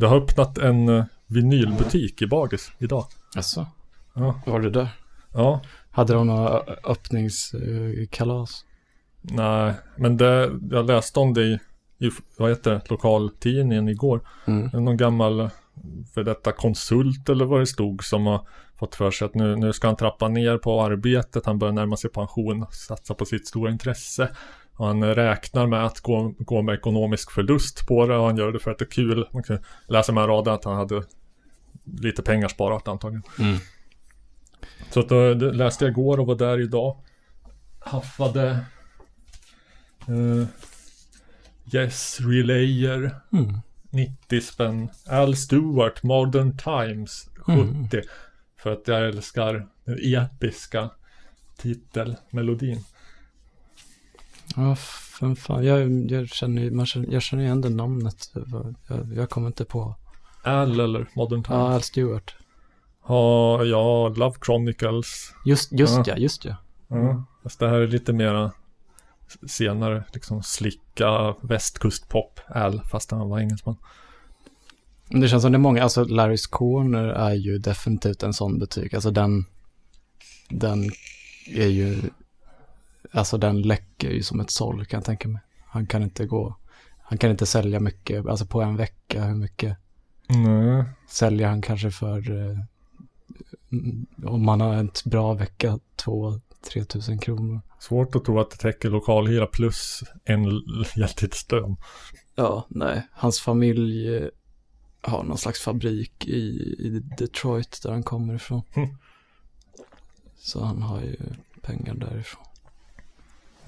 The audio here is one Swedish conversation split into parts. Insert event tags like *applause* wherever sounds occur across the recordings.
Det har öppnat en eh, vinylbutik i Bagis idag. Jaså? Ja. Var det där? Ja, Hade de några öppningskalas? nej, men det, jag läste om det i, i vad heter det, lokaltidningen igår. Mm. Någon gammal för detta konsult eller vad det stod som har fått för sig att nu, nu ska han trappa ner på arbetet, han börjar närma sig pension, satsa på sitt stora intresse. Han räknar med att gå, gå med ekonomisk förlust på det och han gör det för att det är kul. Man kan läsa med raden att han hade lite pengar sparat antagligen. Mm. Så att då, det läste jag igår och var där idag. Haffade uh, Yes Relayer Mm. 90 spänn. Al Stewart, Modern Times 70. Mm. För att jag älskar den episka titelmelodin. Ja, fan, fan. Jag, jag, känner, känner, jag känner igen det namnet. Jag, jag kommer inte på. Al eller Modern Times. Ja, Al Stewart. Ja, ja, Love Chronicles. Just, just Ja. ja, just ja. Ja. Fast det här är lite mera senare, liksom slicka västkustpop. Al, fast han var engelsman. Det känns som det är många, alltså Larry's Corner är ju definitivt en sån butik. Alltså den, den är ju, alltså den läcker ju som ett såll kan jag tänka mig. Han kan inte gå, han kan inte sälja mycket, alltså på en vecka, hur mycket Nej. säljer han kanske för, eh, om man har en bra vecka, två, tre tusen kronor. Svårt att tro att det täcker lokalhyra plus en heltidslön. Ja, nej, hans familj eh, har någon slags fabrik i, i Detroit där han kommer ifrån. Mm. Så han har ju pengar därifrån.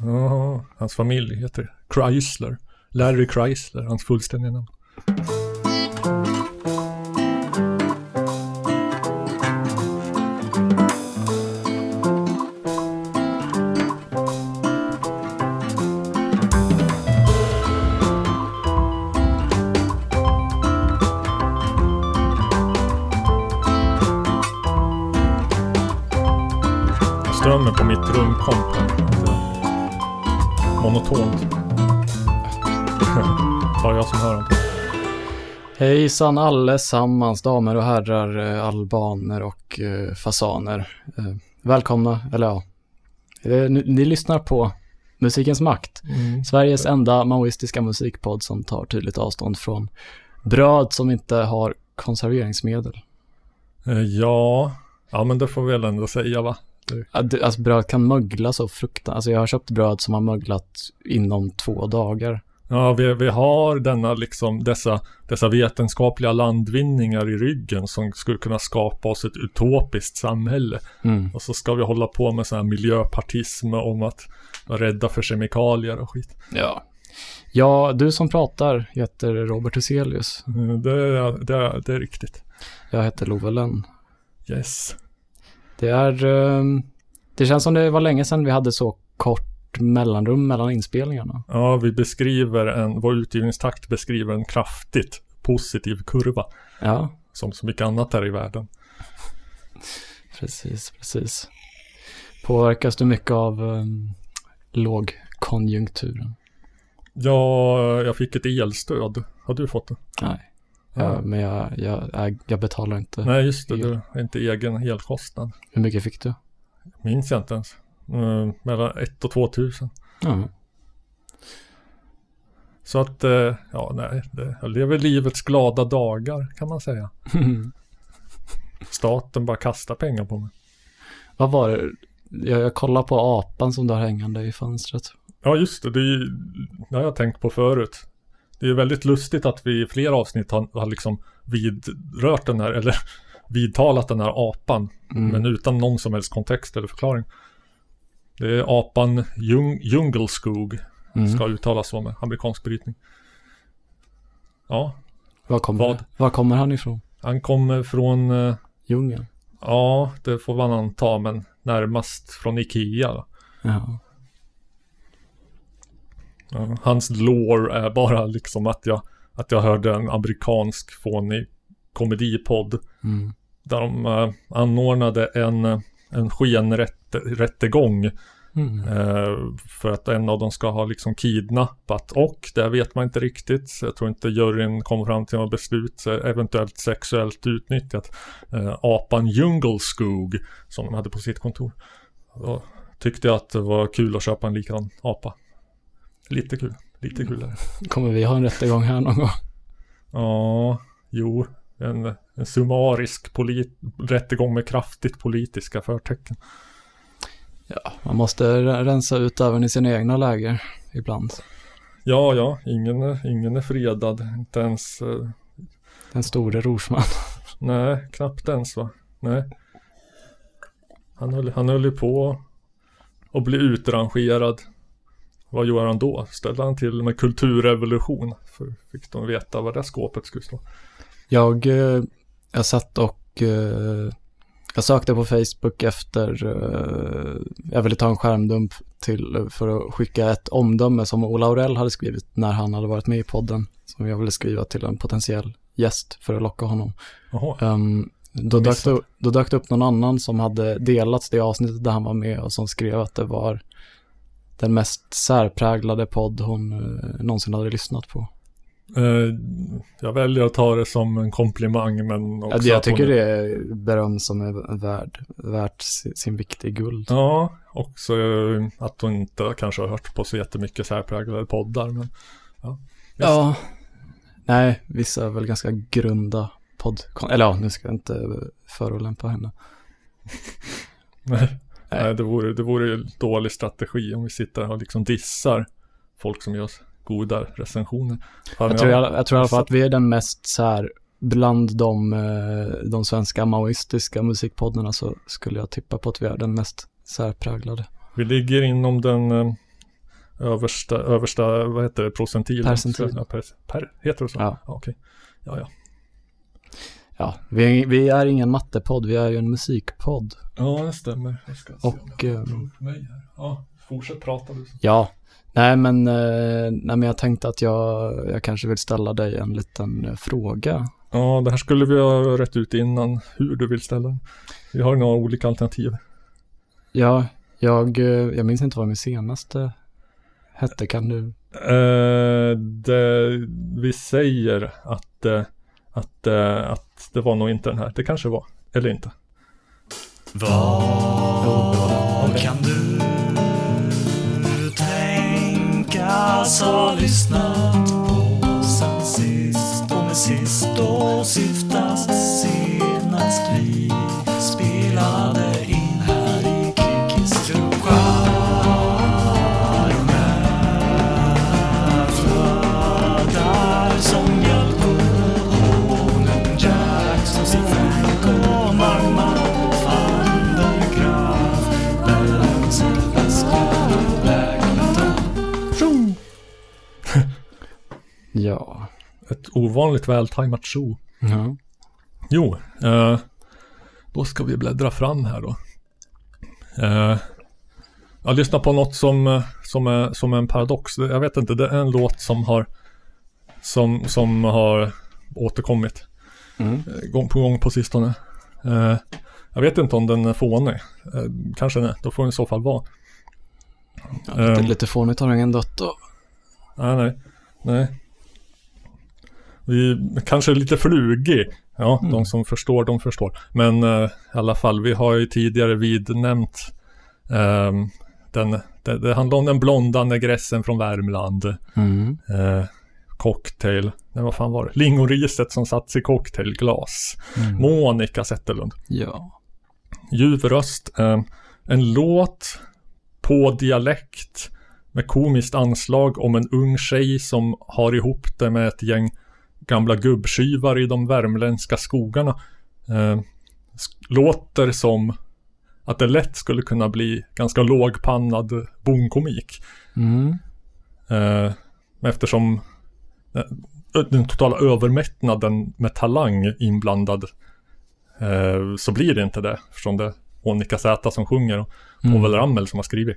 Ja, hans familj heter Chrysler. Larry Chrysler, hans fullständiga namn. Strömmen på mitt rum kom Monotont. Bara jag som hör honom. Hejsan allesammans, damer och herrar, eh, albaner och eh, fasaner. Eh, välkomna, eller ja, ni, ni lyssnar på Musikens makt. Mm. Sveriges enda maoistiska musikpodd som tar tydligt avstånd från bröd som inte har konserveringsmedel. Ja, ja men det får vi väl ändå säga va? Alltså bröd kan mögla så fruktansvärt. Alltså jag har köpt bröd som har möglat inom två dagar. Ja, vi, vi har denna liksom, dessa, dessa vetenskapliga landvinningar i ryggen som skulle kunna skapa oss ett utopiskt samhälle. Mm. Och så ska vi hålla på med sån här miljöpartism om att vara rädda för kemikalier och skit. Ja. Ja, du som pratar heter Robert Huselius. Eh, Det, är- det, det är riktigt. Jag heter Love Lenn. Yes. Det är... ehm, det känns som det var länge sedan vi hade så kort mellanrum mellan inspelningarna. Ja, vi beskriver en, vår utgivningstakt beskriver en kraftigt positiv kurva. Ja, Som så mycket annat här i världen. *laughs* precis, precis. Påverkas du mycket av um, lågkonjunkturen? Ja, jag fick ett elstöd. Har du fått det? Nej. Ja, men jag, jag, jag, jag betalar inte. Nej, just det. Du har inte egen elkostnad. Hur mycket fick du? Minns jag inte ens. Mm, mellan 1 och 2 tusen. Ja. Så att, eh, ja nej, det, jag lever livets glada dagar kan man säga. *laughs* Staten bara kastar pengar på mig. Vad var det? Jag, jag kollar på apan som du har hängande i fönstret. Ja, just det. Det, är ju, det har jag tänkt på förut. Det är väldigt lustigt att vi i flera avsnitt har, har liksom vidrört den här, eller *laughs* vidtalat den här apan. Mm. Men utan någon som helst kontext eller förklaring. Det är apan Jung, Djungelskog, Mm. ska uttalas så med amerikansk brytning. Ja, Var, kommer, Vad? var kommer han ifrån? han kommer från, eh, Djungeln? ja, det får man anta, men närmast från Ikea. Ja. Hans lore är bara liksom att jag, att jag hörde en amerikansk fånig komedipodd Mm. där de eh, anordnade en, en skenrättegång Mm. Eh, för att en av dem ska ha liksom kidnappat och det vet man inte riktigt. Så jag tror inte juryn kom fram till något beslut. Så eventuellt sexuellt utnyttjat eh, apan Jungle Skog som de hade på sitt kontor. Då tyckte jag att det var kul att köpa en likadan apa. Lite kul, lite kul. Kommer vi ha en rättegång här någon gång? Ja, jo, en, en summarisk polit, rättegång med kraftigt politiska förtecken. Ja, man måste re- rensa ut även i sina egna läger ibland. Ja, ja, ingen ingen är fredad, inte ens eh, Den store Rorsman. Nej, knappt ens va? Nej. Han höll, han höll ju på att bli utrangerad. Vad gjorde han då? Ställde han till med kulturrevolution? För fick de veta vad det skåpet skulle stå. Jag, eh, jag satt och eh, jag sökte på Facebook efter, eh, jag ville ta en skärmdump till, för att skicka ett omdöme som Ola Aurell hade skrivit när han hade varit med i podden. Som jag ville skriva till en potentiell gäst för att locka honom. Ehm, då, dök det, då dök det upp någon annan som hade delat det avsnittet där han var med och som skrev att det var den mest särpräglade podd hon eh, någonsin hade lyssnat på. Eh, jag väljer att ta det som en komplimang men Ja, också jag att hon tycker det är beröm som är värd, värt si- sin vikt i guld. Ja, också eh, att hon inte kanske har hört på så jättemycket särpräglade poddar men Ja, nej, vissa är väl ganska grunda podd... Eller ja, nu ska jag inte förolämpa henne. Nej, *laughs* Nej. Det, vore, det vore ju dålig strategi om vi sitter här och liksom dissar folk som gör goda recensioner. Fan, Jag tror, alla- jag tror i alla fall att vi är den mest så här, bland de, eh, de svenska maoistiska musikpoddarna så skulle jag tippa på att vi är den mest särpräglade. Vi ligger inom den eh, översta, översta, vad heter det, procentilen? Percentilen. Ja, per, per, heter det så? Ja. okej. Ja, ja. Ja, vi, vi är ingen mattepodd, vi är ju en musikpodd. Ja, det stämmer. Jag ska se om Och, jag eh, får upp mig här. Ja, fortsätt prata du. Ja, nej men, eh, nej, men jag tänkte att jag, jag kanske vill ställa dig en liten eh, fråga. Ja, det här skulle vi ha rätt ut innan hur du vill ställa den. Vi har några olika alternativ. Ja, jag, eh, jag minns inte vad min senaste hette, kan du? Eh, det, vi säger att, att, eh, att det var nog inte den här. Det kanske var, eller inte. Vad kan du tänkas ha lyssnat på sen sist? Och med sist och sist Ja. Ett ovanligt vältajmat show. ja. Jo, eh, då ska vi bläddra fram här då. Eh, jag lyssnar på något som, eh, som, är, som är en paradox. Jag vet inte, det är en låt som har som, som har återkommit Mm. eh, gång på gång på sistone. Eh, jag vet inte om den är fånig. Eh, kanske den är, då får den i så fall vara. ja lite, Ehm. lite fånigt har ingen dött då. Nej, nej, nej. Vi kanske är lite flugig. Ja, Mm. de som förstår, de förstår. Men eh, i alla fall, vi har ju tidigare vidnämnt ehm, den, det, det handlar om den blonda negressen från Värmland. Mm. Eh, cocktail, nej vad fan var det? Lingoriset som satts i cocktailglas. Mm. Monica Zetterlund. Ja. Ljuv röst. Eh, en låt på dialekt med komiskt anslag om en ung tjej som har ihop det med ett gäng gamla gubbtjuvar i de värmländska skogarna. Eh, låter som att det lätt skulle kunna bli ganska lågpannad bonkomik. Mm. Eh, eftersom eh, den totala övermättnaden med talang inblandad eh, så blir det inte det. Eftersom det är Monica Z som sjunger och Mm. Povel Ramel som har skrivit.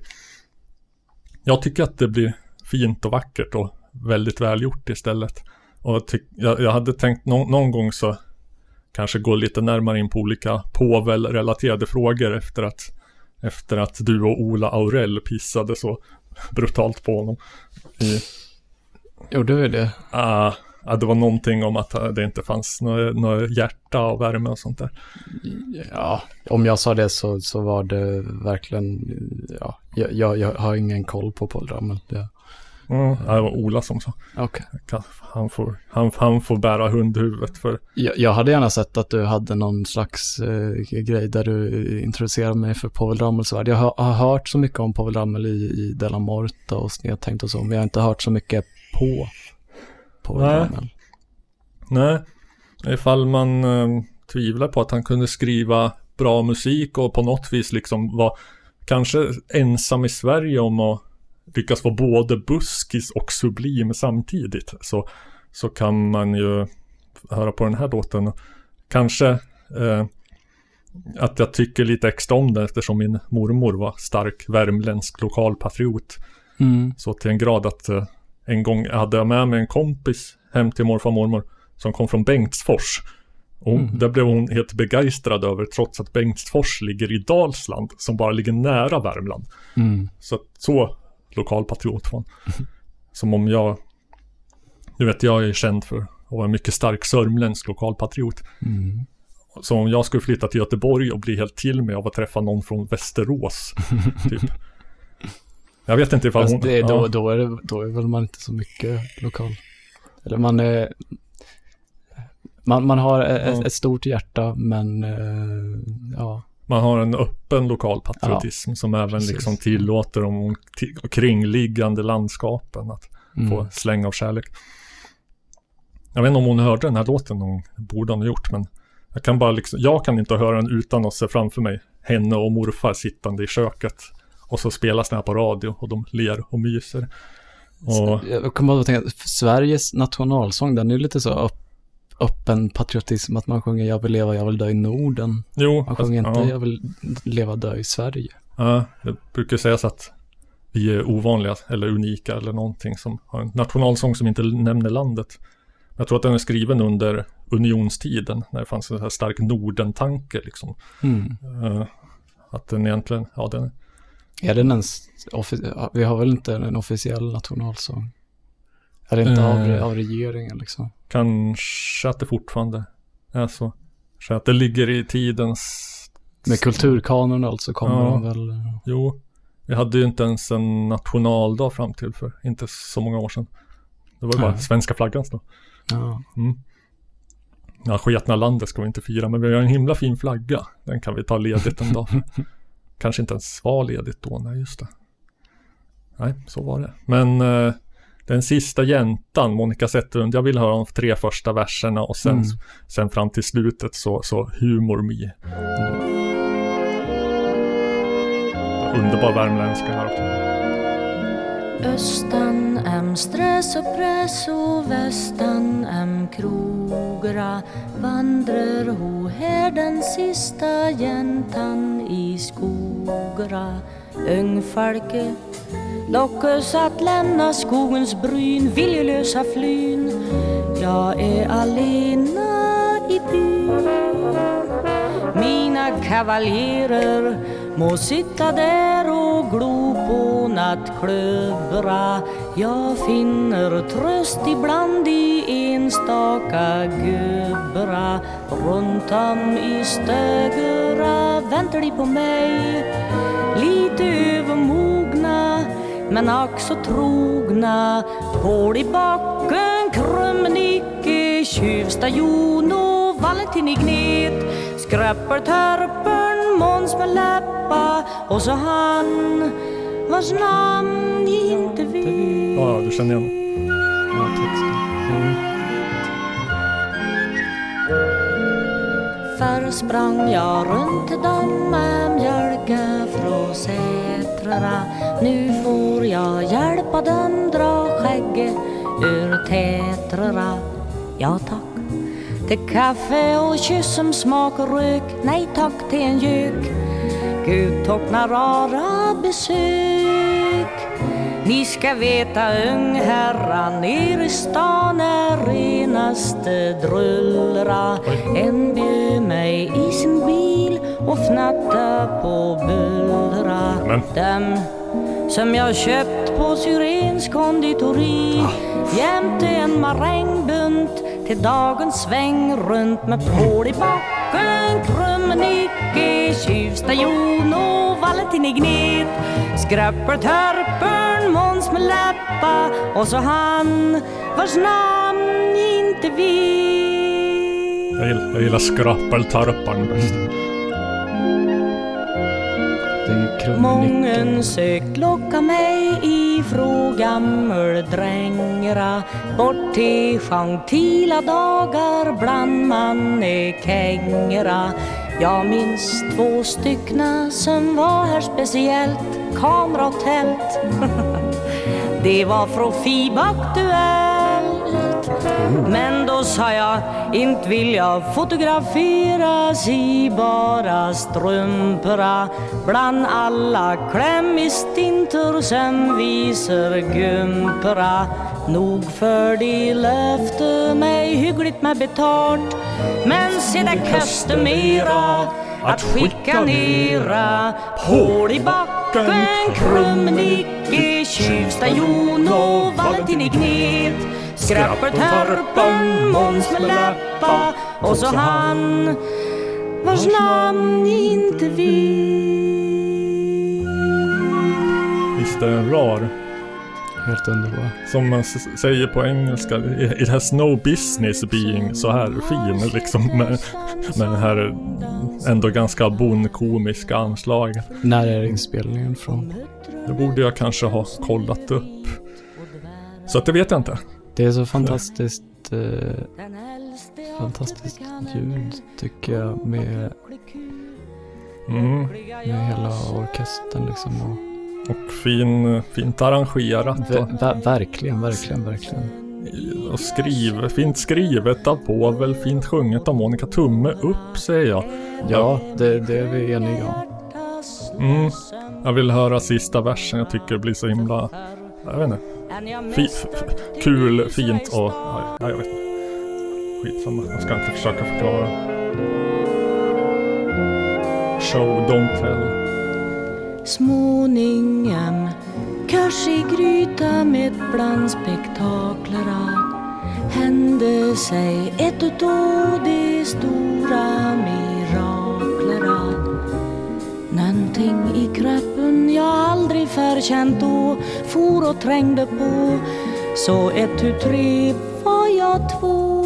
Jag tycker att det blir fint och vackert och väldigt välgjort istället. Och jag, jag, hade tänkt nå- någon gång så kanske gå lite närmare in på olika Povel-relaterade frågor efter att Efter att du och Ola Aurell pissade så brutalt på honom. I, Gjorde vi det? ah, ah, det var någonting om att eh, det inte fanns något, något hjärta och värme och sånt där. Ja, om jag sa det så, så var det verkligen, ja, jag, jag, jag har ingen koll på Paul Ramel. Det, Mm, det var Ola som sa. okay. Han får, han, han får bära hundhuvudet för jag, jag hade gärna sett att du hade någon slags eh, grej där du introducerade mig för Povel Ramels värld. Jag har, har hört så mycket om Povel Ramel i, i Della Morta och Snedtänkt och så, men jag har inte hört så mycket på Povel Nej. Ramel. Nej, ifall man eh, tvivlar på att han kunde skriva bra musik och på något vis liksom var kanske ensam i Sverige om att lyckas vara både buskis och sublim samtidigt så, så kan man ju höra på den här låten. Kanske eh, att jag tycker lite extra om den eftersom min mormor var stark värmländsk lokalpatriot. Mm. Så till en grad att eh, en gång hade jag med mig en kompis hem till morfar och mormor som kom från Bengtsfors. Och Mm. där blev hon helt begeistrad över trots att Bengtsfors ligger i Dalsland som bara ligger nära Värmland. Mm. Så, så lokalpatriot hon. Som om jag, du vet jag är känd för att vara en mycket stark sörmländsk lokalpatriot. Mm. Så om jag skulle flytta till Göteborg och bli helt till mig av att träffa någon från Västerås. *laughs* typ. Jag vet inte ifall hon... det, då, ja. då, är det, då är väl man inte så mycket lokal. Eller man är... Man, man har ett, Ja. ett stort hjärta, men eh, ja. Man har en öppen lokal patriotism som även precis. liksom tillåter de kringliggande landskapen att Mm. få släng av kärlek. Jag vet inte om hon hörde den här låten det borde hon ha gjort men jag kan bara liksom, jag kan inte höra den utan att se framför mig henne och morfar sittande i köket och så spelas den här på radio och de ler och myser. Och Jag kommer bara att tänka, Sveriges nationalsång, den är ju lite så upp, öppen patriotism, att man sjunger jag vill leva, jag vill dö i Norden. jo, Man sjunger inte ja, jag vill leva, dö i Sverige. ja, det brukar sägas att vi är ovanliga eller unika eller någonting som har en nationalsång som inte nämner landet. Jag tror att den är skriven under unionstiden när det fanns en så här stark Norden-tanke liksom. Mm. Eh, att den egentligen, ja den Är den ens, vi har väl inte en officiell nationalsång? Är det inte av, Eh. av regeringen liksom? kanske att det fortfarande är så. Så att det ligger i tidens... Med kulturkanon alltså kommer Ja. de väl... eh, Jo, vi hade ju inte ens en nationaldag fram till för inte så många år sedan. Det var ju bara Nej. svenska flaggans då. Ja. Mm. Ja, sketna landet ska vi inte fira, men vi har en himla fin flagga. Den kan vi ta ledigt en dag. *laughs* Kanske inte ens var ledigt då, nej just det. Nej, så var det. Men eh, den sista jäntan, Monica Zetterlund, jag vill höra de tre första verserna och sen, Mm. sen fram till slutet så, så humor me. Underbar värmländska här också. Östan em stress och press och västan em krogra vandrar ho här den sista jäntan i skogra Ungfalke lockas att lämna skogens bryn viljelösa flyn. Jag är alena i byn. Mina kavaljerer må sitta där och glo på nattklöbra Jag finner tröst ibland i enstaka gubbra Runt om i Stögera väntar de på mig. Lite övermod men ack så trogna Paul i backen, Krumnicke, Tjuvsta Jon och Valentin i Gnet Skröpper Törpen, Måns med läppa och så han vars namn jag inte vet Ja, du känner igen. Ja, texten. Mm. Förr sprang jag runt dem med mjölka från Sätrarna Nu får jag hjälpa dem dra skägget ur tätrarna Ja tack. Till kaffe och kyss som smak och rök Nej tack till en gök Gud tocknar rara besök. Ni ska veta ungherrar nere i stan är renaste drullra. En bjöd mig i sin bil och fnatta på bullra. Dem som jag köpt på Syrens konditori jämte en marängbunt till dagens sväng runt med pål i backen, krumnicke, tjuvstajon och Valentin i gnet. Skröpper, törpern, Måns med läppa och så han vars namn inte vet. Jag gillar, jag gillar skrappeltarpan bäst. Mången sökt locka mig ifrån gammeldrängra bort till gentila dagar bland mannekängera. Jag minns två styckna som var här speciellt, kamera och tält. *laughs* Det var från FIB Aktuellt. Men då sa jag, inte vill jag fotograferas i bara strumporna bland alla klämmistintor som visar gumpra. Nog för de löfte mig hyggligt med betalt. Men se det kostar mera att skicka nera hål i backen, krumnicke, tjuvstajon och Valentin i gnet Skrapper, törpen, Måns med läppa och så han vars namn inte vet. Visst är den rar? Helt underbar. Som man säger på engelska, it has no business being så här fin liksom med, med den här ändå ganska bondkomiska anslaget. När är inspelningen från? Det borde jag kanske ha kollat upp. Så att det vet jag inte. Det är så fantastiskt, eh, fantastiskt ljud tycker jag med, Mm. med hela orkestern liksom. Och, Och fin, fint arrangerat ver, ver, verkligen, verkligen, verkligen. och skriv, fint skrivet av Povel, fint sjunget av Monica. Tumme upp säger jag. Ja, det, det är vi eniga om. Mm. Jag vill höra sista versen, jag tycker det blir så himla, jag vet inte. Fi, kul, fint och... Ja, jag vet inte. Skitsamma, jag ska inte försöka förklara. Show, don't tell. Småningom kurs i gryta med bland spektaklerna hände sig ett utav de stora miraklerna. Nånting i kroppen jag aldrig förkänt då for och trängde på så ett, tu, tre var jag två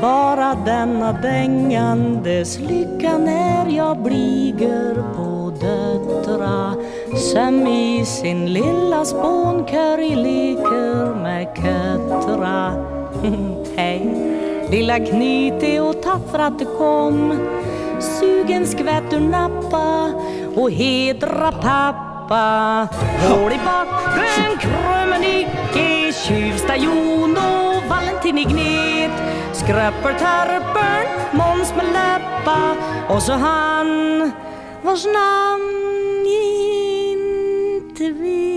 bara denna dängandes lycka när jag bliger på döttra som i sin lilla spånkurg leker med köttra. *laughs* Hej, lilla knyte och tack för att du kom. Sugen skvätt ur nappa och hedra pappa. Hål i backen, tjuvsta-Jon och Valentin i gnet. Skröppel-törpeln Måns med läppa och så han vars namn inte vet.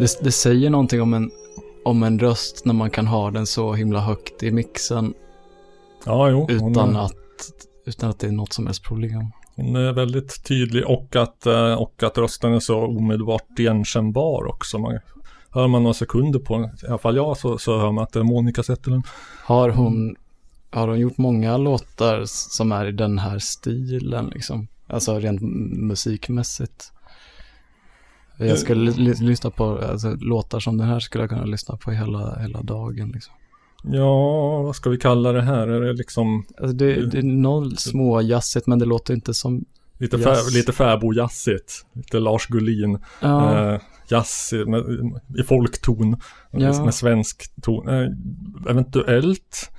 Det, det säger någonting om en, om en röst när man kan ha den så himla högt i mixen Ja, jo. utan är- att, utan att det är något som helst problem. Hon är väldigt tydlig och att, eh, och att rösten är så omedelbart igenkännbar också. Man, hör man några sekunder på den, i alla fall jag, så, så hör man att det är Monica Zetterlund. Har hon, har hon gjort många låtar som är i den här stilen liksom? Alltså rent musikmässigt. Jag skulle ly- lyssna på alltså, låtar som den här skulle jag kunna lyssna på hela, hela dagen liksom. Ja, vad ska vi kalla det här? Är det liksom Alltså det, det är noll små jazzigt men det låter inte som, lite, Jazz. fär, lite färbojazzigt? Lite Lars Gullin. ja, Eh, jazz i, med, i folkton. Ja. Med svensk ton. Eh, eventuellt.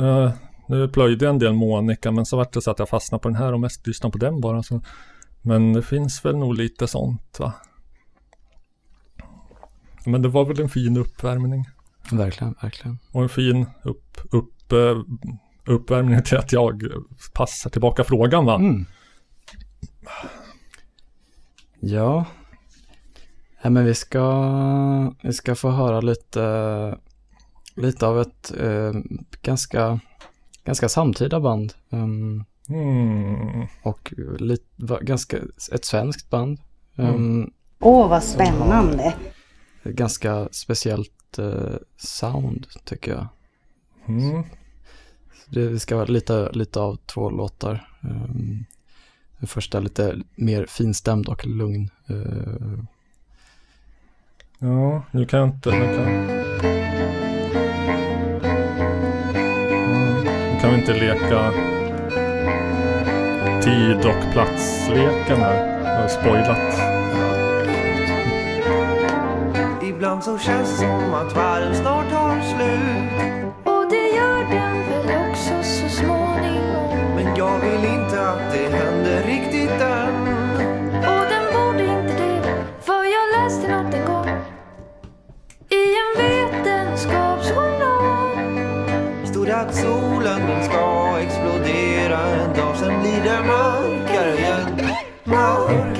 Eh, nu plöjde jag en del Monica men så vart det så att jag fastnade på den här och mest lyssnade på den bara. Så. Men det finns väl nog lite sånt va. Men det var väl en fin uppvärmning. verkligen, verkligen. Och en fin upp, upp, eh, uppvärmning till att jag passar tillbaka frågan va. Mm. Ja. ja men vi ska, vi ska få höra lite, lite av ett eh, ganska, ganska samtida band. Um, Mm. och lite, va- ganska, ett svenskt band. Um, Åh, vad spännande. Ganska speciellt eh, sound tycker jag. Mm. Det ska vara lite, lite av två låtar. Um, den första lite mer finstämd och lugn. Uh, Ja, nu kan jag inte... Nu kan... Nu kan vi inte leka tid och platsleken här. Jag har spoilat. Ibland så känns det som att världen snart tar slut. Och det gör den väl också så småningom. Men jag vill inte att det händer riktigt än. Och den borde inte det För jag läste något en gång I en vetenskapsjournal Stod att solen den ska explodera en dag Sen blir det mörkare igen. Mörkare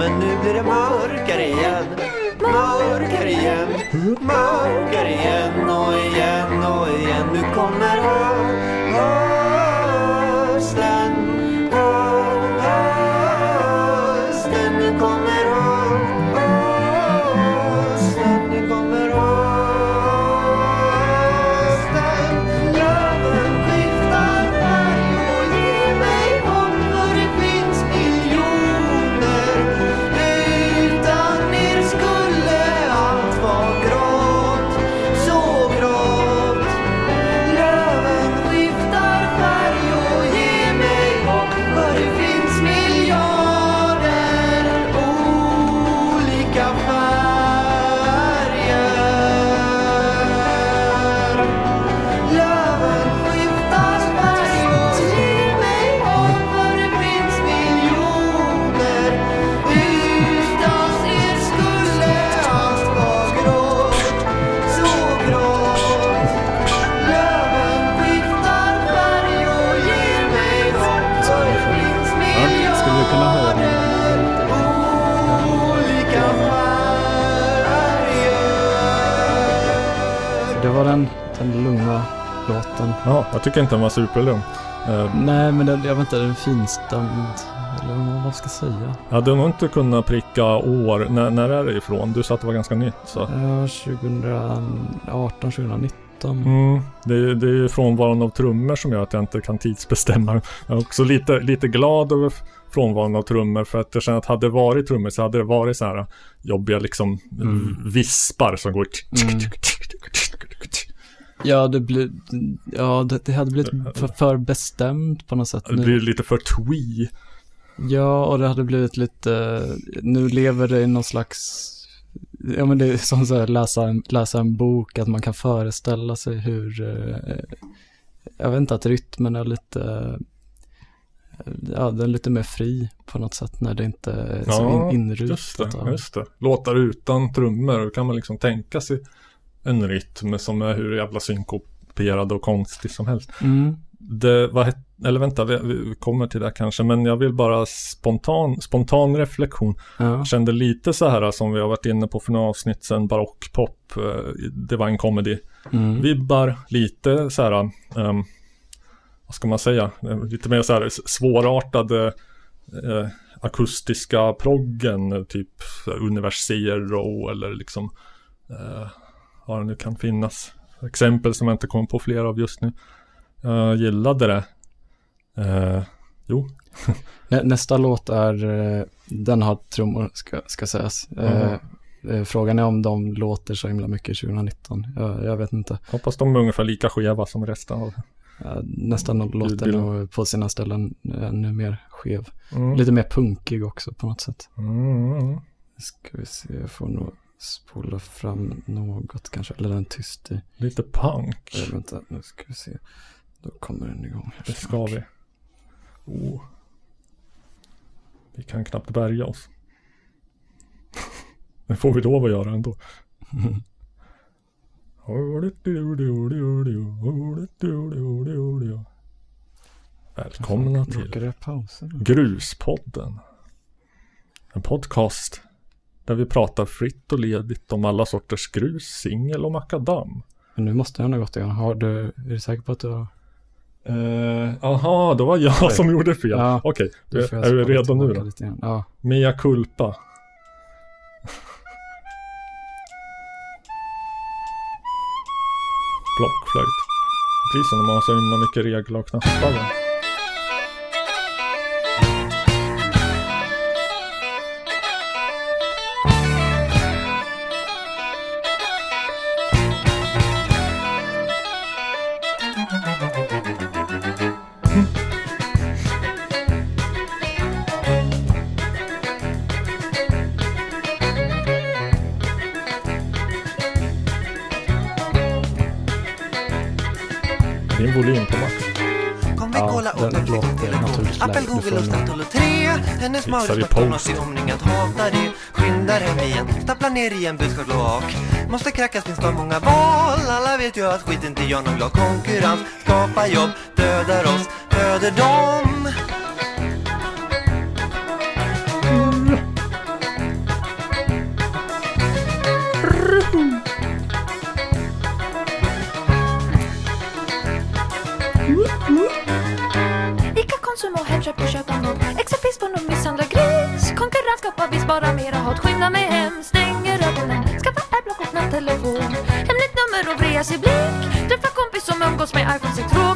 Men nu blir det mörkare igen. Mörkare igen. Mörkare låten. Ja, jag tycker inte den var superlugn. Eh, Nej, men den, jag vet inte, den finstämd. Eller vad man ska säga. Jag hade nog inte kunnat pricka år. När, när är det ifrån? Du sa att det var ganska nytt. Så. Ja, 2018, 2019. Mm, det, är- det är ju frånvaron av trummor som gör att jag inte kan tidsbestämma. Jag är också lite, lite glad över frånvaron av trummor för att jag känner att hade det varit trummor så hade det varit så här jobbiga liksom Mm. vispar som går Mm. Ja, det, blir, ja det, det hade blivit för, för bestämt på något sätt. Det blir lite för twee. Ja, och det hade blivit lite, nu lever det i någon slags, ja men det är som så här, läsa, en, läsa en bok, att man kan föreställa sig hur, eh, jag vet inte, att rytmen är lite, eh, ja den är lite mer fri på något sätt när det inte är så Ja, in, Just inrutat. det, av- just det. Låtar utan trummor, då kan man liksom tänka sig en rytm som är hur jävla synkoperad och konstig som helst. Mm. Det, vad eller vänta, vi, vi kommer till det kanske, men jag vill bara spontan, spontan reflektion. Ja. Kände lite så här som vi har varit inne på för några avsnitt sedan, barockpop, eh, det var en comedy. Mm. Vibbar lite så här, ehm, vad ska man säga, lite mer så här svårartade eh, akustiska proggen, typ så här Univers Zero eller liksom eh, vad det nu kan finnas. Exempel som jag inte kommer på flera av just nu. Jag gillade det. Eh, jo, *laughs* Nä, nästa låt är, eh, den har trummor ska, ska sägas. Eh, eh, frågan är om de låter så himla mycket 2019. Jag, jag vet inte. hoppas de är ungefär lika skeva som resten av nästan låter nog på sina ställen ännu mer skev. Mm. Lite mer punkig också på något sätt. Mm. Ska vi se, jag får nog spola fram något kanske. Eller den tyst i. Lite punk. Eh, vänta, nu ska vi se. Då kommer den igång. här Det ska vi. Oh. Vi kan knappt bärga oss. *laughs* Det får vi lov att göra ändå. *laughs* Välkomna till? Gruspodden. En podcast där vi pratar fritt och ledigt om alla sorters grus, singel och makadam. Men nu måste den ha gått igång. Har du, är du säker på att du har? Eh, Aha, det var jag Okej. som gjorde fel. Ja, Okej, jag är spola redo nu då? lite. Ja. Mea culpa. Blockflöjt. Blir så när man har så himla mycket regler och knappar. Post. i omning att hata det. Skyndar hem igen, stapplar ner i en budskapsloak Måste krackas, finns för många val. Alla vet ju att skit inte gör någon glad Konkurrens. Skapar jobb, dödar oss, föder dem. Ica, Konsum och Hemköp och pris på någon Skynda mig hem, stänger ögonen Skaffa adblock och natttelefon Hemligt nummer och vrea sig blick. Träffa kompis som umgås med iPhone 6 Pro.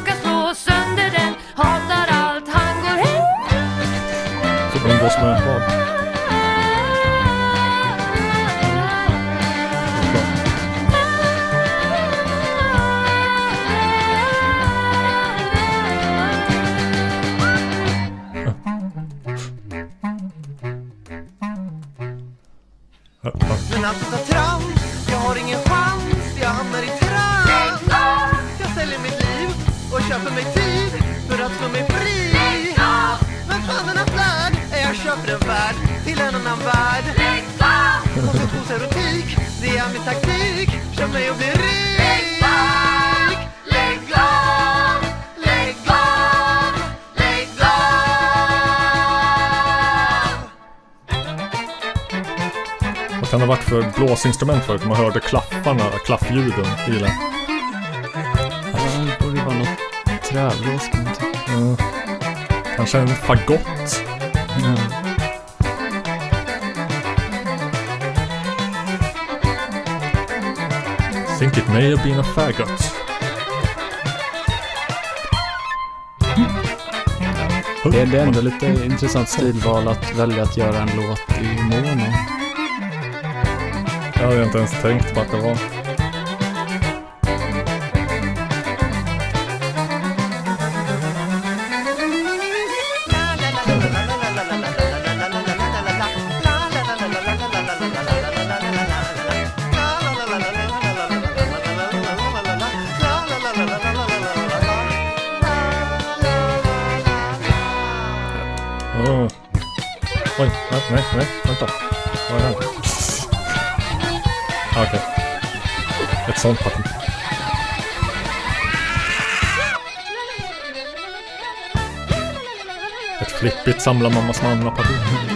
Blåsinstrument förut? Man hörde klaffarna, klaffljuden i den. Ja, det borde vara något träblås kan man tycka. Ja. Kanske en fagott. Ja. Think it may have been a faggot. Det är ändå lite intressant stilval att välja att göra en låt i mono. Jag hade inte ens tänkt på att det var. Deppigt flippigt samla mammas manna-parti.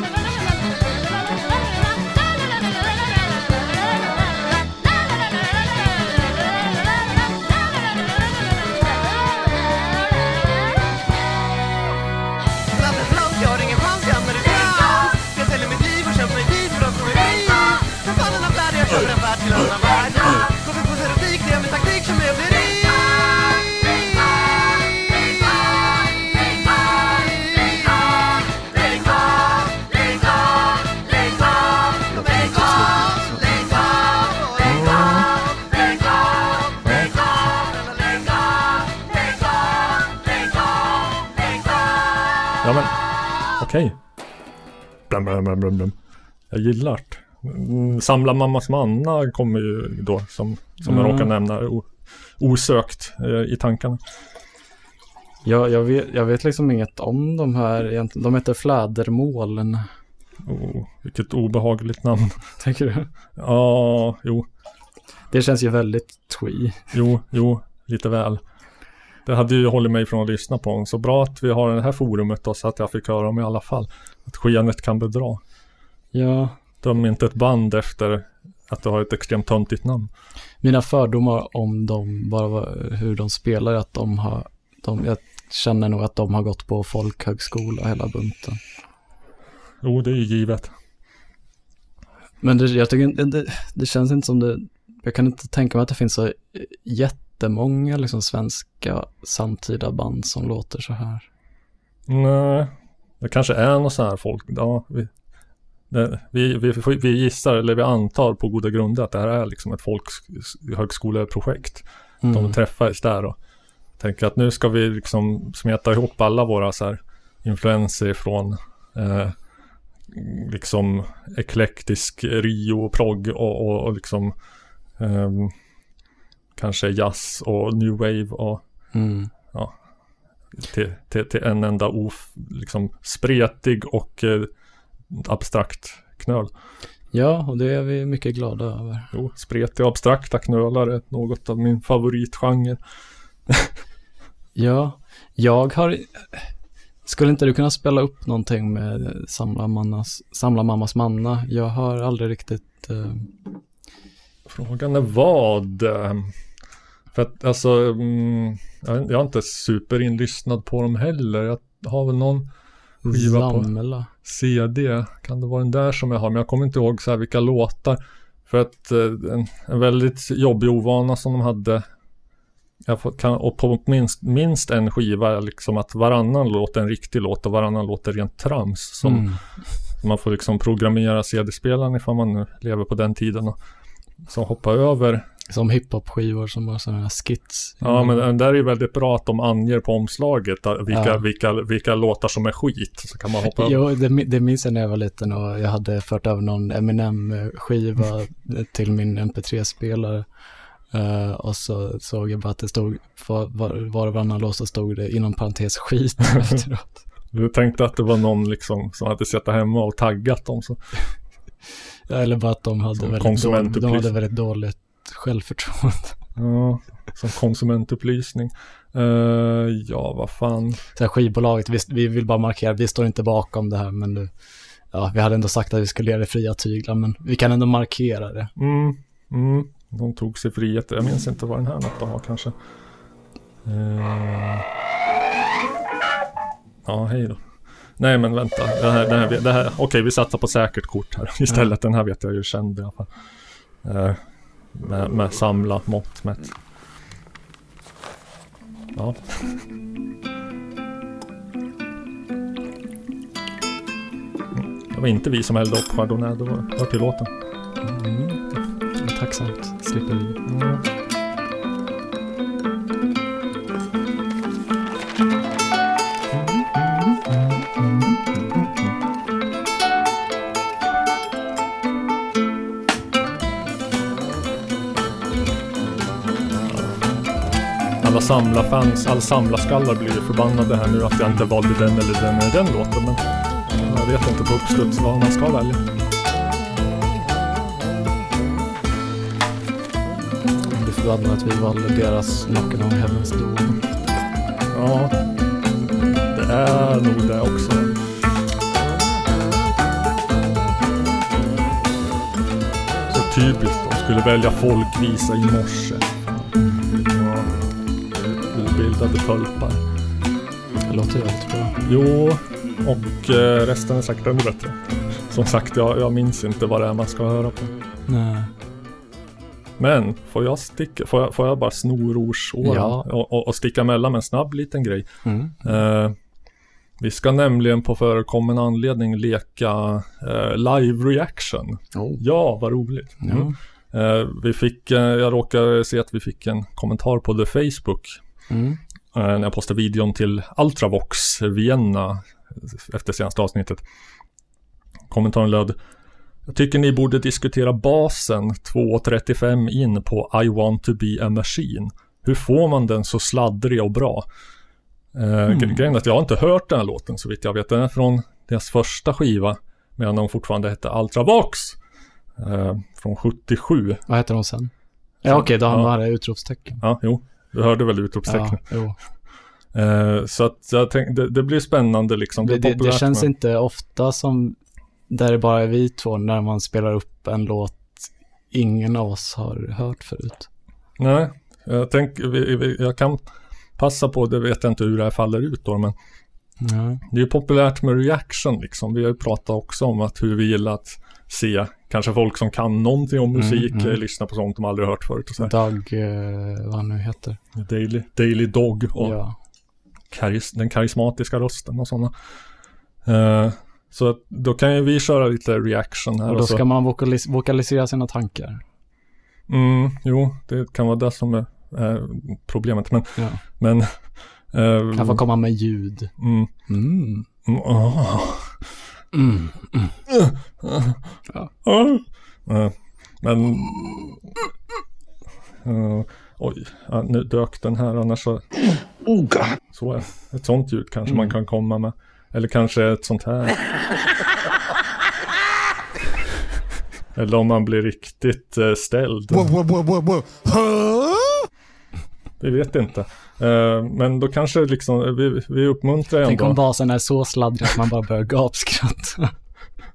Jag gillar det. Samla mammas manna kommer ju då som, som jag Mm. råkar nämna o, osökt eh, i tankarna. Jag, jag, vet, jag vet liksom inget om de här egentligen. De heter flädermålen. Oh, vilket obehagligt namn. *laughs* Tänker du? Ja, jo, Det känns ju väldigt twee. jo, jo, lite väl. Det hade ju hållit mig från att lyssna på dem. Så bra att vi har det här forumet då så att jag fick höra dem i alla fall. Att skenet kan bedra. Ja, Döm inte ett band efter att det har ett extremt töntigt namn. mina fördomar om dem, bara hur de spelar, är att de har, de, jag känner nog att de har gått på folkhögskola hela bunten. Jo, det är ju givet. Men det, jag tycker det, det känns inte som det, jag kan inte tänka mig att det finns så jättemånga liksom svenska samtida band som låter så här. Nej, det kanske är något sånt här folk. Ja, vi, det, vi, vi, vi gissar, eller vi antar på goda grunder att det här är liksom ett folkhögskoleprojekt. Mm. De träffades där och tänker att nu ska vi liksom smeta ihop alla våra så här influenser från eh, liksom eklektisk Rio och prog och, och, och liksom ehm, kanske jazz och new wave och Mm. Till, till, till en enda of, liksom spretig och eh, abstrakt knöl. Ja, och det är vi mycket glada över. Jo, spretiga och abstrakta knölar är något av min favoritgenre. *laughs* Ja, jag har... Skulle inte du kunna spela upp någonting med Samla, mannas, samla mammas manna? Jag har aldrig riktigt... Eh, Frågan är vad? eh, För att alltså, mm, jag, jag är inte superinlyssnad på dem heller. Jag har väl någon Skiva på- samla. CD. Kan det vara den där som jag har? Men jag kommer inte ihåg så här vilka låtar. För att eh, en, en väldigt jobbig ovana som de hade. Jag kan, och på minst, minst en skiva är liksom att varannan låt är en riktig låt och varannan låt är rent trams. Som Mm. man får liksom programmera CD-spelaren ifall man nu lever på den tiden. Och, så hoppa över. Som hiphop-skivor som har sådana här skits. Ja men den där är ju väldigt bra att de anger på omslaget vilka, Ja. vilka, vilka låtar som är skit. Så kan man hoppa. Jo, det, det minns jag när jag var liten och jag hade fört över någon Eminem-skiva *laughs* till min MP3-spelare. Eh, och så såg jag bara att det stod, var, var, var och varannan låt så stod det inom parentes skit *laughs* efteråt. Du tänkte att det var någon liksom som hade suttit hemma och taggat dem så. *laughs* Eller bara att de hade, Som väldigt dåligt, de hade väldigt dåligt självförtroende. *laughs* Ja, som konsumentupplysning. Eh, ja, vad fan. Så här skivbolaget, vi, vi vill bara markera, vi står inte bakom det här, men du, ja, vi hade ändå sagt att vi skulle ge det fria tyglar, men vi kan ändå markera det. Mm, mm. De tog sig frihet. Jag minns inte vad den här något har kanske. Eh, ja, hej då. Nej men vänta, det här, det här, det här okej vi satsar på säkert kort här istället. Den här vet jag ju känd i alla fall. Eh, med, med samla mått mätt. Ja. Det var inte vi som hällde upp Chardonnay, det var hör till låten. Mm. Tacksamt, slipper vi. Alla samlarfans, alla samlarskallar blir ju förbannade här nu att jag inte valde den eller den eller den låten. Men jag vet inte på uppstuds vad man ska välja. Jag blir förbannad att vi valde deras Knockin' on Heaven's Door. Ja, det är nog det också. Så typiskt, de skulle välja folkvisa i morse. Obildade tölpar. Det låter väldigt bra. Jo, och eh, resten är säkert ännu bättre. Som sagt, jag, jag minns inte vad det är man ska höra på. Nej. Men får jag sticka, får jag, får jag bara sno rougeåren Ja. och, och, och sticka emellan med en snabb liten grej. Mm. Eh, vi ska nämligen på förekommen anledning leka eh, live reaction. Oh. Ja, vad roligt. Ja. Mm. Eh, vi fick, eh, jag råkade se att vi fick en kommentar på The Facebook Mm. När jag postade videon till Ultravox Vienna efter senaste avsnittet. Kommentaren löd Jag tycker ni borde diskutera basen 2.35 in på I want to be a machine. Hur får man den så sladdrig och bra? Eh, Mm. Grejen är att jag har inte hört den här låten så vitt jag vet. Den är från deras första skiva medan de fortfarande hette Ultravox. Eh, från 77. Vad heter de sen? Ja okej, då Ja. har det utropstecken. Ja, jo. Du hörde väl utropstecknet. Ja. Eh, så att jag tänkte, det, det blir spännande liksom. Det, det, det känns med- inte ofta som där det bara är vi två när man spelar upp en låt ingen av oss har hört förut. Nej, jag tänker, vi, vi, jag kan passa på, det vet jag inte hur det här faller ut då, men Ja. det är ju populärt med reaction liksom. Vi har ju pratat också om att hur vi gillar att se kanske folk som kan någonting om Mm, musik, mm. eh, lyssna på sånt de aldrig hört förut och så här. Dag, eh, vad han nu heter. Daily, Daily Dog och Ja. karis, den karismatiska rösten och sådana. Eh, så då kan ju vi köra lite reaction här. Och då så- ska man vokalis- vokalisera sina tankar. Mm, jo, det kan vara det som är, är problemet. Men, Ja. men eh, Kan få komma med ljud. Mm, Mm. mm, åh. Mm. Ja. Eh, Men... eh, oj, ja, nu dök den här annars så... Så är det. Ett sånt ljud kanske man kan komma med. Eller kanske ett sånt här. Eller om man blir riktigt eh, ställd. Vi vet inte. Eh, men då kanske liksom, vi, vi uppmuntrar Tänk ändå. om basen är så sladdrig att man bara börjar gapskratta. *laughs*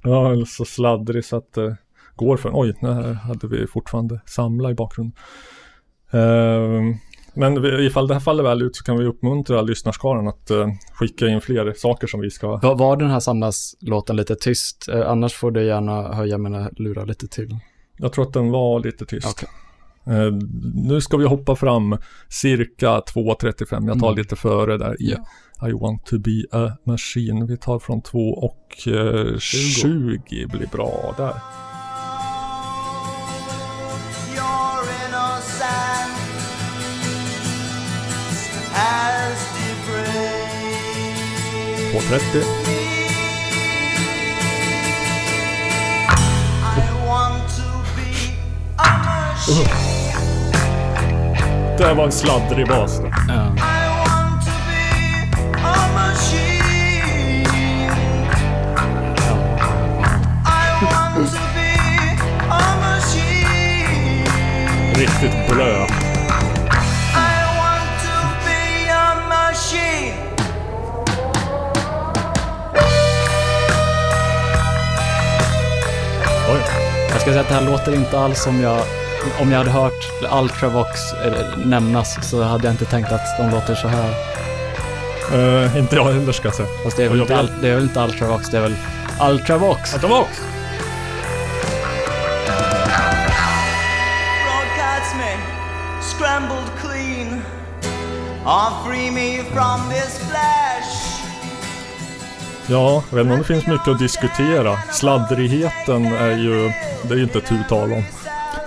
Ja, eller så sladdrig så att det går för Oj, det här hade vi fortfarande samla i bakgrunden. Ehm, men ifall det här faller väl ut så kan vi uppmuntra lyssnarskaran att eh, skicka in fler saker som vi ska... Var, var den här samlingslåten lite tyst? Eh, annars får du gärna höja mina lurar lite till. Jag tror att den var lite tyst. Okej. Eh, nu ska vi hoppa fram cirka 2.35. Jag tar Mm. lite före där i Ja. I want to be a machine. Vi tar från 2 och eh, 20 blir bra där. You're innocent as debris. 2.30. Det var en sladdrig bas. Ja. I want to be a machine. I want to be a machine. Riktigt blöt. I want to be a machine. Oj. Jag ska säga att det här låter inte alls som jag... Om jag hade hört Ultravox eh, nämnas så hade jag inte tänkt att de låter så här. Eh, inte jag heller ska jag säga. Fast det är väl, Jag inte. Al- det är väl inte Ultravox, det är väl Ultravox. Ultravox! broadcast me, scrambled clean. Or free me from this flesh. Ja, jag vet inte om det finns mycket att diskutera. Sladdrigheten är ju, det är ju inte tu tal om.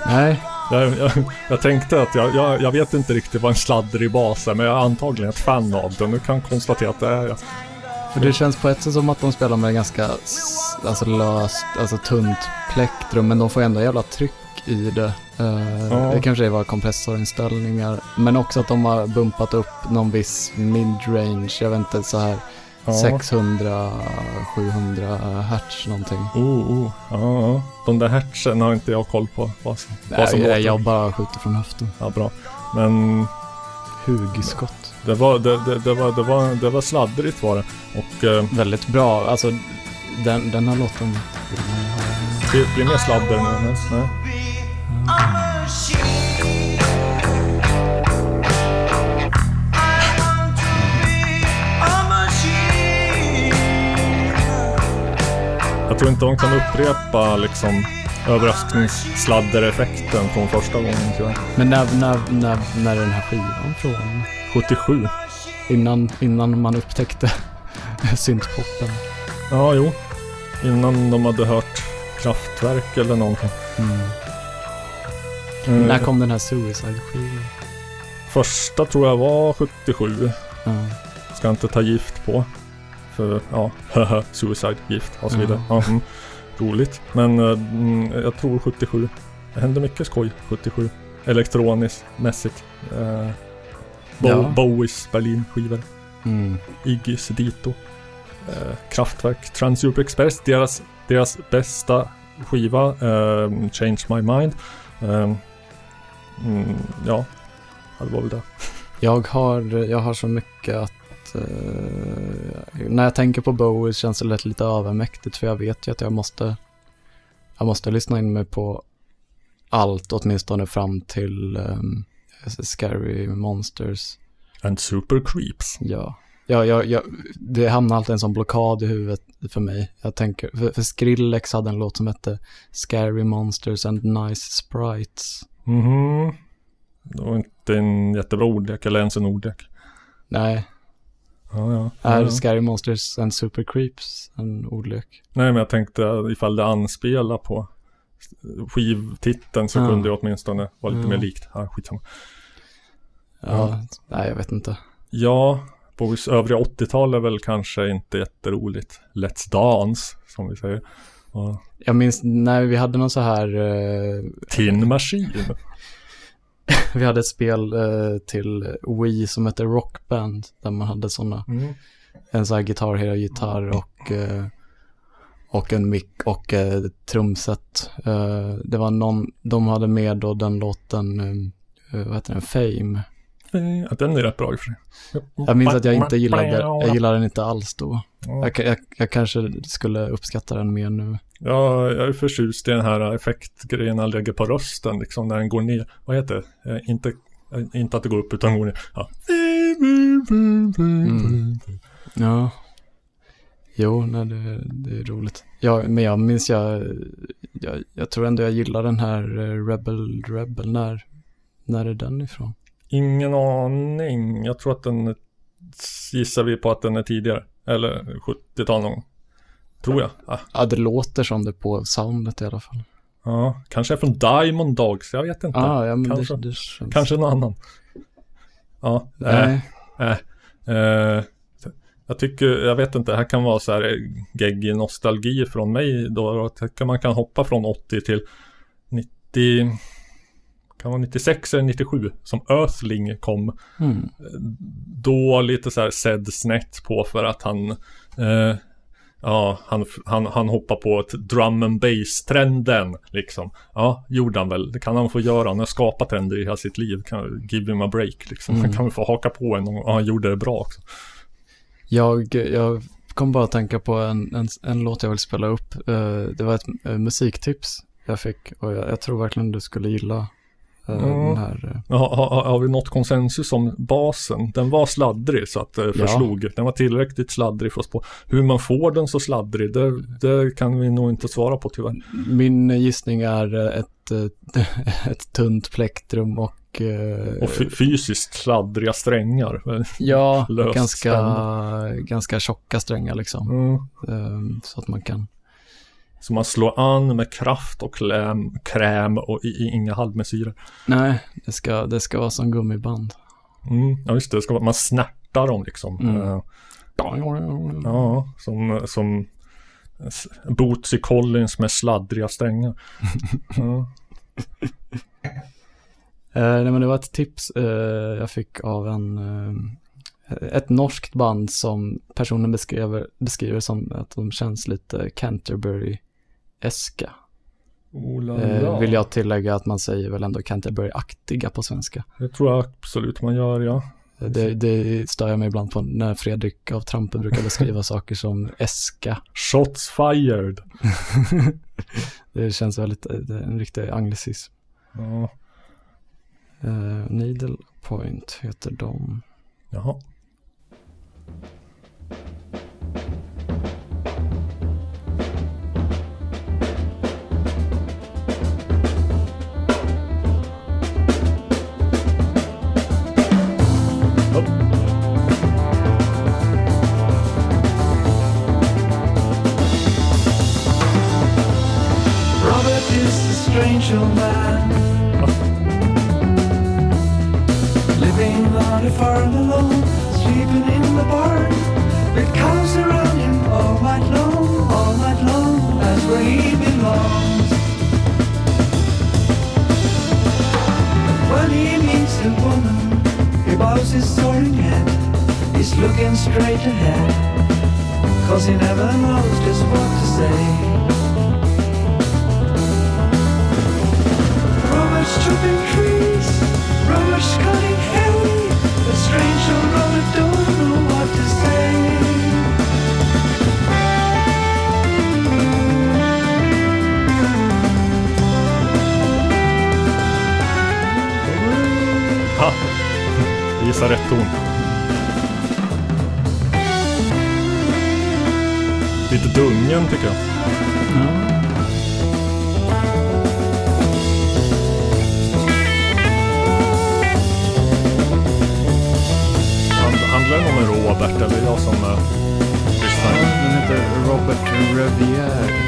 Nej, Jag, jag, jag tänkte att jag, jag, jag vet inte riktigt vad en sladdrig bas är, men jag är antagligen ett fan av den. Nu kan konstatera att det är jag. för det känns på ett sätt som att de spelar med ganska alltså löst, alltså tunt plektrum, men de får ändå jävla tryck i det. Eh, Ja. Det kanske var kompressorinställningar, men också att de har bumpat upp någon viss midrange, jag vet inte, så här Ja. 600-700 hertz någonting. Oh, oh. Ja, ja. De där hertzen har inte jag koll på. Vad som, vad som Nej, låter. jag bara skjuter från höften. Ja, bra. Men Hugskott. det var, det, det, det, var, det, var, det var sladdrigt var det. Och eh, Väldigt bra, alltså den, den här låten det blir mer sladder nu. Nej. Nej. Jag tror inte de kan upprepa liksom överraskningssladdereffekten från första gången tyvärr. Men när, när, när, när är den här skivan från? 77. Innan, innan man upptäckte *laughs* syntpoppen. Ja, jo. Innan de hade hört kraftverk eller någonting. Mm. Mm. När kom den här Suicide-skivan? Första tror jag var 77. Ja. Ska inte ta gift på. För ja, suicide, gift och så vidare. Ja, mm, roligt. Men eh, mm, jag tror 77. Det hände mycket skoj 77. Elektroniskt mässigt. Eh, Bo- Ja. Bowies Berlin-skivor. Mm. Iggys Dito. Eh, Kraftwerk, Transeurope Express, deras, deras bästa skiva, eh, Change My Mind. Eh, mm, ja, ja, det var väl det. Jag har, jag har så mycket att eh, när jag tänker på Bowie känns det lätt lite övermäktigt för jag vet ju att jag måste jag måste lyssna in mig på allt åtminstone fram till um, Scary Monsters. And Super Creeps. Ja. Ja, ja, ja, det hamnar alltid en sån blockad i huvudet för mig. Jag tänker, för, för Skrillex hade en låt som hette Scary Monsters and Nice Sprites. Mhm. Det var inte en jättebra ordlek, eller ens en ordlek. Nej, Ja, ja. är ja. Scary Monsters and Super Creeps en ordlek? Nej, men jag tänkte ifall det anspelar på skivtiteln så kunde det åtminstone vara lite mer likt. Ja, skitsamma. Ja, nej jag vet inte. Ja, Bowies övriga 80-tal är väl kanske inte jätteroligt. Let's Dance, som vi säger. Jag minns när vi hade någon så här, eh, Tin Machine. *laughs* vi hade ett spel eh, till Wii som hette Rockband, där man hade sådana, Mm. en sån här gitarr, hela gitarr och, eh, och en mick och eh, trumset. Eh, det var någon, de hade med då den låten, eh, vad heter den, Fame. Ja, den är rätt bra i och för sig. Jag minns att jag inte gillade, jag gillade den inte alls då. Ja. Jag, jag, jag kanske skulle uppskatta den mer nu. Ja, jag är förtjust i den här effektgrejen han lägger på rösten, liksom när den går ner. Vad heter det? Eh, inte, eh, inte att det går upp, utan går ner. Ja. Mm. Ja. Jo, nej, det, det är roligt. Ja, men jag minns jag, jag, jag tror ändå jag gillar den här eh, Rebel Rebel. När, när är den ifrån? Ingen aning. Jag tror att den gissar vi på att den är tidigare. Eller 70-tal någon gång. Tror jag. Ah, Ja, det låter som det på soundet i alla fall. ja, kanske är från Diamond Dogs. Jag vet inte. Ah, ja, men kanske, det, det känns... kanske någon annan. Ja, äh, Nej. äh, äh, jag tycker, jag vet inte, det här kan vara så här eh, geggig nostalgi från mig då. Jag tycker man kan hoppa från 80 till 90, kan vara 96 eller 97 som Earthling kom. Mm. då lite så här sedd snett på för att han eh, Ja, han, han, han hoppar på ett drum and bass trenden liksom. Ja, gjorde han väl. Det kan han få göra. Han har skapat trender i hela sitt liv. Kan, give him a break liksom. Mm. Han kan väl få haka på en och han gjorde det bra också. Jag, jag kom bara att tänka på en, en, en låt jag vill spela upp. Eh, det var ett eh, musiktips jag fick och jag, jag tror verkligen du skulle gilla Mm. här. eh, Ja, har, har, vi nått konsensus om basen? Den var sladdrig så att det förslog. Den var tillräckligt sladdrig för oss på. Hur man får den så sladdrig, det, det kan vi nog inte svara på tyvärr. Min gissning är eh, ett, eh, *laughs* ett tunt plektrum och... eh, Och fy- fysiskt sladdriga strängar. *laughs* Ja, ganska, ganska tjocka strängar liksom. Mm. Eh, Så att man kan... Så man slår an med kraft och kräm, kräm och i, i inga halvmesyrer. Nej, det ska, det ska vara som gummiband. Mm. Ja just det, det ska vara, man snärtar dem liksom. Mm. Eh, Ja, som, som Bootsy Collins med sladdriga strängar. *laughs* ja. Eh, nej men det var ett tips eh, jag fick av en, eh, ett norskt band som personen beskriver, beskriver som att de känns lite Canterbury-eska. Oh, Eh, vill jag tillägga att man säger väl ändå Canterbury-aktiga på svenska. Det tror jag absolut man gör, ja. Eh, Det, det stör jag mig ibland på när Fredrik av Trampe brukar beskriva *laughs* saker som eska. Shots fired. *laughs* det känns väldigt, eh, det är en riktig anglicism. Ja, Uh, Needle Point heter de. jaha. Old man Living on a farm alone Sleeping in the barn It comes around him all night long, all night long, that's where he belongs. When he meets a woman, he bows his soaring head. He's looking straight ahead, cause he never knows just what to say. Gissa rätt ton. Lite dungen tycker jag. Hand- Robert eller jag som uh, lyssnar? Den heter Robert Revier.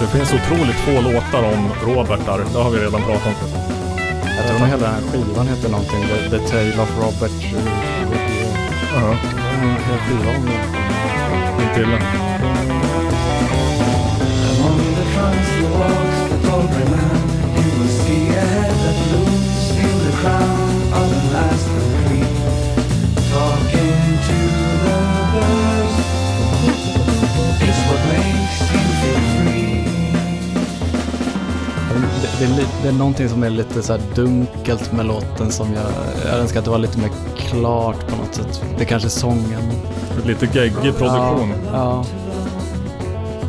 Det finns otroligt få låtar om Robertar. Det har vi redan pratat om. Jag tror nog hela den här skivan heter någonting. The, The Tale of Robert Revier. Ja, En hel skiva om det. inte illa. See a head that looms the crown of an aspen Det, är det är någonting som är lite så här dunkelt med låten som jag, jag önskar att det var lite mer klart på något sätt. Det är kanske är sången. Lite geggig produktion. Ja, ja.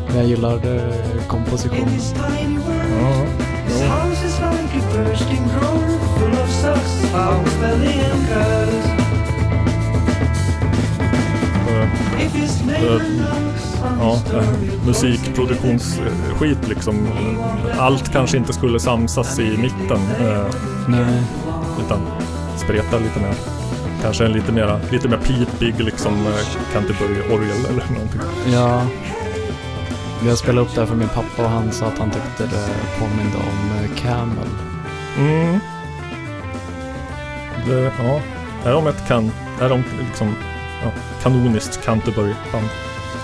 Men jag gillar eh, In komposition. his tiny world, Ja, his house is like a bursting drawer full of socks, fowls, belly and curls. eh, ja, his musikproduktionsskit liksom. Allt kanske inte skulle samsas i mitten. eh, Nej. Utan spreta lite mer. Kanske en lite mera, lite mer pipig liksom eh, Canterbury-orgel eller någonting. Ja. Jag spelade upp det här för min pappa och han sa att han tyckte det påminde om eh, Camel. Mm. Det, ja. Är de ett kan... Är de liksom ja, kanoniskt Canterbury-band?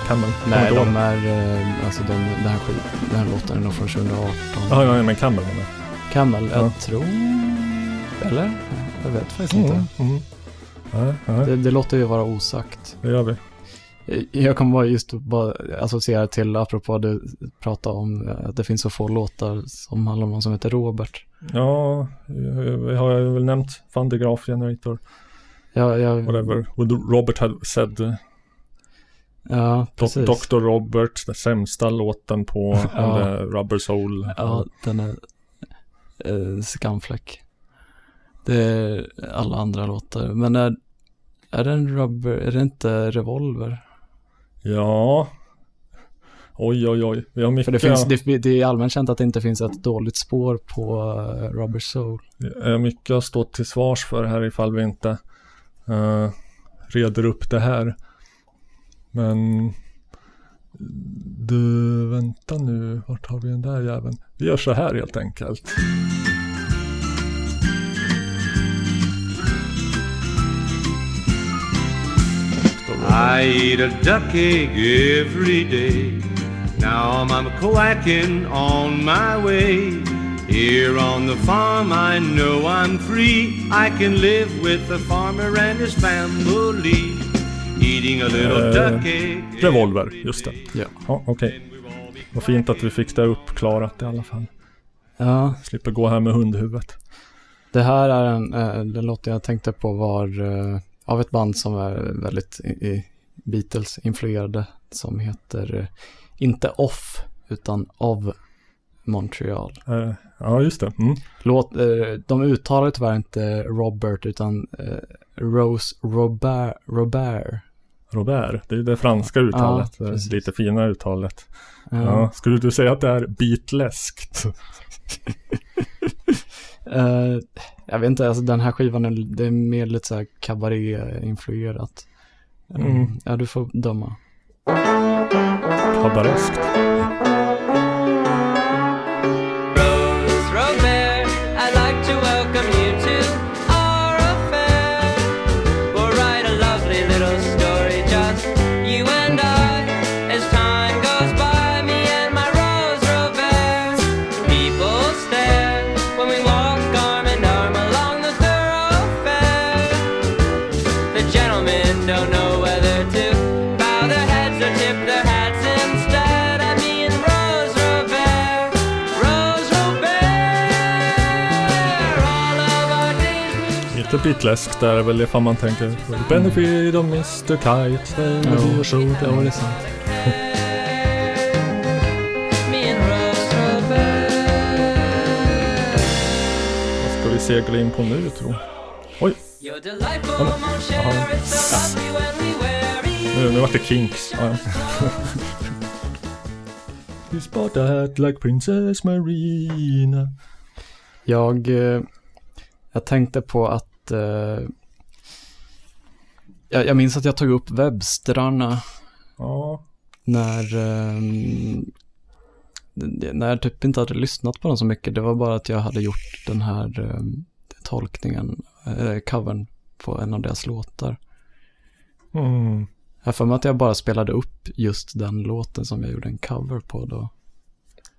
Camel? Nej, de ihåg. är, eh, alltså de, den, här den här låten är nog från 2018. Ja, ja, ja, men Camel menar jag. Camel, jag Ja. tror... Eller? Jag vet faktiskt Mm, inte. mm. Nej, nej, Det, det låter ju vara osagt. det gör vi. Jag kommer bara just bara associera till, apropå du pratade om eh, att det finns så få låtar som handlar om någon som heter Robert. Ja, vi har jag väl nämnt Van de Graaf Generator, Jag, jag, whatever. What Robert had said. Ja, precis. Dr. Robert, den sämsta låten på *laughs* Ja. Rubber Soul. Ja, den är eh, skamfläck. Det är alla andra låtar. Men är, är det en rubber, är det inte Revolver? Ja. Oj, oj, oj. Vi har mycket. För det, finns, det, det är allmänt känt att det inte finns ett dåligt spår på eh, Rubber Soul. Det är mycket att stå till svars för här ifall vi inte uh, reder upp det här. Men du, vänta nu, vart har vi den där jäveln? Vi gör så här helt enkelt. I eat a duck egg every day. Now I'm quacking on my way. Here on the farm, I know I'm free. I can live with the farmer and his family. Eh. Revolver, just det. Ja. Ja, okej. Vad fint att vi fick det uppklarat i alla fall. Ja, Slipper gå här med hundhuvudet. det här är en, eh, den låten jag tänkte på var eh, av ett band som är väldigt i, i Beatles-influerade som heter eh, inte Off utan Of Montreal. Eh, ja, just det. Mm. Låt, eh, de uttalar tyvärr inte Robert utan eh, Rose Robert, Robert. Robert, det är det franska uttalet. Ja, det lite finare uttalet. Ja. Ja. Skulle du säga att det är beatleskt? *laughs* Eh, jag vet inte, alltså den här skivan är, det är mer lite så här cabaret-influerat. Eh, Mm. Ja, du får döma. Kabareskt. Lite bitläsk där är väl ifall man tänker Benefit of Mr. Kite, will be a show. Ja, det är sant. Vad ska vi segla in på nu tro? Oj, each nu, nu vart det Kinks. Ja, ja. You spot that like Princess Marina. Jag, eh, jag tänkte på att eh, jag, jag minns att jag tog upp Webstrarna Ja, när, det- när jag typ inte hade lyssnat på dem så mycket. Det var bara att jag hade gjort den här ehm, tolkningen, eh, covern på en av deras låtar. mm. Jag för mig att jag bara spelade upp just den låten som jag gjorde en cover på då.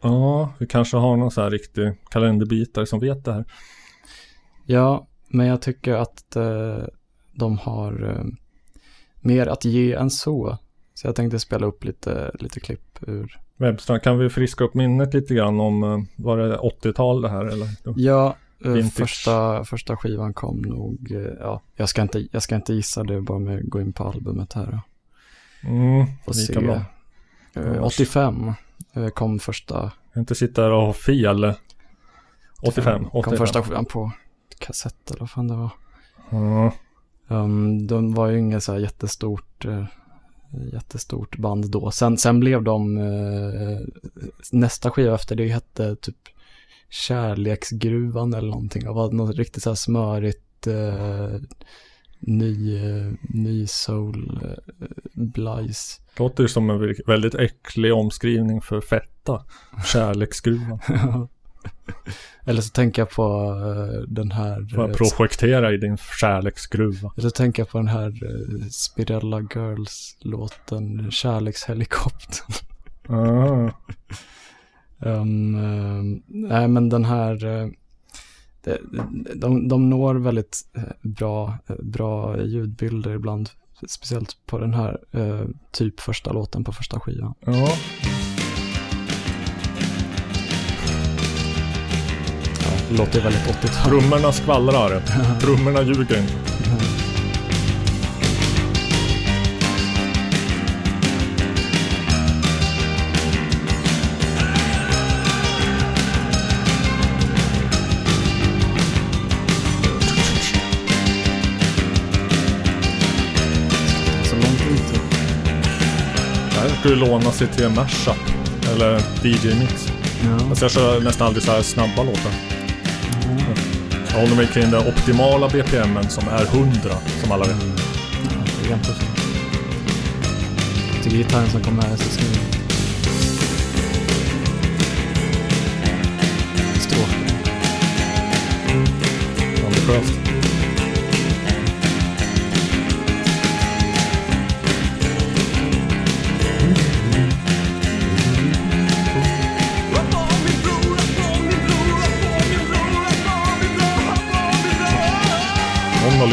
ja vi kanske har någon så här riktig kalenderbitare som vet det här. Ja, men jag tycker att eh, de har eh, mer att ge än så. Så jag tänkte spela upp lite, lite klipp ur. Webstrand, kan vi friska upp minnet lite grann om, eh, var det 80-tal det här eller? Ja, Vintage. första, första skivan kom nog, ja, jag ska inte, jag ska inte gissa det, bara med att gå in på albumet här. Mm, Och lika se. bra. Eh, 85 eh, kom första, Inte sitta där och ha fel. 85, 85. kom första skivan på kassett eller vad fan det var. Ja, Um, de var ju inget så här jättestort, eh, jättestort band då. Sen, sen blev de, eh, nästa skiva efter det hette typ Kärleksgruvan eller någonting. Det var något riktigt så här smörigt, eh, ny, ny soul, blajs. låter ju som en väldigt äcklig omskrivning för fetta. *laughs* Kärleksskruvan. *laughs* eller så tänker jag på eh, den här, jag eh, projektera i din kärleksskruva. eller så tänker jag på den här eh, Spirella Girls-låten Kärlekshelikoptern. Ah, Um, *laughs* ehm, nej, men den här, eh, de, de, de når väldigt bra, bra ljudbilder ibland, speciellt på den här eh, typ första låten på första skivan. ja, det låter väldigt 80-tal. trummorna skvallrar. *laughs* Trummorna ljuger inte. Här skulle låna sig till en mashup. Eller DJ-mix. Ja, Alltså jag kör nästan aldrig så här snabba låtar. Jag håller mig kring den optimala BPMen som är 100, som alla vet. det är jättefint. Jag tycker gitarren som kommer här är så snygg. Stråken. Ambitiöst.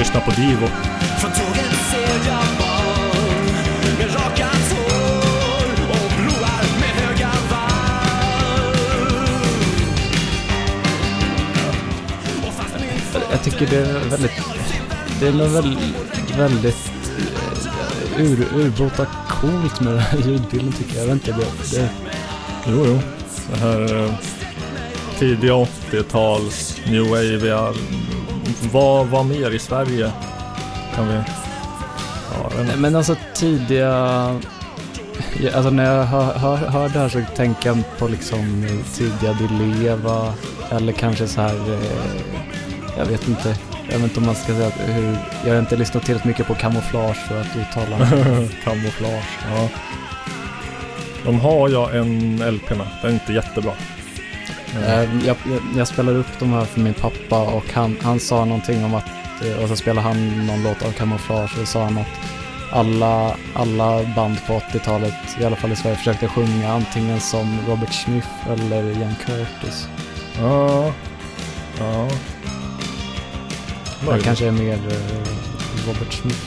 Lyssnat på Divo. Från tåget ser jag barn med rakat hår och broar med höga valv. Jag tycker det är väldigt, det är något väldigt, väldigt eh, ur, urbota coolt med den här ljudbilden tycker jag. Jag vet inte, det, det, Jo, jo. Det här eh, tidiga 80-tals, new wave Vad var mer i Sverige? Kan vi... Ja, men alltså tidiga, alltså när jag hör, hör, hör det här så tänker jag på liksom tidiga Di Leva eller kanske så här, eh, jag vet inte, jag vet inte om man ska säga hur, jag har inte lyssnat tillräckligt mycket på kamouflage för att uttala *laughs* Kamouflage, ja. De har jag en LP med. Den är inte jättebra. Eh, Jag, jag, jag spelade upp de här för min pappa och han, han sa någonting om att, eh, och så spelade han någon låt av Camouflage och sa han att alla, alla band på 80-talet, i alla fall i Sverige, försökte sjunga antingen som Robert Smith eller Ian Curtis. Ja. Ja. Möjligt. kanske är mer eh, Robert Smith.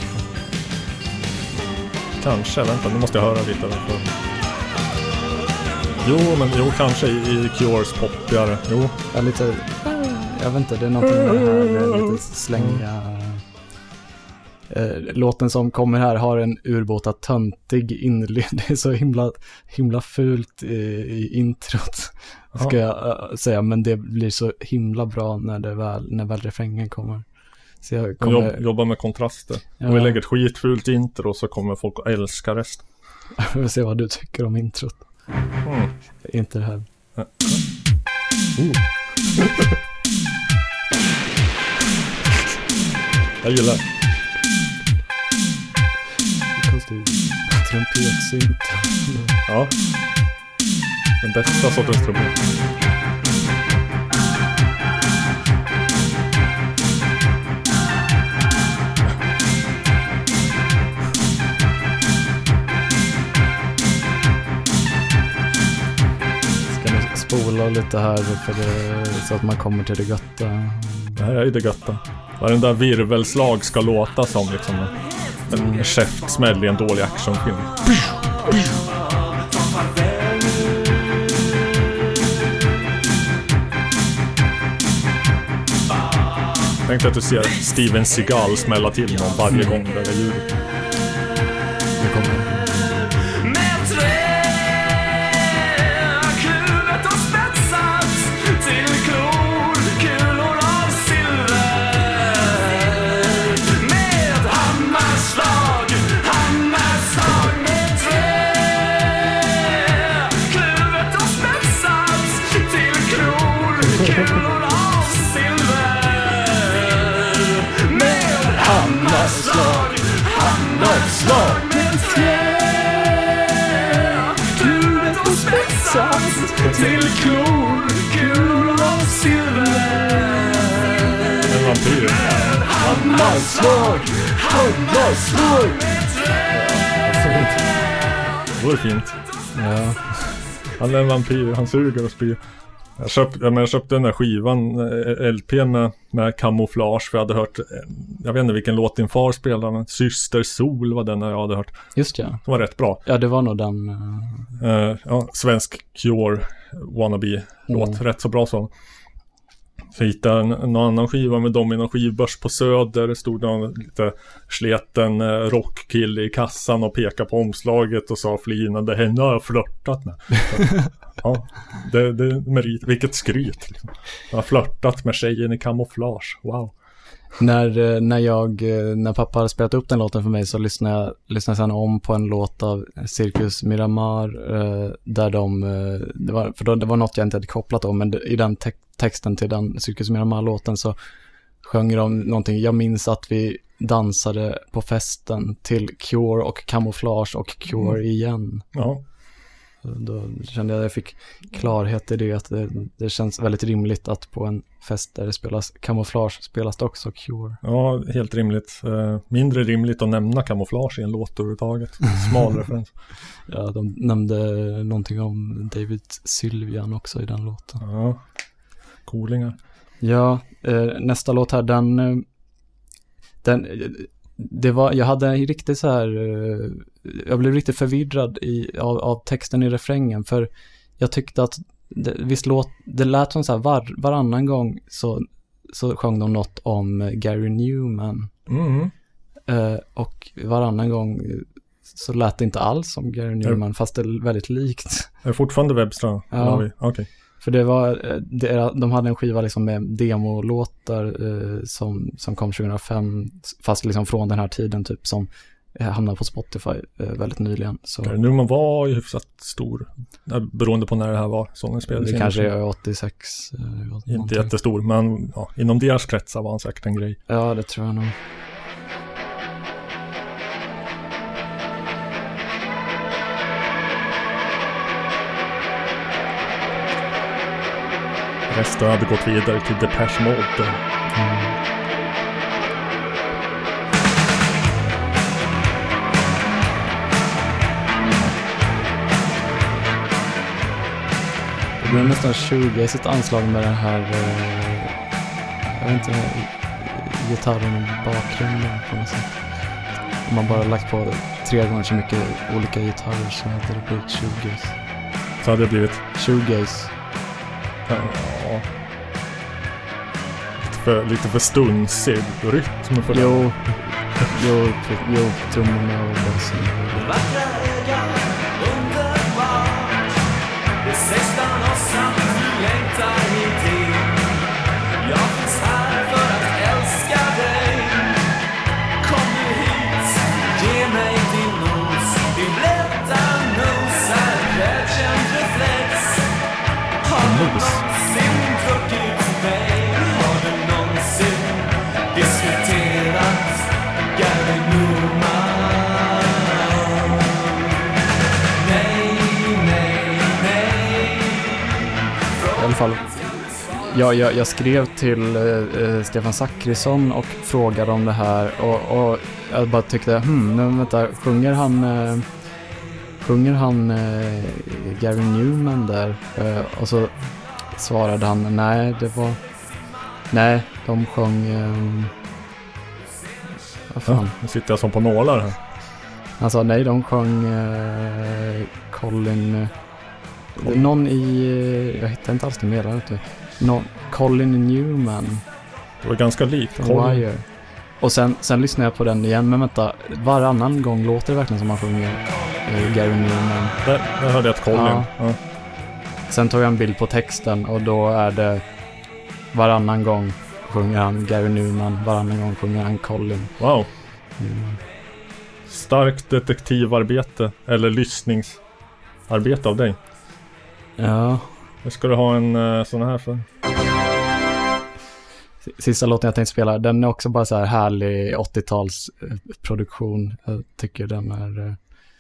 Kanske, vänta nu måste jag höra lite. För... Jo, men jo, kanske i, Cures poppigare. Jo, Ja, lite, jag vet inte, det är någonting med det här lite slängiga... Eh, låten som kommer här har en urbåta töntig inledning. *laughs* Det är så himla, himla fult i, i introt, ska jag eh, säga. Men det blir så himla bra när, det väl, när väl refrängen kommer. Så jag Jobb, kommer... jobba med kontraster. Ja. Om vi lägger ett skitfult intro så kommer folk att älska resten. *laughs* Jag vill se vad du tycker om introt. Mm. Inte det här. Jag gillar det. Konstig trumpetsynt. Ja. Den bästa sortens trumpet. Spola lite här för det, så att man kommer till det götta. Det här är ju det götta. Där virvelslag ska låta som liksom. En, en käftsmäll i en dålig actionfilm. Tänk dig att du ser Steven Seagal smälla till någon varje gång det där ljudet. Hammarslag, hammarslag Det vore fint. Ja. Han är en vampyr, han suger och spyr. Jag köpte, ja, men jag köpte den där skivan, eh, LP med, med kamouflage för jag hade hört, eh, jag vet inte vilken låt din far spelade, men Syster Sol var den jag hade hört. Just ja. Den var rätt bra. Ja, det var nog den. Eh, ja, svensk Cure wannabe-låt, Mm. rätt så bra sång. Jag hittade en, en annan skiva med dem i någon skivbörs på Söder. Det stod någon lite sleten eh, rockkille i kassan och pekade på omslaget och sa flinande henne har jag flörtat med. Så, ja, det, det är merit. Vilket skryt. Liksom. Jag har flörtat med tjejen i kamouflage. Wow. När, eh, när jag, eh, när pappa hade spelat upp den låten för mig så lyssnade jag, lyssnade sen om på en låt av Cirkus Miramar eh, där de, det var, för då, det var något jag inte hade kopplat om, men i den te- texten till den Cirkus Miramar-låten så sjöng de någonting, jag minns att vi dansade på festen till Cure och Camouflage och Cure igen. Ja, Då kände jag att jag fick klarhet i det, att det, det känns väldigt rimligt att på en fest där det spelas Camouflage spelas det också Cure. ja helt rimligt. Eh, mindre rimligt att nämna kamouflage i en låt överhuvudtaget. Smal *laughs* referens. Ja, de nämnde någonting om David Sylvian också i den låten. Ja, coolingar. Ja, eh, nästa låt här, den, eh, den, det var, jag hade en riktigt så här, jag blev riktigt förvirrad i, av, av texten i refrängen, för jag tyckte att, det, visst låt, det lät som så här var, varannan gång så, så sjöng de något om eh, Gary Newman, Mm. eh, och varannan gång så lät det inte alls som Gary Newman, fast det är väldigt likt. *laughs* Är det fortfarande Webstra? Ja. Okej. För det var, eh, det, är- de hade en skiva liksom med demolåtar eh, som, som kom 2005, fast liksom från den här tiden typ som hamnade på Spotify eh, väldigt nyligen. Så Newman var ju hyfsat stor. Eh, Beroende på när det här var. Sången spelades det kanske är 86. Eh, Inte någonting. jättestor, men ja, inom deras kretsar var han säkert en grej. Ja, det tror jag nog. Resten hade gått vidare till Depeche Mode. Det blev nästan 20 i sitt anslag med den här, eh, jag vet inte, gitarren i bakgrunden på något sätt. Om man bara lagt på tre gånger så mycket olika gitarrer så hade det blivit 20. Så hade det blivit, 20 ja, för, lite för stunsig rytm för det. Jo, jo, jo, trummorna och basen. Fall. Ja, jag, jag skrev till eh, eh, Stefan Zackrisson och frågade om det här och, och jag bara tyckte, hmm, men vänta, sjunger han, eh, sjunger han eh, Gary Newman där? Eh, och så svarade han, nej, det var, nej, de sjöng, eh, vad fan? Ja, nu sitter jag som på nålar här. Han sa nej, de sjöng Colin... Någon i... Jag hittar inte alls det mer. Vet du. Någon, Colin Newman Det var ganska likt. Colin. Wire. Och sen, sen lyssnade jag på den igen, men vänta. Varannan gång låter det verkligen som han sjunger eh, Gary Newman. Där, där hörde jag ett Colin. Ja. Ja. Sen tog jag en bild på texten och då är det varannan gång sjunger han Gary Newman, varannan gång sjunger han Colin Wow. Newman. Starkt detektivarbete. Eller lyssningsarbete av dig. Ja, Nu ska du ha en uh, sån här för. Sista låten jag tänkte spela, den är också bara så här härlig 80-talsproduktion. Jag tycker den är... eh,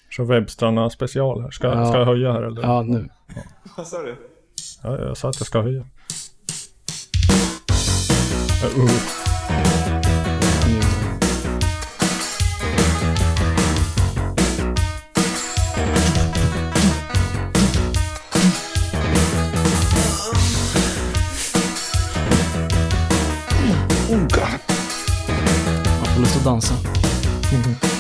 Så Webbstrarna special här. Ska, Ja. ska jag höja här eller? Ja, nu. Vad sa du? Ja, jag sa att jag ska höja. Uh, Man får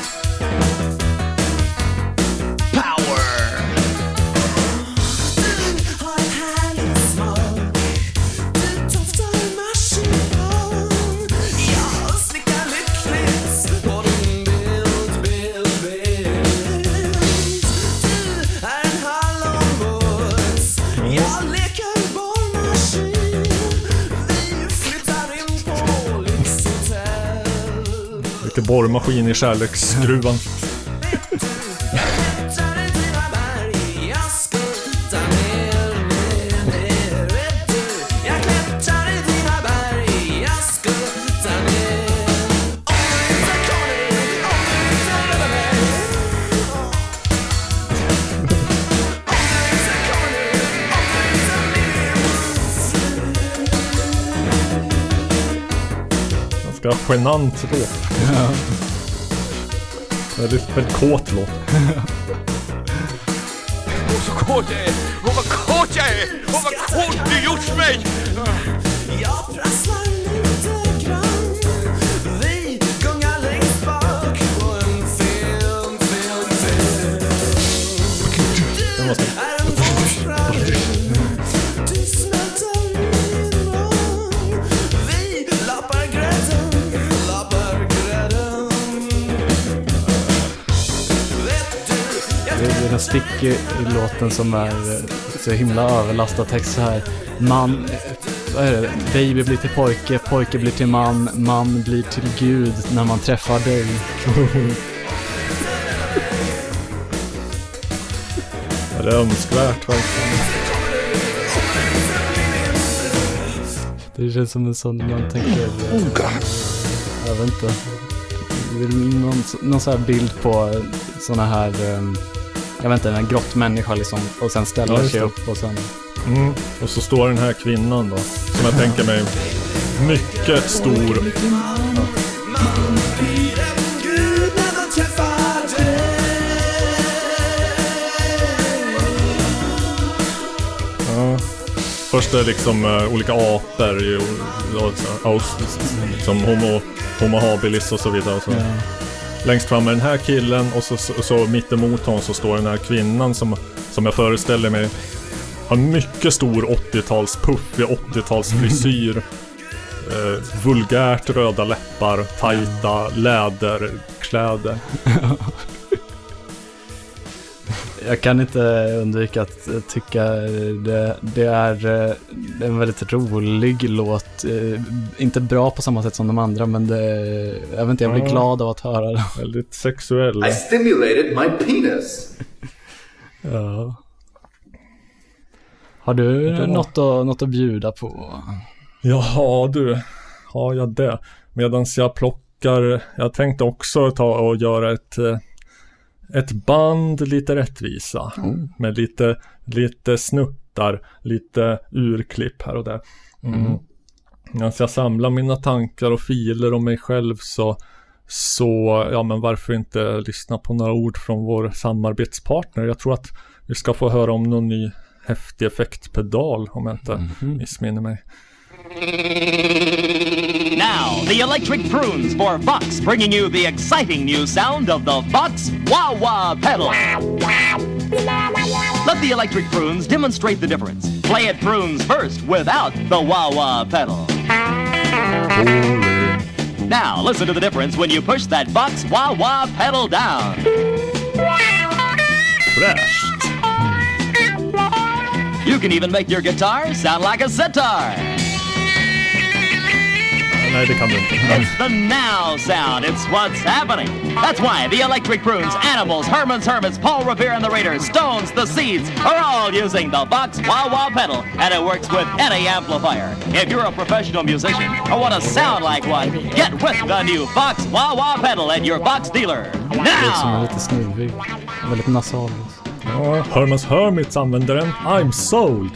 Lite borrmaskin i kärleksgruvan. Genant låt. Väldigt, väldigt kåt låt. Åh, så kåt jag är! Åh, vad kåt jag är! Åh, vad kåt du gjort mig! Jag prasslar lite grann Vi gungar längst bak på en film, film, film måste... är en stick i, låten som är eh, så himla överlastad text så här. Man, vad är det? Baby blir till pojke, pojke blir till man, man blir till gud när man träffar dig. Ja, det är önskvärt verkligen. Det känns som en sån man tänker... eh, Jag vet inte. Det är någon, någon sån här bild på såna här... eh, Jag vet inte, en grottmänniska liksom. Och sen ställer Ja, sig upp och sen... Mm. Och så står den här kvinnan då. Som jag tänker mig mycket stor. Ja. Först är det liksom eh, olika apor i, och, så- aus- som homo, homo habilis och så vidare. Och så. Ja. Längst fram är den här killen och så, så, så mitt emot honom så står den här kvinnan som, som jag föreställer mig har mycket stor 80-tals puffig 80-talsfrisyr. *laughs* eh, vulgärt röda läppar, tajta läderkläder. Jag kan inte undvika att eh, tycka det, det, är, eh, en väldigt rolig låt. Eh, Inte bra på samma sätt som de andra, men det, jag vet inte, jag blir Ja. glad av att höra det. Väldigt sexuell. I stimulated my penis. *laughs* Ja. Har du var- något, att, något att bjuda på? Jaha du, har jag det? Medan jag plockar, jag tänkte också ta och göra ett, eh, ett band lite rättvisa. Med lite, lite snuttar, lite urklipp här och där. Mm. Medan jag samlar mina tankar och filer om mig själv så, så, ja men varför inte lyssna på några ord från vår samarbetspartner. Jag tror att vi ska få höra om någon ny häftig effektpedal om jag inte missminner mig. Now, the electric prunes for Vox, bringing you the exciting new sound of the Vox Wah Wah pedal. Let the electric prunes demonstrate the difference. Play it prunes first without the Wah Wah pedal. Now, listen to the difference when you push that Vox Wah Wah pedal down. You can even make your guitar sound like a sitar. Nej, det kan du inte. It's the now sound. It's what's happening. That's why the Electric Prunes, Animals, Herman's Hermits, Paul Revere and the Raiders, Stones, the Seeds are all using the Vox Wah Wah pedal, and it works with any amplifier. If you're a professional musician or want to sound like one, get with the new Vox Wah Wah pedal at your Vox dealer. Det låter som Now! en lite snuvig. Väldigt nasal. Ja, Hermans Hermits använder den. I'm sold!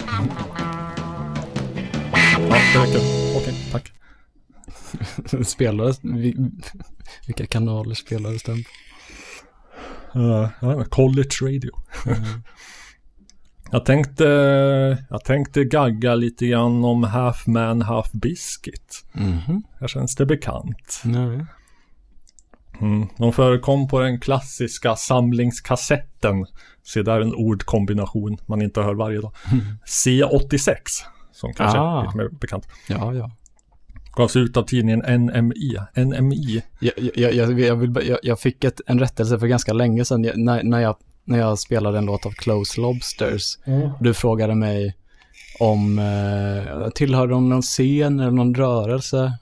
Ja, det räcker. Okej, tack. *laughs* spelades, vi- vilka kanaler spelades den på? Uh, inte, college radio. *laughs* jag tänkte, jag tänkte gagga lite grann om Half Man Half Biscuit. Mhm. Här känns det bekant. Nej. Mm. De förekom på den klassiska samlingskassetten. Se där en ordkombination man inte hör varje dag. *laughs* C86. Som kanske Ah. är lite mer bekant. Ja, ja. Gavs ut av tidningen NMI. NMI. Jag, jag, jag, jag, vill, jag, jag fick ett, en rättelse för ganska länge sedan jag, när, när, jag, när jag spelade en låt av Close Lobsters. Mm. Du frågade mig om eh, tillhörde de någon scen eller någon rörelse.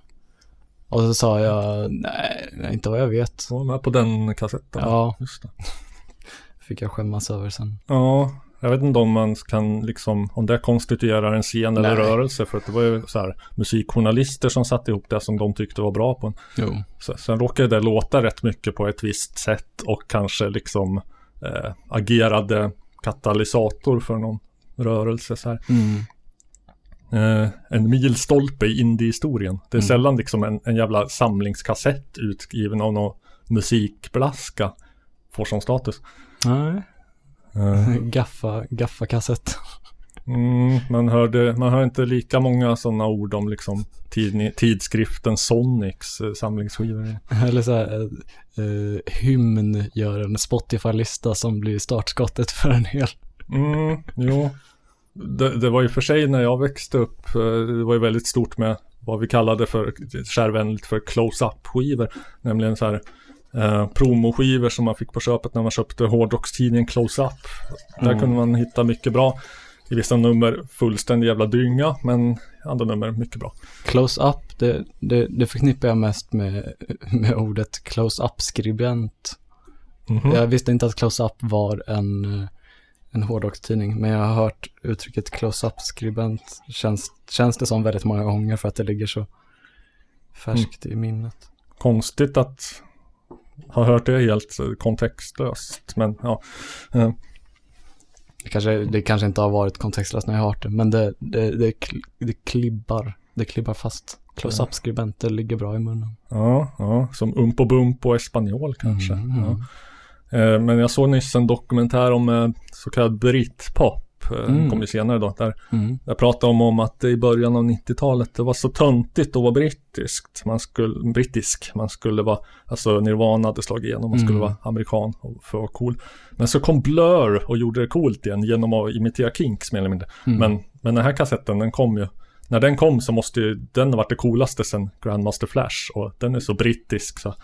Och så sa jag, nej, inte vad jag vet. Var med på den kassetten. Ja, Just det. fick jag skämmas över sen. Ja, jag vet inte om man kan liksom, om det konstituerar en scen eller Nej. rörelse. För att det var ju så här musikjournalister som satte ihop det som de tyckte var bra på en. Jo. Så, sen råkade det låta rätt mycket på ett visst sätt och kanske liksom eh, agerade katalysator för någon rörelse så här. Mm. Eh, en milstolpe i indie-historien. Det är Mm. sällan liksom en, en jävla samlingskassett utgiven av någon musikblaska får som status. Nej, *laughs* gaffa, gaffa-kassett. Mm, man, hörde, man hör inte lika många sådana ord om liksom tidni, tidskriften Sonics eh, samlingsskivor. *laughs* Eller så här, eh, eh, hymn gör en Spotify-lista som blir startskottet för en hel. Mm, jo. Det, det var ju för sig när jag växte upp, eh, det var ju väldigt stort med vad vi kallade för, kärvänligt för close-up skivor. Nämligen så här eh, promoskivor som man fick på köpet när man köpte hårdrockstidningen Close-Up. Där Mm. kunde man hitta mycket bra. I vissa nummer fullständig jävla dynga, men andra nummer mycket bra. Close-up, det, det, det förknippar jag mest med, med ordet close-up-skribent. Mhm. Jag visste inte att close-up var en, en hårdrockstidning, men jag har hört uttrycket close-up-skribent. Känns, känns det som väldigt många gånger för att det ligger så färskt i minnet. Konstigt att ha hört det helt kontextlöst, men ja. Eh, Det kanske, det kanske inte har varit kontextlöst när jag har hört det, men det, det, det, det klibbar. Det klibbar fast. Close-up-skribent, det ligger bra i munnen. Ja, ja, som Umpo Bumpo Espanol kanske. Mm. Ja. Eh, Men jag såg nyss en dokumentär om eh, så kallad britpop. Eh, Mm. Kom ju senare då. Där Mm. jag pratade om, om att i början av 90-talet det var så töntigt att vara brittiskt. Man skulle, brittisk. Man skulle vara, alltså Nirvana hade slagit igenom. Man skulle Mm. vara amerikan och för att vara cool. Men så kom Blur och gjorde det coolt igen genom att imitera Kinks mer eller mindre. Mm. Men, men den här kassetten den kom ju när den kom så måste ju den ha varit det coolaste sen Grandmaster Flash och den är så brittisk så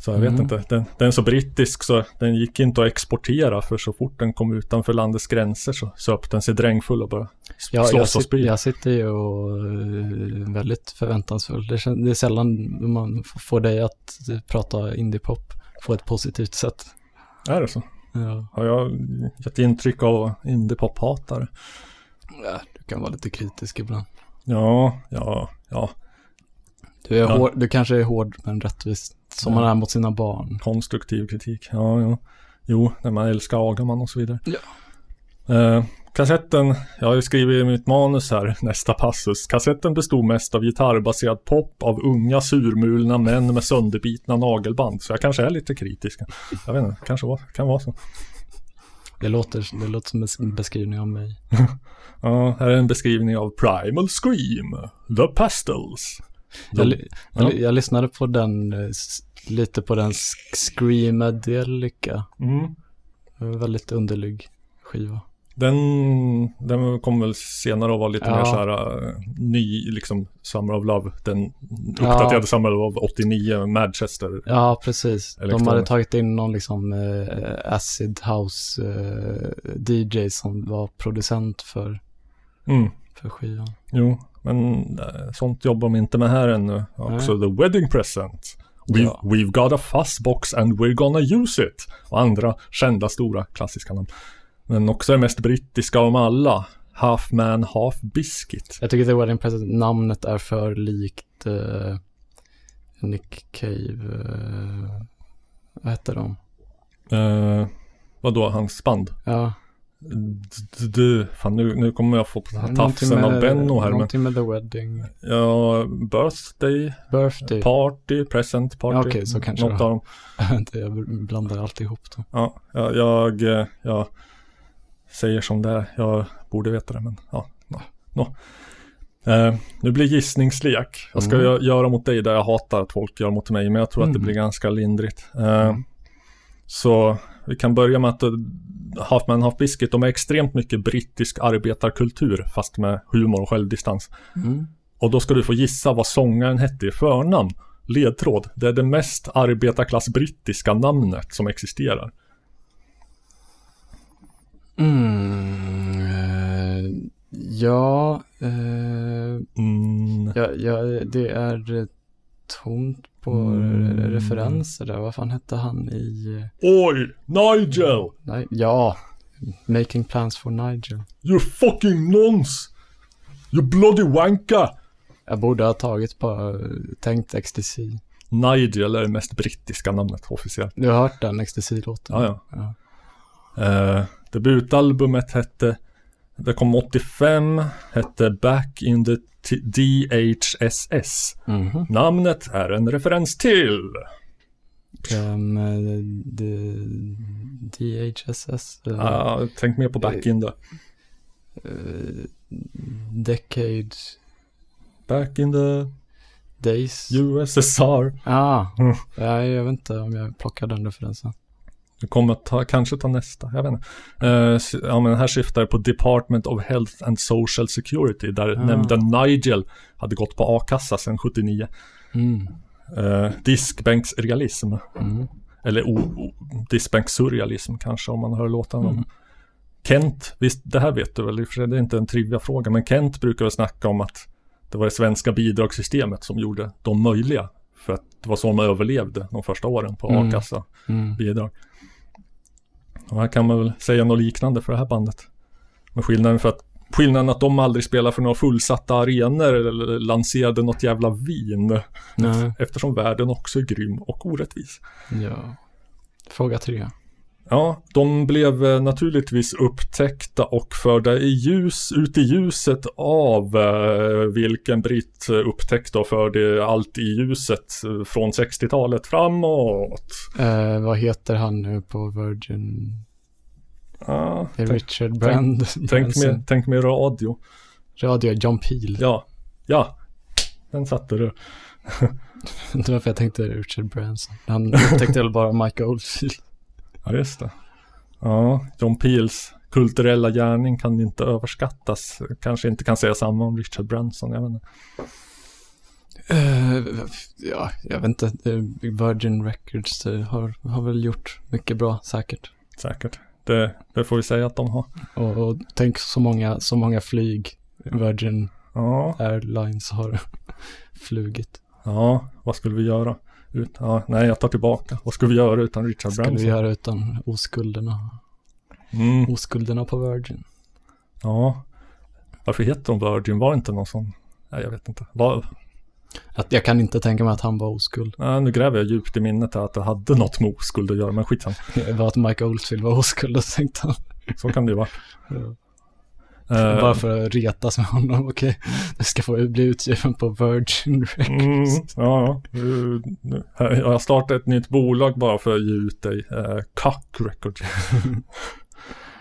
så jag vet Mm. inte, den, den är så brittisk så den gick inte att exportera för så fort den kom utanför landets gränser så söp den sig drängfull och s- Ja, jag, slåss och spy. jag sitter ju och är väldigt förväntansfull. Det, är sällan man får dig att prata indiepop på ett positivt sätt. Är det så? Ja. Har jag gett intryck av indiepop-hatare? Ja, du kan vara lite kritisk ibland. Ja, ja, ja. Du, är Ja. hård, du kanske är hård men rättvis, som man är mot sina barn. Konstruktiv kritik. Ja, ja. Jo, när man älskar Agaman och så vidare. Ja. Eh, kassetten, jag har ju skrivit i mitt manus här, nästa passus. Kassetten bestod mest av gitarrbaserad pop av unga surmulna män med sönderbitna nagelband. Så jag kanske är lite kritisk. Jag vet inte, kanske var, kan vara så. Det låter, det låter som en beskrivning av mig. *laughs* Ja, här är en beskrivning av Primal Scream, The Pastels. Jag, De- jag, jag lyssnade på den, eh, lite på den Screamadelica. Mm. Var väldigt underlig skiva. Den, den kommer väl senare att vara lite Ja. mer så här eh, ny, liksom Summer of Love. Den uppdaterade Ja. Summer of Love 89, Manchester. Ja, precis. De Elektroniskt. hade tagit in någon liksom eh, acid house eh, DJ som var producent för, Mm. för skivan. Jo, men eh, sånt jobbar de inte med här ännu. Också The Wedding Present. We've, Ja. we've got a fuzzbox and we're gonna use it. Och andra kända stora klassiska namn. Men också det mest brittiska dem alla. Half Man Half Biscuit. Jag tycker The Wedding Present, namnet är för likt eh, Nick Cave. Eh, vad heter de? Eh, vadå, hans band? Ja. Du, fan nu, nu kommer jag få tafsen av Benno här. Men, Någonting med The Wedding. ja, birthday, Birthday. party, present party. Ja, Okej, så kanske Något av dem. *laughs* Jag blandar alltid ihop dem. Ja, jag, jag, eh, jag säger som det är. Jag borde veta det, men ja. Nå. nå. Eh, nu blir gissningslek. Jag ska Mm. gö- göra mot dig där jag hatar att folk gör mot mig, men jag tror att det Mm. blir ganska lindrigt. Eh, Så vi kan börja med att uh, Half Man Half Biscuit, de är extremt mycket brittisk arbetarkultur, fast med humor och självdistans. Mm. Och då ska du få gissa vad sångaren hette i förnamn. Ledtråd, det är det mest arbetarklass brittiska namnet som existerar. Mm, eh, ja, eh, Mm. ja, ja, det är eh, tomt på Mm. re- referenser där. Vad fan hette han i... Oj, Nigel! Nej, ja, Making Plans for Nigel. You fucking nons! You bloody wanka! Jag borde ha tagit på, tänkt XTC. Nigel är det mest brittiska namnet officiellt. Du har hört den XTC-låten? Ja, ja. ja. Eh, debutalbumet hette, det kom 85, hette Back in the DHSS. Mhm. Namnet är en referens till Um, DHSS. eh, Ja, tänk mer på Back in the eh, Decade Back in the Days. USSR. Ah, Mm. ja, jag vet inte om jag plockar den referensen. Du kommer att ta, kanske ta nästa, jag vet inte. S- ja men här syftar det på Department of Health and Social Security där Ah. nämnden Nigel hade gått på a-kassa sedan 79. Mm. Eh, diskbänksrealism. Mm. Eller diskbänkssurrealism kanske om man hör låtarna. Mm. Kent, visst det här vet du väl, för det är inte en trivia-fråga, men Kent brukar väl snacka om att det var det svenska bidragssystemet som gjorde dem möjliga. Det var så de överlevde de första åren på Mm. a-kassa Mm. bidrag. Och här kan man väl säga något liknande för det här bandet. Men skillnaden för att Skillnaden att de aldrig spelar för några fullsatta arenor eller lanserade något jävla vin. Nej. Eftersom världen också är grym och orättvis. Ja. Fråga tre. Ja, de blev eh, naturligtvis upptäckta och förda i ljus, ut i ljuset av eh, vilken britt upptäckte och förde allt i ljuset eh, från 60-talet framåt. Eh, vad heter han nu på Virgin? Ja, Det är tänk- Richard Brand. Tänk, tänk, med, tänk med radio. Radio John Peel. Ja, ja, den satte du. *laughs* Det var för jag tänkte Richard Branson. Han upptäckte väl bara Mike Oldfield. Ja, just det. Ja, John Peels kulturella gärning kan inte överskattas. Kanske inte kan säga samma om Richard Branson, jag vet inte. Eh, ja, jag vet inte. Eh, Virgin Records eh, har, har väl gjort mycket bra säkert. Säkert. Det, det får vi säga att de har. Och, och tänk så många, så många flyg Virgin Ja, Airlines har *laughs* flugit. ja, vad skulle vi göra? Ut, ja, nej, jag tar tillbaka. Vad skulle vi göra utan Richard Skulle vi Branson? göra utan oskulderna? Mm, Oskulderna på Virgin. ja. Varför heter de Virgin? Var inte någon sån? Nej, jag vet inte. Var, Att jag kan inte tänka mig att han var oskuld. nej, nu gräver jag djupt i minnet att det hade något med oskuld att göra, men skitsamma. *laughs* Det var att Mike Oldfield var oskuld och tänkte han. Så kan det ju vara. Ja. Eh, Bara för att retas med honom. *laughs* Okej, du ska få bli utgiven på Virgin *laughs* Mm, Records. ja, ja. Nu- nu- Jag har startat ett nytt bolag bara för att ge ut dig. Eh, Cuck Records. *laughs*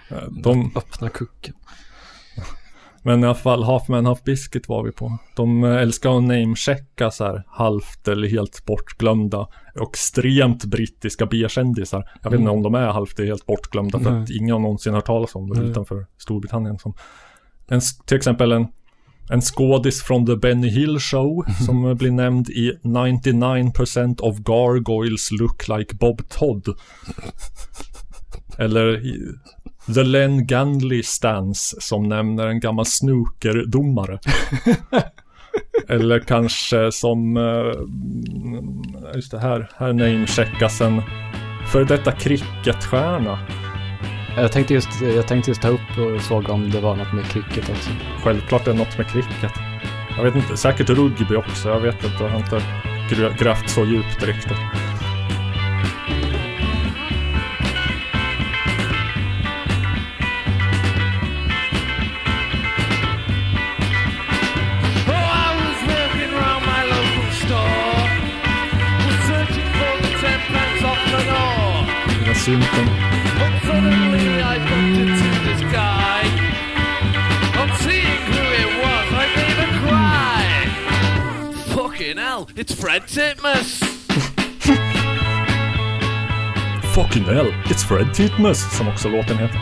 Eh, De, Öppna kucken. Men i alla fall, Half Man Half Biscuit var vi på. De eh, älskar att namechecka så här halvt eller helt bortglömda och extremt brittiska B-kändisar. Jag vet inte om de är halvt eller helt bortglömda för Nej. att ingen har någonsin hört talas om dem Nej. utanför Storbritannien. Som en, till exempel en en skådis från The Benny Hill Show *laughs* som eh, blir nämnd i 99% of gargoyles look like Bob Todd. Eller The Len Ganley Stance som nämner en gammal snookerdomare. *laughs* Eller kanske som, eh, just det här, här namecheckas en för detta cricketstjärna. Jag tänkte, just, jag tänkte just ta upp och fråga om det var något med cricket också. Självklart är det något med cricket. Jag vet inte, säkert rugby också. Jag vet inte, jag har inte grävt så djupt riktigt. Cry. Fucking hell, it's Fred Titmus. *laughs* Fucking hell, it's Fred Titmus, som också låten heter.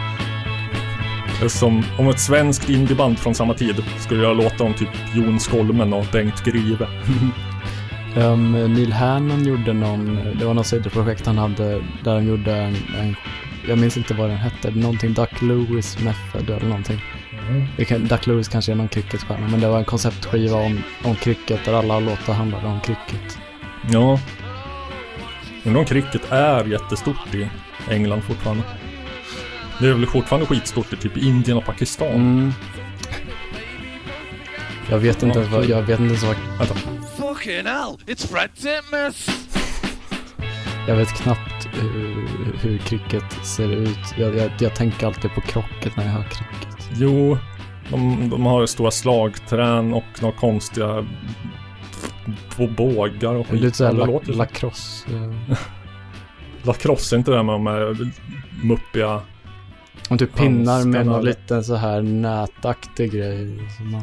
Som om ett svenskt indieband från samma tid skulle göra låtar om typ Jon Skolmen och Bengt Grive. *laughs* Um, Neil Hannon gjorde någon, det var något sidoprojekt han hade där han gjorde en, en jag minns inte vad den hette, någonting Duck Lewis Method eller någonting. Kan, Duck Lewis kanske är någon cricketstjärna, men det var en konceptskiva om, om cricket där alla låtar handlade om cricket. Ja. Undrar om cricket är jättestort i England fortfarande. Det är väl fortfarande skitstort i typ Indien och Pakistan. Mm. Jag vet inte ens vad, jag vet inte ens vad, Vänta. Fucking hell, it's Fred Titmus. jag vet knappt hur, hur cricket ser ut. Jag, jag, jag tänker alltid på krocket när jag hör cricket. Jo, de, de har ju stora slagträn och några konstiga två bågar och skit. Lite såhär la, så. lacrosse. eh, *laughs* Lacrosse, är inte det med de här muppiga... Om typ pinnar med någon liten så här nätaktig grej.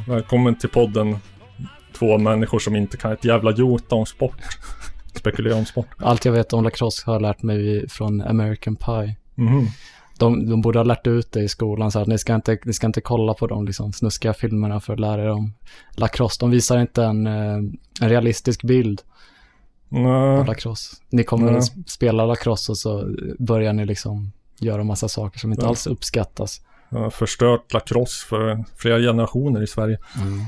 Välkommen till podden. Två människor som inte kan ett jävla jota om sport. *laughs* Spekulera om sport. Allt jag vet om lacrosse har jag lärt mig från American Pie. Mhm. De, de borde ha lärt ut det i skolan så att ni ska inte, ni ska inte kolla på de liksom snuskiga filmerna för att lära er om lacrosse. De visar inte en, eh, en realistisk bild Nej. av lacrosse. Ni kommer Nej. spela lacrosse och så börjar ni liksom göra massa saker som inte Ja. alls uppskattas. Har förstört lacrosse för flera generationer i Sverige. Mm.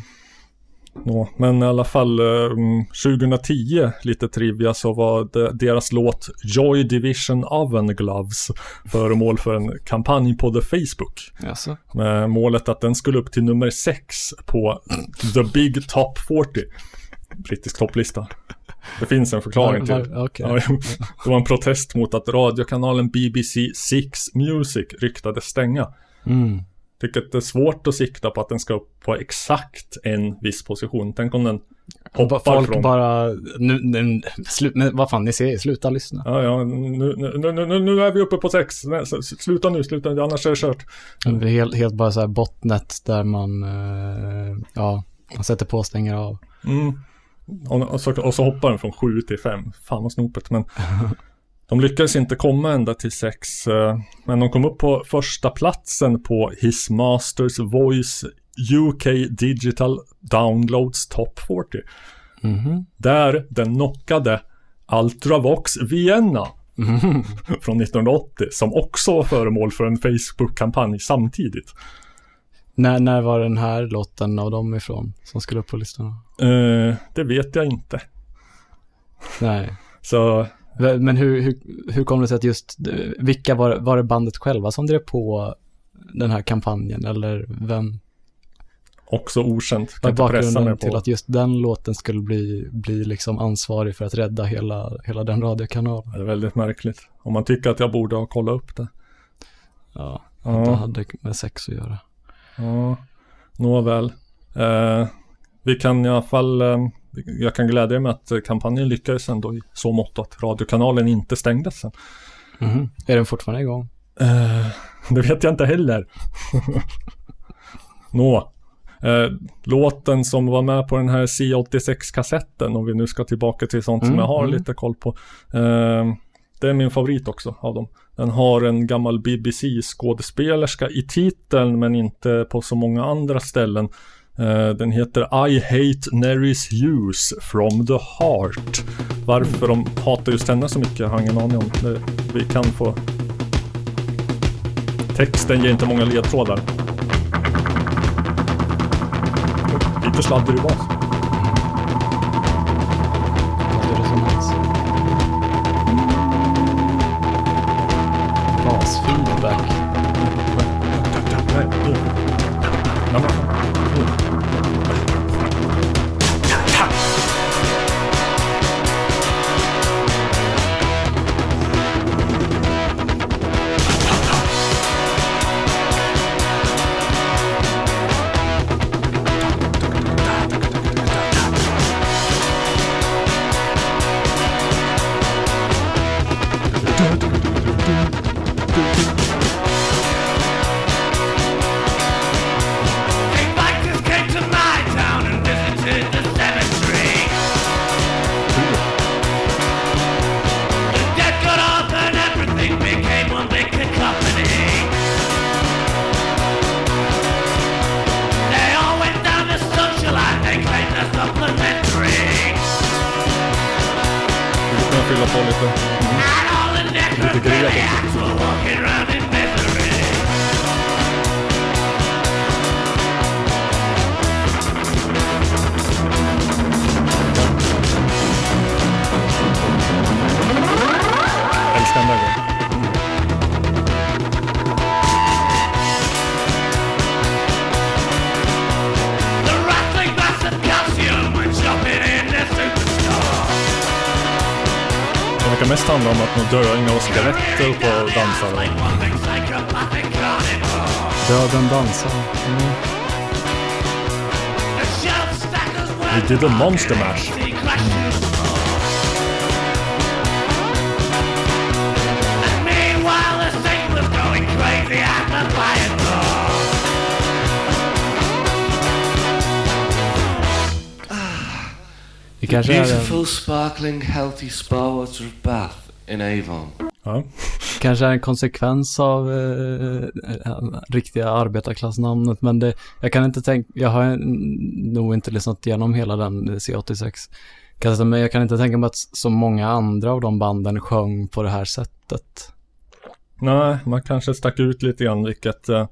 Ja, men i alla fall eh, mm, 2010, lite trivia, så var deras låt Joy Division Oven Gloves föremål för en kampanj på The Facebook. Alltså. Med målet att den skulle upp till nummer 6 på The Big Top 40. Brittisk topplista. Det finns en förklaring till det. jo. det var en protest mot att radiokanalen BBC Six Music ryktades stänga. Mm. Vilket är svårt att sikta på att den ska upp på exakt en viss position. Tänk om den hoppar Folk från... bara, nu, nu, slut, men vad fan, ni ser, sluta lyssna. Ja, ja, nu, nu, nu, nu, är vi uppe på sex. Nej, Sluta nu, sluta annars är det kört. Det är helt, helt bara så här botnet där man, eh, ja, man sätter på och stänger av. Mm. Och, så, och så hoppar den från 7 till 5. Fan vad snopet. Men *laughs* De lyckades inte komma ända till sex, eh, men de kom upp på första platsen på His Masters Voice UK Digital Downloads Top 40. Mhm. Där den knockade Ultravox Vienna Mhm. *laughs* från 1980 som också var föremål för en Facebook-kampanj samtidigt. När, när var den här låten av dem ifrån som skulle upp på listan? Eh, det vet jag inte. Nej. Så Men hur, hur, hur kom det sig att just, vilka var, var det bandet själva som drev på den här kampanjen eller vem också okänt. Kan inte pressa mig på. till att just den låten skulle bli, bli liksom ansvarig för att rädda hela, hela den radiokanalen? Det är väldigt märkligt. Om man tycker att jag borde ha kollat upp det. Ja, Ja. det hade med sex att göra. Ja, nåväl. Eh, vi kan i alla fall, eh, jag kan glädja mig att kampanjen lyckades ändå i så mått att radiokanalen inte stängdes sen. Mhm. Är den fortfarande igång? Eh, det vet jag inte heller. *laughs* Nå. Eh, låten som var med på den här C86-kassetten, om vi nu ska tillbaka till sånt som Mm, jag har mm. lite koll på. Eh, det är min favorit också av dem. Den har en gammal BBC-skådespelerska i titeln, men inte på så många andra ställen. Eh, den heter I Hate Nerys Hughes from the Heart. Varför de hatar just henne så mycket har jag ingen aning om. Det, vi kan få Texten ger inte många ledtrådar. Lite sladdrig bas. Skeletter på dansare. Like one big psychopathic carnivore. Döden dansar. The shelf stackers were We did a monster mash. See crashes. And meanwhile the saint was going crazy at the fire door. Det kanske är en, Beautiful, sparkling, healthy spa water bath in Avon. Ja. Kanske är en konsekvens av eh, eh, riktiga arbetarklassnamnet. Men det, jag kan inte tänka, jag har nog inte lyssnat igenom hela den eh, C86. Kanske, Men jag kan inte tänka mig att så många andra av de banden sjöng på det här sättet. Nej, man kanske stack ut lite grann vilket eh,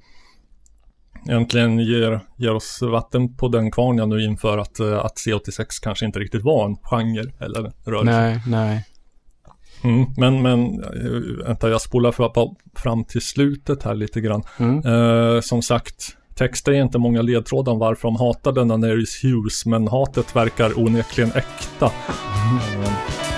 egentligen ger, ger oss vatten på den kvarn jag nu inför att, eh, att C86 kanske inte riktigt var en genre eller rörelse. Nej, nej. Mm, men, men, eh, vänta jag spolar fra- fram till slutet här lite grann. Mm. Eh, som sagt, texter är inte många ledtrådar om varför de hatar denna Nerys Hughes, men hatet verkar onekligen äkta. Eh,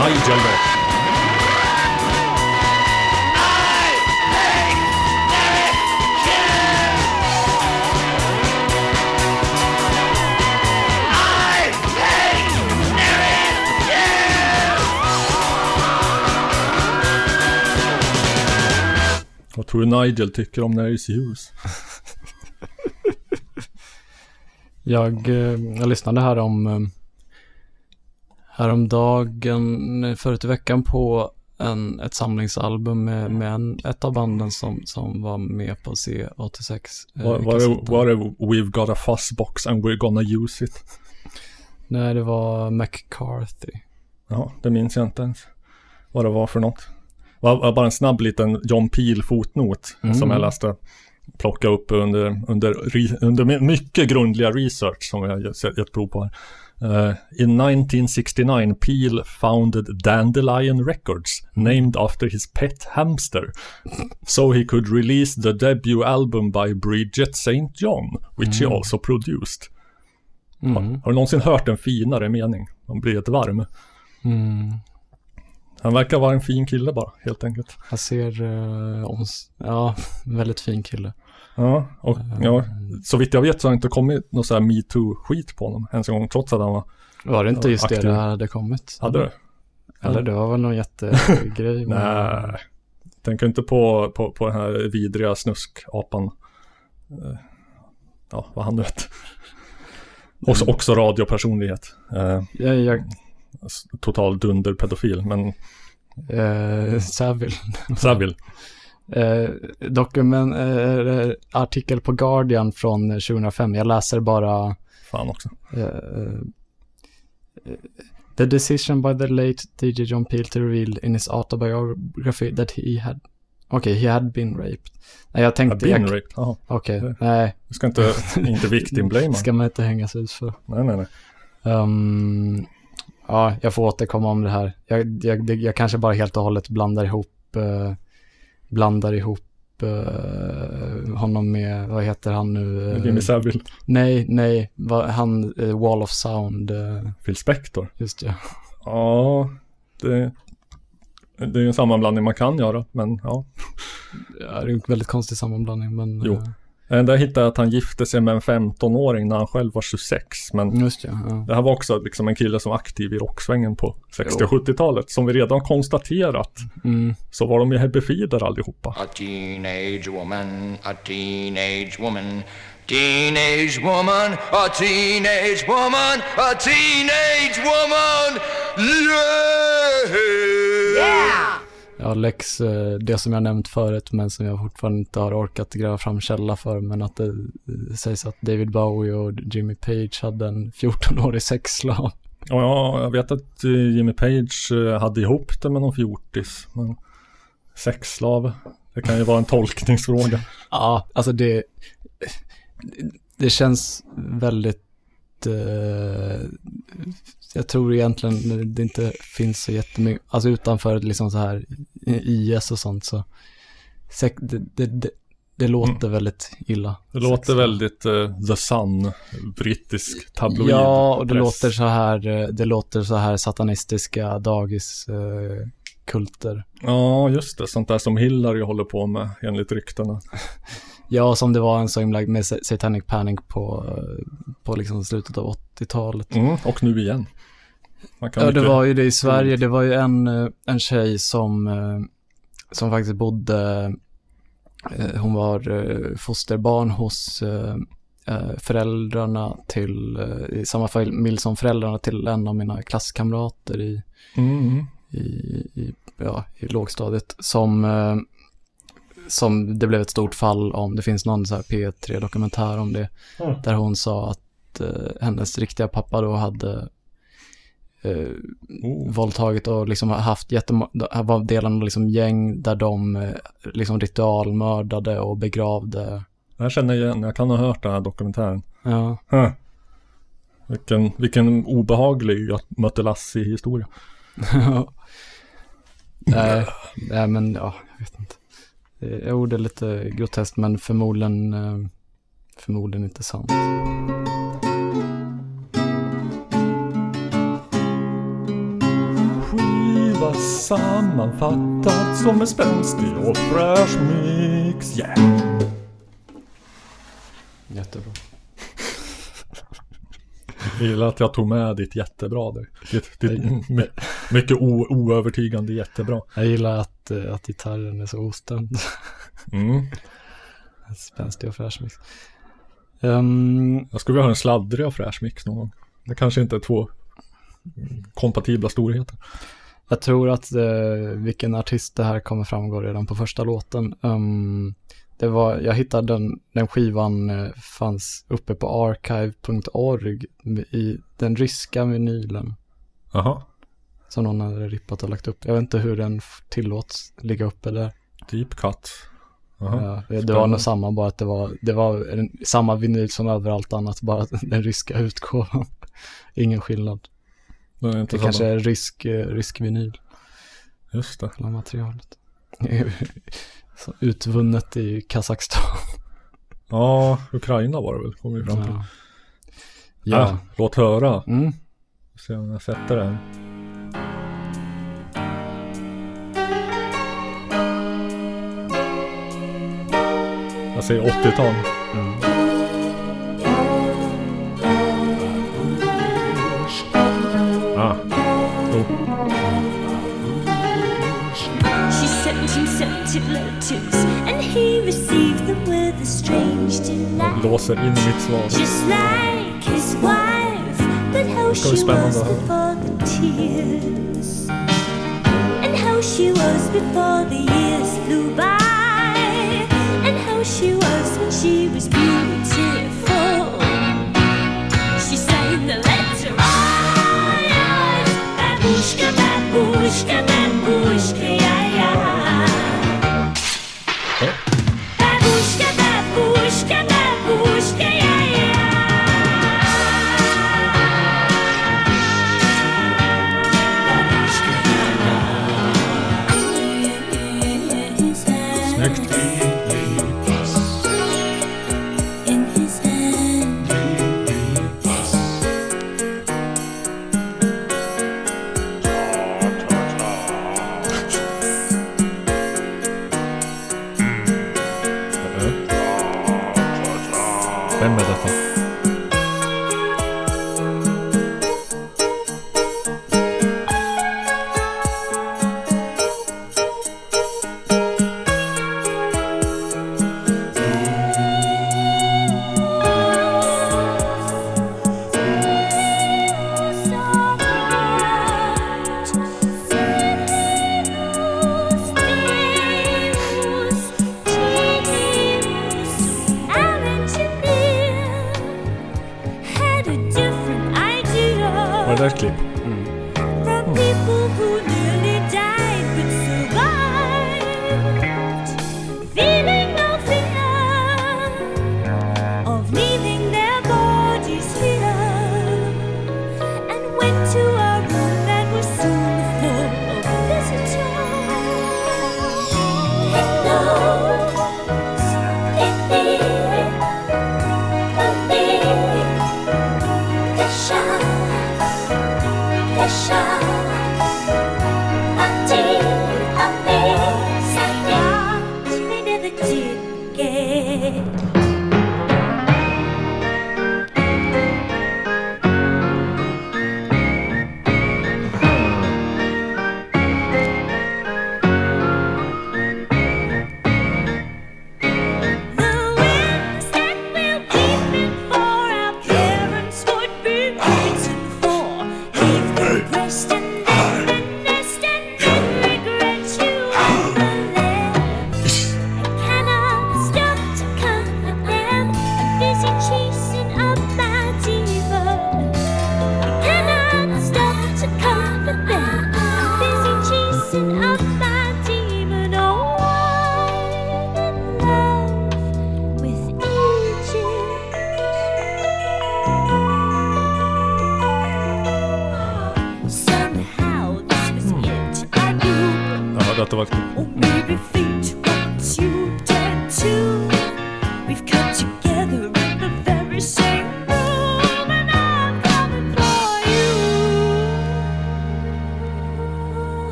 Nigel Nigelback. Vad tror du Nigel tycker om Nary Hughes? jag, eh, jag lyssnade här om eh, häromdagen, förut i veckan på en, ett samlingsalbum med, med en, ett av banden som, som var med på C86. eh, Var, var, det, var det We've got a fuzzbox and we're gonna use it? Nej, det var McCarthy. Ja, det minns jag inte ens. Vad det var för något. Var, var bara en snabb liten John Peel fotnot Mm. som jag läste. Plocka upp under, under, under my- mycket grundliga research som jag gett gett prov på här. Uh, in 1969, Peel founded Dandelion Records, named after his pet hamster, so he could release the debut album by Bridget St. John, which he Mm. also produced. Mm. Har, har du någonsin hört en finare mening? Man blir ett varm. Mm. Han verkar vara en fin kille bara, helt enkelt. Jag ser, uh, ja, väldigt fin kille. Ja, och ja, så vitt jag vet så har det inte kommit någon sån här metoo-skit på honom ens en gång, trots att han var Var det inte just aktiv. det det hade kommit? Hade det? Eller det var väl någon jättegrej. *laughs* men- Nej, tänker inte på, på, på den här vidriga snuskapan. Eh, Ja, vad han nu vet. *laughs* Också, också radiopersonlighet. Eh, Ja, jag, total dunderpedofil, men eh, Savile. Savile. Eh, dokument, eh, artikel på Guardian från 2005. Jag läser bara Fan också. eh, eh, The decision by the late DJ John Peel to reveal in his autobiography that he had Okej, he had been raped. Nej, jag tänkte... Been jag, raped, jaha. Okej, Det- nej. Du ska inte, inte victim blame ska man inte hängas ut för. Nej, nej, nej. Ehm, ja, jag får återkomma om det här. Jag, jag, jag kanske bara helt och hållet blandar ihop, eh, blandar ihop eh, honom med, vad heter han nu? Eh, Jimmy Savile. Nej, nej, vad, han, eh, Wall of Sound. eh, Phil Spector. just det. Ja, det, det är ju en sammanblandning man kan göra, men ja. Ja, det är en väldigt konstig sammanblandning, men... Jo. Jag hittade är att han gifte sig med en 15-åring när han själv var 26. Men Just det, ja. det här var också liksom en kille som var aktiv i rocksvängen på 60 och 70-talet. Som vi redan konstaterat Mm. så var de ju hebbefider allihopa. A teenage woman, a teenage woman, teenage woman, a teenage woman, a teenage woman, yeah! Ja, Lex, eh, det som jag nämnt förut men som jag fortfarande inte har orkat gräva fram källa för men att det eh, sägs att David Bowie och Jimmy Page hade en 14-årig sexslav. Ja, jag vet att eh, Jimmy Page hade ihop det med någon fjortis. Men sexslav, det kan ju vara en tolkningsfråga. *laughs* Ja, alltså det, det känns väldigt, eh, jag tror egentligen det inte finns så jättemycket, alltså utanför liksom så här IS och sånt så, det, det, det, det låter väldigt illa. Det låter väldigt eh, The Sun, brittisk tabloid. Ja, och det press. låter så här, eh, det låter så här satanistiska dagiskulter. Eh, kulter. Ja, just det. Sånt där som Hillary håller på med enligt ryktena. *laughs* ja, som det var en så himla med sa- Satanic Panic på, på liksom slutet av 80-talet. Mm, och nu igen. Ja, det var ju det i Sverige. Det var ju en, eh, en tjej som, eh, som faktiskt bodde, eh, hon var fosterbarn hos föräldrarna till, i samma familj som föräldrarna till en av mina klasskamrater i, Mm. i, i, ja, i lågstadiet. Som, som det blev ett stort fall om. Det finns någon så här P3-dokumentär om det. Mm. Där hon sa att eh, hennes riktiga pappa då hade eh, våldtagit och liksom haft jättemånga, var delen av liksom gäng där de eh, liksom ritualmördade och begravde. Jag känner igen, jag kan ha hört den här dokumentären. Ja. Huh. Vilken, vilken obehaglig möttelassi historia. *laughs* nej, nej, men ja, jag vet inte. Eh, Jo, det är lite groteskt men förmodligen, eh, förmodligen inte sant. Skiva sammanfattat som en spänstig och fräsch mix. Yeah! Jättebra. Jag gillar att jag tog med ditt jättebra där. Ditt, ditt my, mycket o, oövertygande jättebra. Jag gillar att, eh, att gitarren är så ostämd. Mm. Spänstig och fräsch mix. Ehm, Jag skulle vilja ha en sladdrig och fräsch mix någon gång. Det kanske inte är två kompatibla storheter. Jag tror att eh, vilken artist det här kommer framgå redan på första låten. Ehm, det var, jag hittade den, den skivan eh, fanns uppe på archive.org i den ryska vinylen. Jaha. Som någon hade rippat och lagt upp. Jag vet inte hur den tillåts ligga uppe där. Deep cut. Ja, det var Spännande. nog samma, bara att det var, det var en, samma vinyl som överallt annat, bara *laughs* den ryska utgåvan. Ingen skillnad. Det är Det kanske är rysk, eh, rysk vinyl. Just det. Hela materialet. *laughs* Så utvunnet i Kazakstan. Ja, Ukraina var det väl, kom vi fram till. Ja. Ja. Ja. låt höra. Mm. Se om jag sätter den. Jag säger 80-tal. Låser in mitt svar. Just like his wife, but how she was before the tears, and how she was before the years flew by, and how she was when she was beautiful. She sang the letter. "Ay, ay, Babushka, babushka, babushka, ja, ja.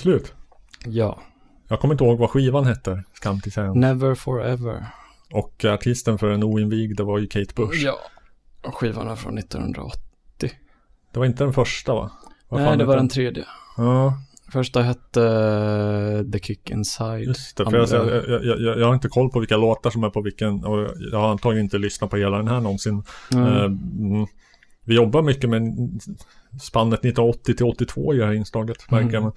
Slut? Ja. Jag kommer inte ihåg vad skivan hette, skam till säga. Never forever. Och artisten för den oinvigde var ju Kate Bush. Ja. Och skivan är från 1980. Det var inte den första va? Vad Nej, det var den tredje. Ja, Första hette eh, The Kick Inside. just det. För jag, jag, jag, jag, jag har inte koll på vilka låtar som är på vilken och jag har antagligen inte lyssnat på hela den här någonsin. Mm. Eh, mm. Vi jobbar mycket med spannet 1980 till 82 i det här inslaget, märker jag. Mm. Eh,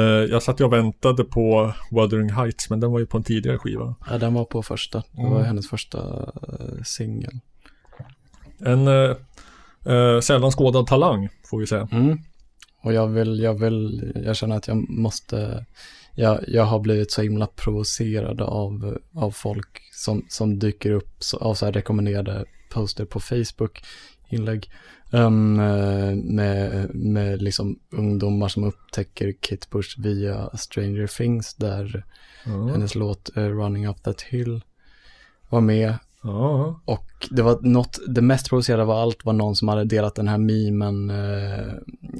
jag satt och väntade på Wuthering Heights, men den var ju på en tidigare skiva. Ja, den var på första. Det var Mm. hennes första eh, singel. En eh, eh, sällan skådad talang, får vi säga. Mm. Och jag vill, jag vill, jag känner att jag måste, jag, jag har blivit så himla provocerad av, av folk som, som dyker upp så, av så här rekommenderade poster på Facebook, inlägg, um, eh, med, med liksom ungdomar som upptäcker Kate Bush via Stranger Things, där Ja. hennes låt eh, Running Up That Hill var med. Ja. Och det var något, det mest provocerande av allt var någon som hade delat den här memen, eh,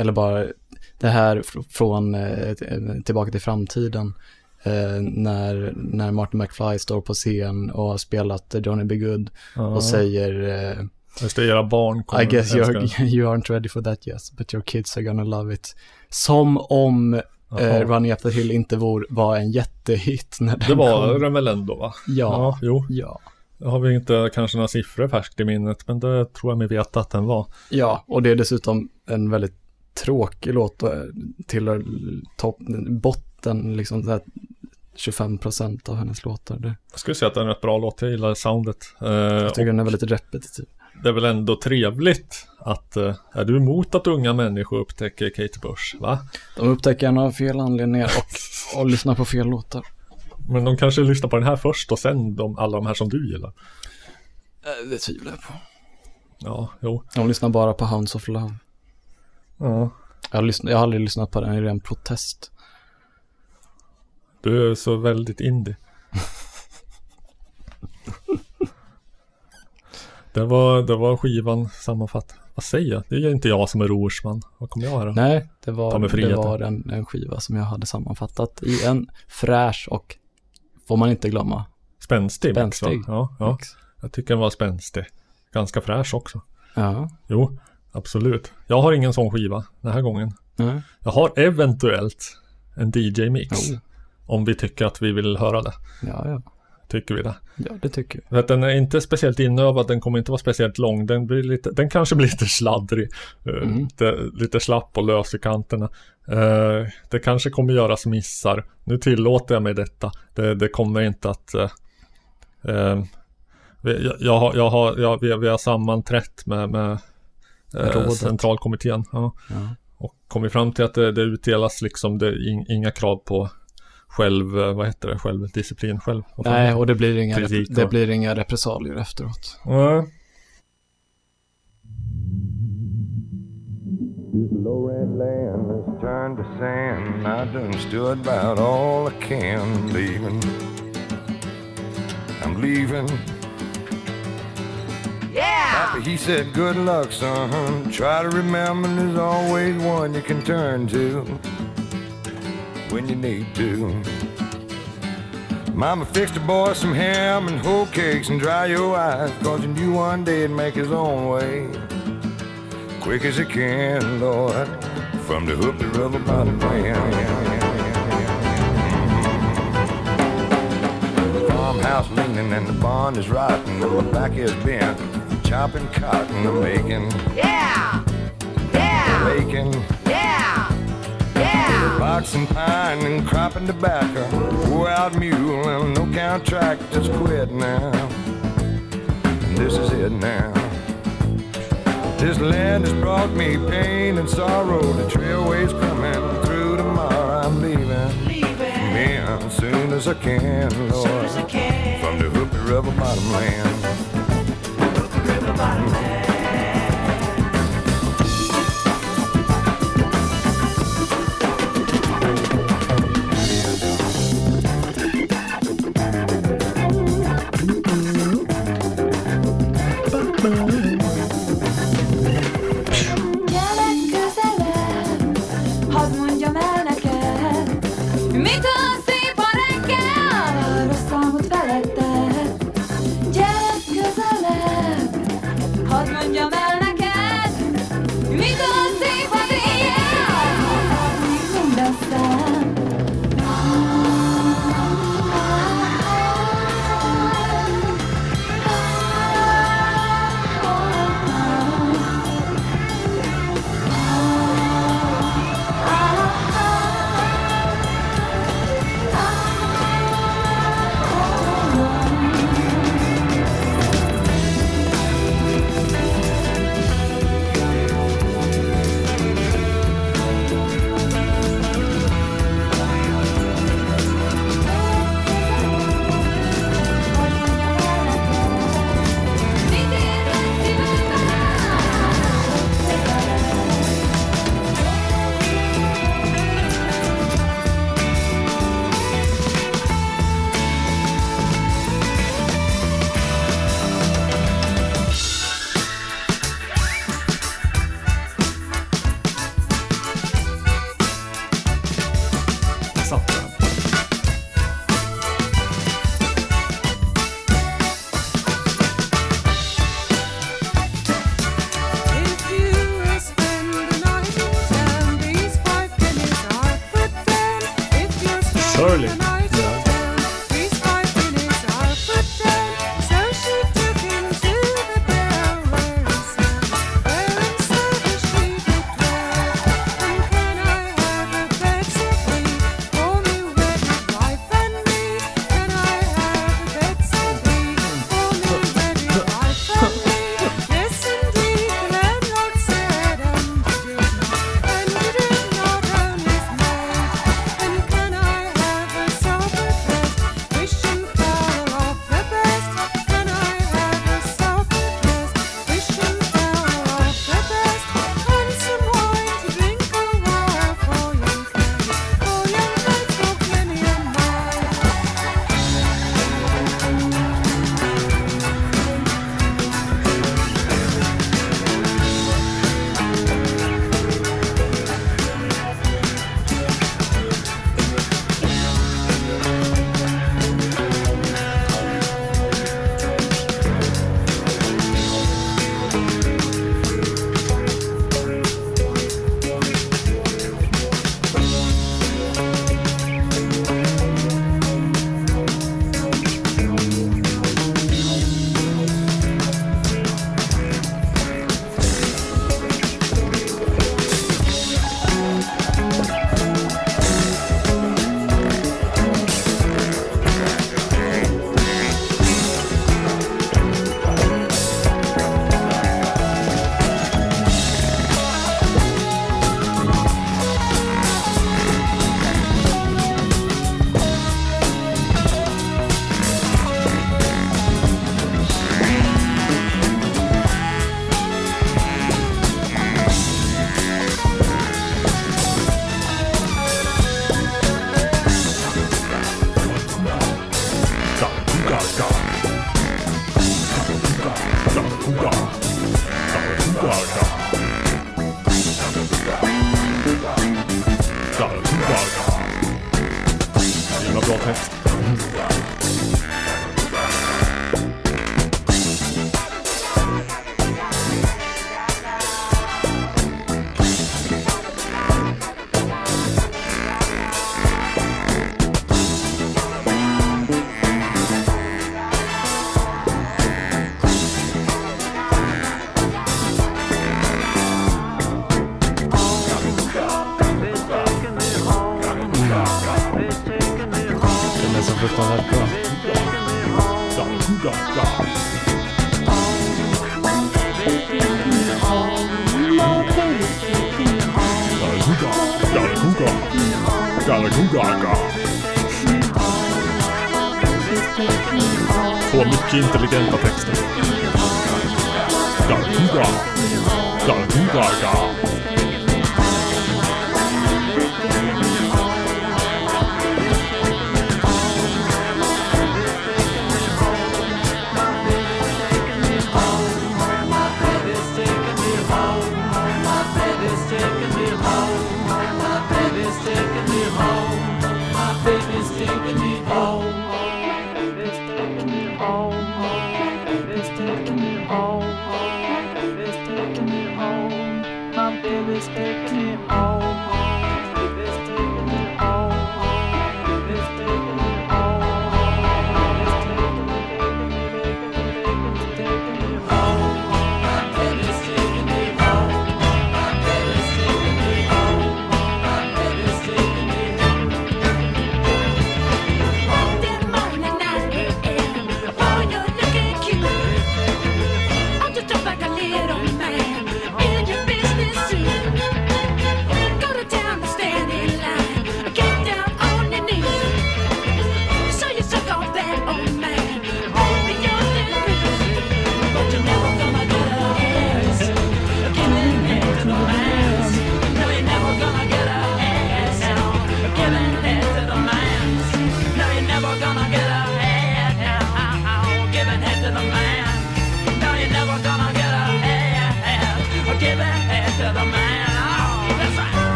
eller bara det här fr- från t- Tillbaka till framtiden. Eh, när, när Martin McFly står på scen och har spelat Johnny B. Good Ja. och säger eh, Just det, era barn kommer I guess you're, *laughs* you aren't ready for that yes, but your kids are gonna love it. Som om eh. Running Up the Hill inte var, var en jättehit när den Det var kom. den väl ändå va? Ja. jo. Ja. Jag har vi inte kanske några siffror färskt i minnet, men det tror jag mig veta att den var. Ja, och det är dessutom en väldigt tråkig låt och tillhör topp, botten, liksom så här 25 procent av hennes låtar. Det, Jag skulle säga att det är en rätt bra låt, jag gillar soundet. Eh, jag tycker och den är väldigt repetitiv. Det är väl ändå trevligt att, eh, är du emot att unga människor upptäcker Kate Bush, va? De upptäcker henne av fel anledningar och, och lyssnar på fel låtar. Men de kanske lyssnar på den här först och sen de, alla de här som du gillar. Eh, Det tvivlar jag på. Ja, jo. De lyssnar bara på Hounds of Love. Ja. Jag har, lyssnat, jag har aldrig lyssnat på den i ren protest. Du är så väldigt indie. *laughs* det, var, det var skivan sammanfatt. Vad säger jag? Det är ju inte jag som är Rorsman. Vad kommer jag här då? Nej, det var, det var en, en skiva som jag hade sammanfattat i en fräsch och, får man inte glömma, Spänstig. Spänstig Ja, ja. mix. Jag tycker den var spänstig. Ganska fräsch också. Ja. Jo, absolut. Jag har ingen sån skiva den här gången. Nej. Jag har eventuellt en DJ-mix. Oh. Om vi tycker att vi vill höra det. Ja, ja. Tycker vi det. Ja, det tycker att den är inte speciellt inövad, den kommer inte vara speciellt lång. Den, blir lite, den kanske blir lite sladdrig. eh, Mm. lite, lite slapp och lös i kanterna. Eh, det kanske kommer göras missar. Nu tillåter jag mig detta. Det, det kommer inte att... vi- jag, jag, har- jag har, jag, vi, vi har sammanträtt med, med centralkommittén. Ja. Ja. Och kommit fram till att det, det utdelas liksom, det in, inga krav på själv, eh, vad heter det, självdisciplin själv. Nej, och det blir inga, Kritik det och- blir inga repressalier efteråt. Nej. This low red land has turned to sand. I done stood about all I can leaving. I'm leaving. Yeah! Papa, he said, Good luck, son. Try to remember there's always one you can turn to when you need to. Mama fixed the boy some ham and whole cakes and dry your eyes, cause he knew one day he'd make his own way. Quick as he can, Lord, from the Hoopty River bottom land. Farmhouse leaning and the barn is rotten, and my back is bent, chopping cotton and making Yeah! Yeah! bacon. Boxing pine and cropping tobacco. Out mule and no count track just quit now. This is it now. This land has brought me pain and sorrow. The trailway's coming through tomorrow. I'm leaving. Leaving. as soon as I can, Lord. i can't From the Hoopy River bottom land. Gyere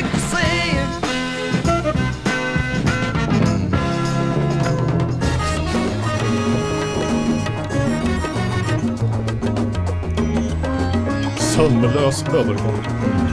think the same. Sömnlös övergång.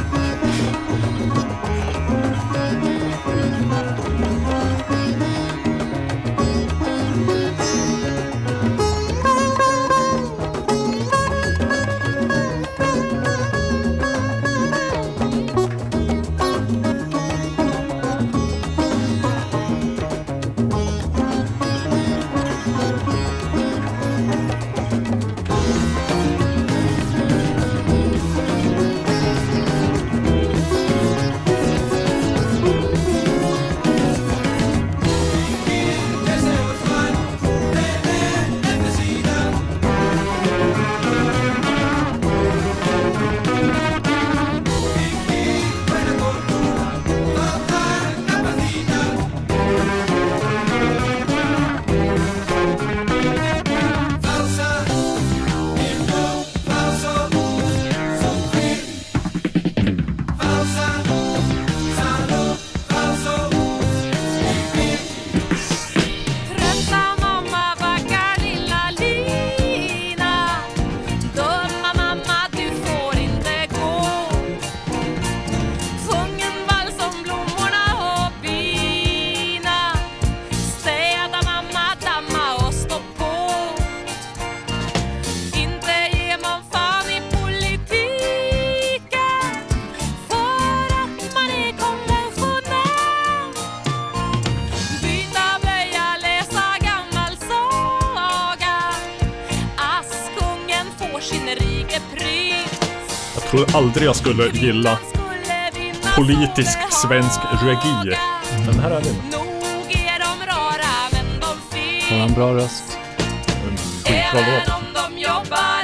Jag skulle gilla politisk svensk regi. Men här är det. Hon har en bra röst. Skitbra låt. om de jobbar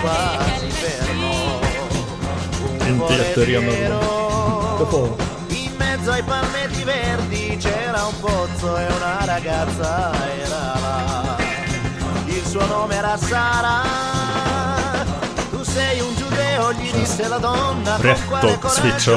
quasi fermo un po' in mezzo ai palmetti verdi c'era un pozzo e una ragazza era là. Il suo nome era Sara. Tu sei un giudeo gli disse la donna Retto switch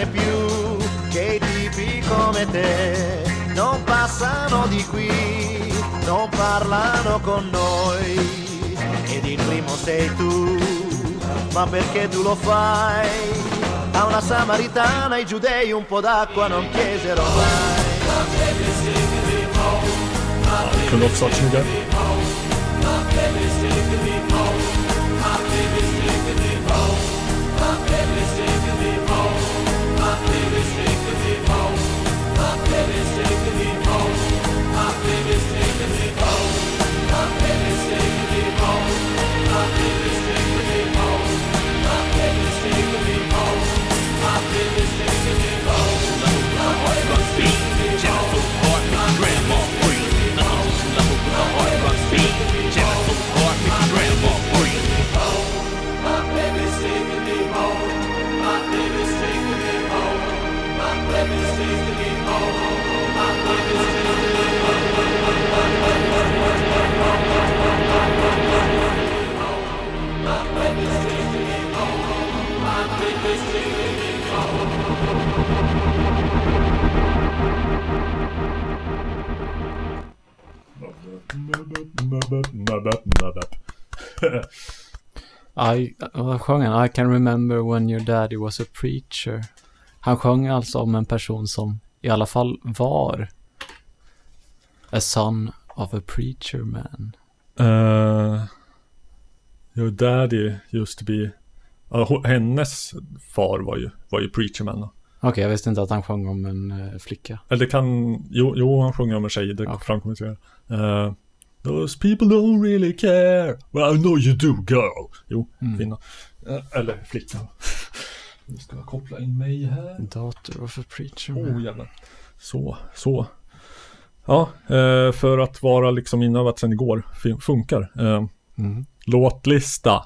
e più che i tipi come te non passano di qui non parlano con noi. Ed il primo sei tu, ma perché tu lo fai? A una samaritana i giudei un po' d'acqua non chiesero mai. Kunde också varit snyggare. I, vad sjöng han? I can remember when your daddy was a preacher. Han sjöng alltså om en person som i alla fall var a son of a preacher man. Uh, your daddy used to be... Ho- hennes far var ju, var ju preacherman. då. Okej, jag visste inte att han sjöng om en eh, flicka. Eller kan... Jo, jo han sjunger om en tjej. Det framkommer inte. Uh, Those people don't really care. Well, I know you do girl. Jo, Mm. kvinna. Eh, eller flicka. Nu ska jag koppla in mig här. Daughter of a preacher Oh man. jävlar. Så, så. Ja, eh, för att vara liksom inövat sen igår fun- funkar. Eh, Mm. Låtlista.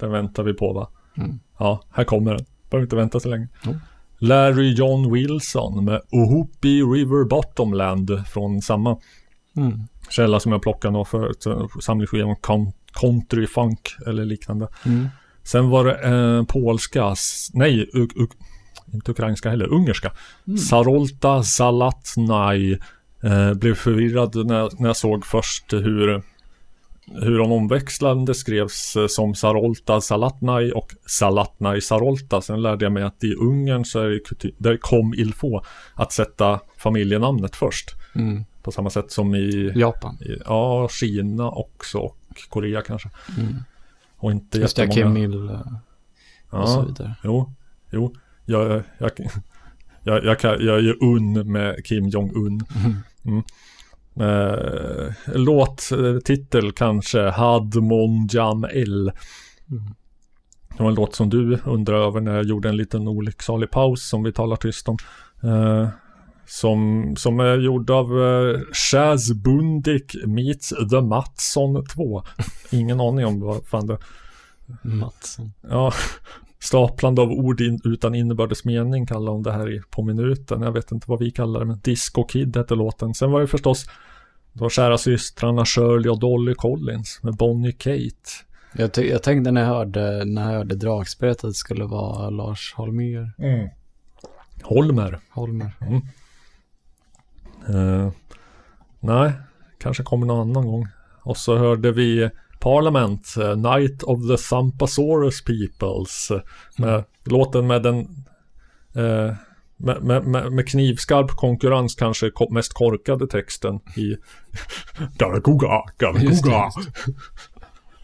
Den väntar vi på va? Mm. Ja, här kommer den. Behöver inte vänta så länge. Mm. Larry John Wilson med Ohoopie River Bottomland från samma Mm. källa som jag plockade nå förut. så Samlingsskiva om con- country funk eller liknande. Mm. Sen var det eh, polska, nej, inte ukrainska heller, ungerska. Mm. Sarolta Salatnaj. Eh, blev förvirrad när, jag- när jag såg först hur, hur de omväxlande skrevs eh, som Sarolta Salatnaj och Salatnaj Sarolta. Sen lärde jag mig att i Ungern så är det, där kom il faut att sätta familjenamnet först. Mm. På samma sätt som i Japan. i, ja, Kina också och Korea kanske. Mm. Och inte Just det, jättemånga- Kim Il eh, Ja, och så vidare. Jo, jo. Jag, jag, jag, jag, kan, jag är ju un med Kim Jong-Un. Mm. Eh, låttitel kanske Hadmon Jam El. Mm. Det var en låt som du undrade över när jag gjorde en liten olycksalig paus som vi talar tyst om. Eh, som, som är gjord av uh, Chaz Bundik meets The Mattsson 2. Ingen aning om vad fan det Mattsson. Ja, staplande av ord in, utan innebördes mening kallar hon det här i, på minuten. Jag vet inte vad vi kallar det, men Disco Kid hette låten. Sen var det förstås de kära systrarna Shirley och Dolly Collins med Bonnie Kate. Jag, jag tänkte när jag hörde, när jag hörde dragspelet att det skulle vara Lars Holmér. Mm. Holmer. Holmer. Mm. Eh, nej, kanske kommer någon annan gång. Och så hörde vi Parliament, eh, Night of the Thumpasaurus Peoples. eh, Med låten med den eh, med, med, med, knivskarp konkurrens kanske mest korkade texten i *laughs* det, Galagoga. *laughs*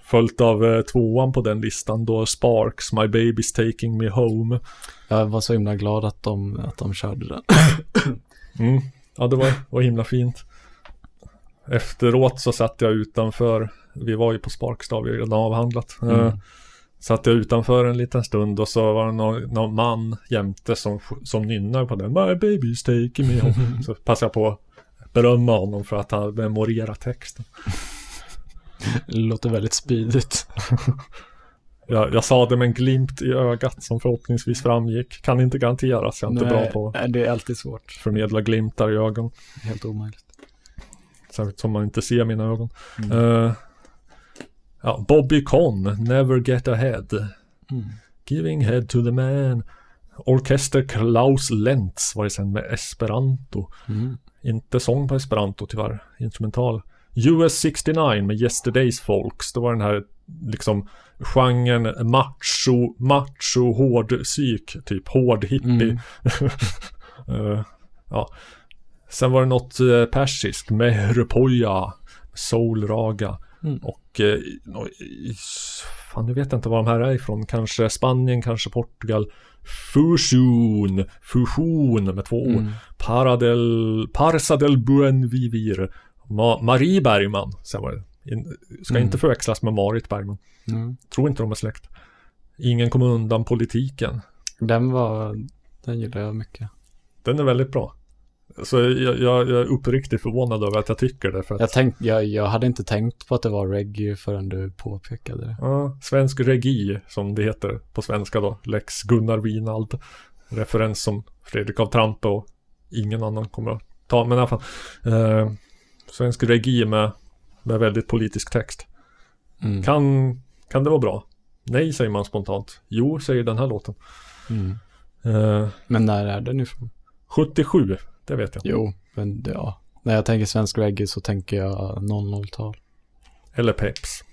Följt av eh, tvåan på den listan då Sparks, My Baby's Taking Me Home. Jag var så himla glad att de, att de körde den. *clears throat* Mm. Ja, det var, var himla fint. Efteråt så satt jag utanför, vi var ju på Sparks då, vi har redan avhandlat. Mm. Eh, satt jag utanför en liten stund och så var det någon, någon man jämte som, som nynnar på den. My baby's taking me home. *laughs* så passade jag på att berömma honom för att han memorerat texten. Det låter väldigt spydigt. *laughs* Jag, jag sa det med en glimt i ögat som förhoppningsvis framgick. Kan inte garanteras, jag är inte bra på nej, det är alltid svårt. att förmedla glimtar i ögon. Helt omöjligt. Särskilt som man inte ser mina ögon. Mm. Eh, ja, Bobby Con, Never Get Ahead. Mm. Giving Head to the Man. Orkester Klaus Lentz var det sen med Esperanto. Mm. Inte sång på Esperanto tyvärr, instrumental. US 69 med Yesterdays Folks. Det var den här liksom genren macho, macho, hård psyk, typ hård hippie. *laughs* Eh, ja. Sen var det något uh, persiskt, Mehrupoja, Soulraga Mm. och eh, nå- i- fan nu vet jag inte var de här är ifrån. Kanske Spanien, kanske Portugal. Fusion, fusion med två ord. Mm. Paradel, Parsa del Buen Vivir. Ma, Marie Bergman, sen var det. In, ska Mm. inte förväxlas med Marit Bergman. Mm. Tror inte de är släkt. Ingen kommer undan politiken. Den var, den gillar jag mycket. Den är väldigt bra. Så jag, jag, jag är uppriktigt förvånad över att jag tycker det. För att, Jag, tänkt, jag, jag hade inte tänkt på att det var reggae förrän du påpekade det. ja, svensk regi, som det heter på svenska då. Lex Gunnar Winald. Referens som Fredrik av Trampe och ingen annan kommer att ta. Men i alla fall. Eh, svensk regi med, med väldigt politisk text. Mm. Kan, kan det vara bra? Nej, säger man spontant. Jo, säger den här låten. Mm. Eh, Men när är den ifrån? 77, det vet jag. Jo, men ja. När jag tänker svensk reggae så tänker jag 00-tal. Eller Peps.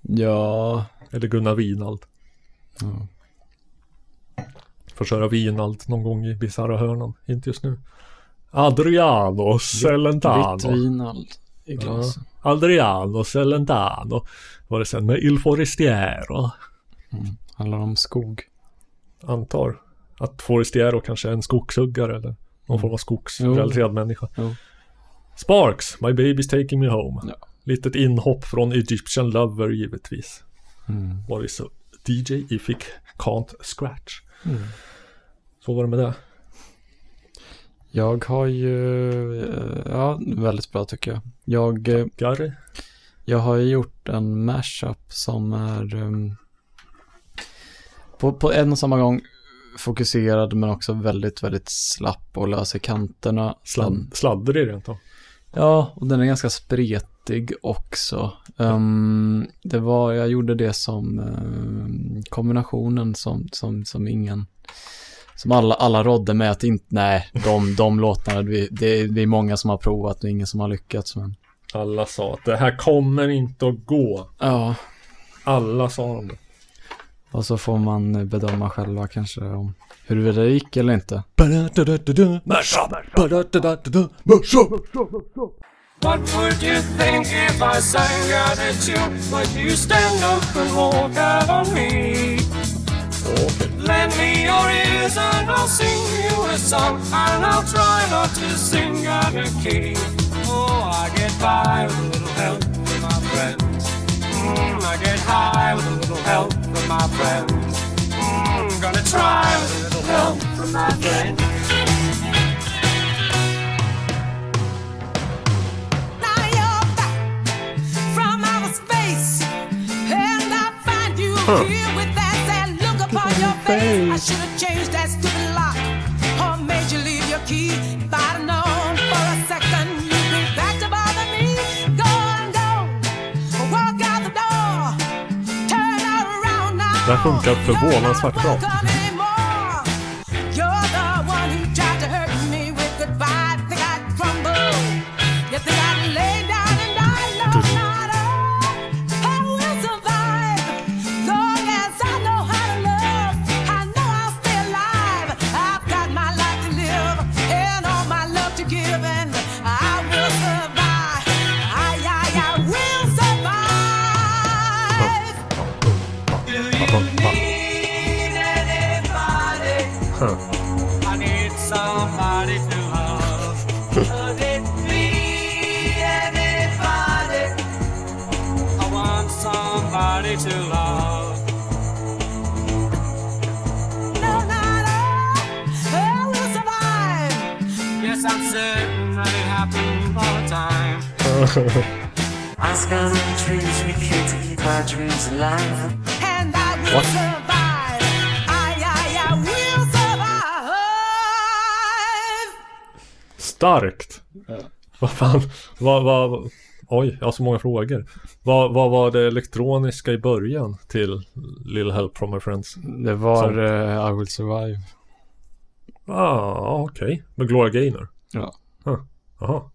Ja. Eller Gunnar Winald. ja. Får köra Winald någon gång i bisarra hörnan. Inte just nu. Adriano Celentano. Vitt vinald i glas. Ja. Adriano Celentano. Var det sen med Il Forestiero. Mm. Handlar om skog. Antar att Forestiero kanske är en skogshuggare eller någon Mm. form av skogsrelaterad människa. Jo. Sparks, My Baby's Taking Me Home. Ja. Litet inhopp från Egyptian Lover givetvis. Mm. Var det så DJ Ifik Can't Scratch. Mm. Så var det med det. Jag har ju, eh, ja, väldigt bra tycker jag. Jag, eh, Gary? jag har ju gjort en mashup som är um, på, på en och samma gång fokuserad men också väldigt, väldigt slapp och lös i kanterna. Sladd, Den- sladdrig rent av. Ja, och den är ganska spretig också. Ehm, det var, jag gjorde det som ehm, kombinationen som, som, som ingen, som alla, alla rådde med att inte, nej, de, de låtarna, det, är- det är många som har provat och ingen som har lyckats. Men, Alla sa att det här kommer inte att gå. ja, Alla sa de det och så får man bedöma själva kanske om huruvida det gick eller inte. What would you think if I sang out at you? Would you stand up and walk out on me? Lend me your ears and I'll sing you a song And I'll try not to sing out of key Oh, I get by with a little help from my friends mm, I get high with a little help from my friends mm, Gonna try with a little help from my friends Now you're back from outer space, and I find you Huh. here with that sad look upon your face. I should have changed that stupid lock, or made you leave your key. If I'd Det här funkar förvånansvärt bra. *laughs* What? survive. I, I, I will survive. Starkt! Vad fan, vad, vad, oj, jag har så många frågor. Vad, vad var det elektroniska i början till Little Help from My Friends? Det var eh, I will survive. Ah, okej. Med Gloria Gaynor? Ja. Huh. Jaha.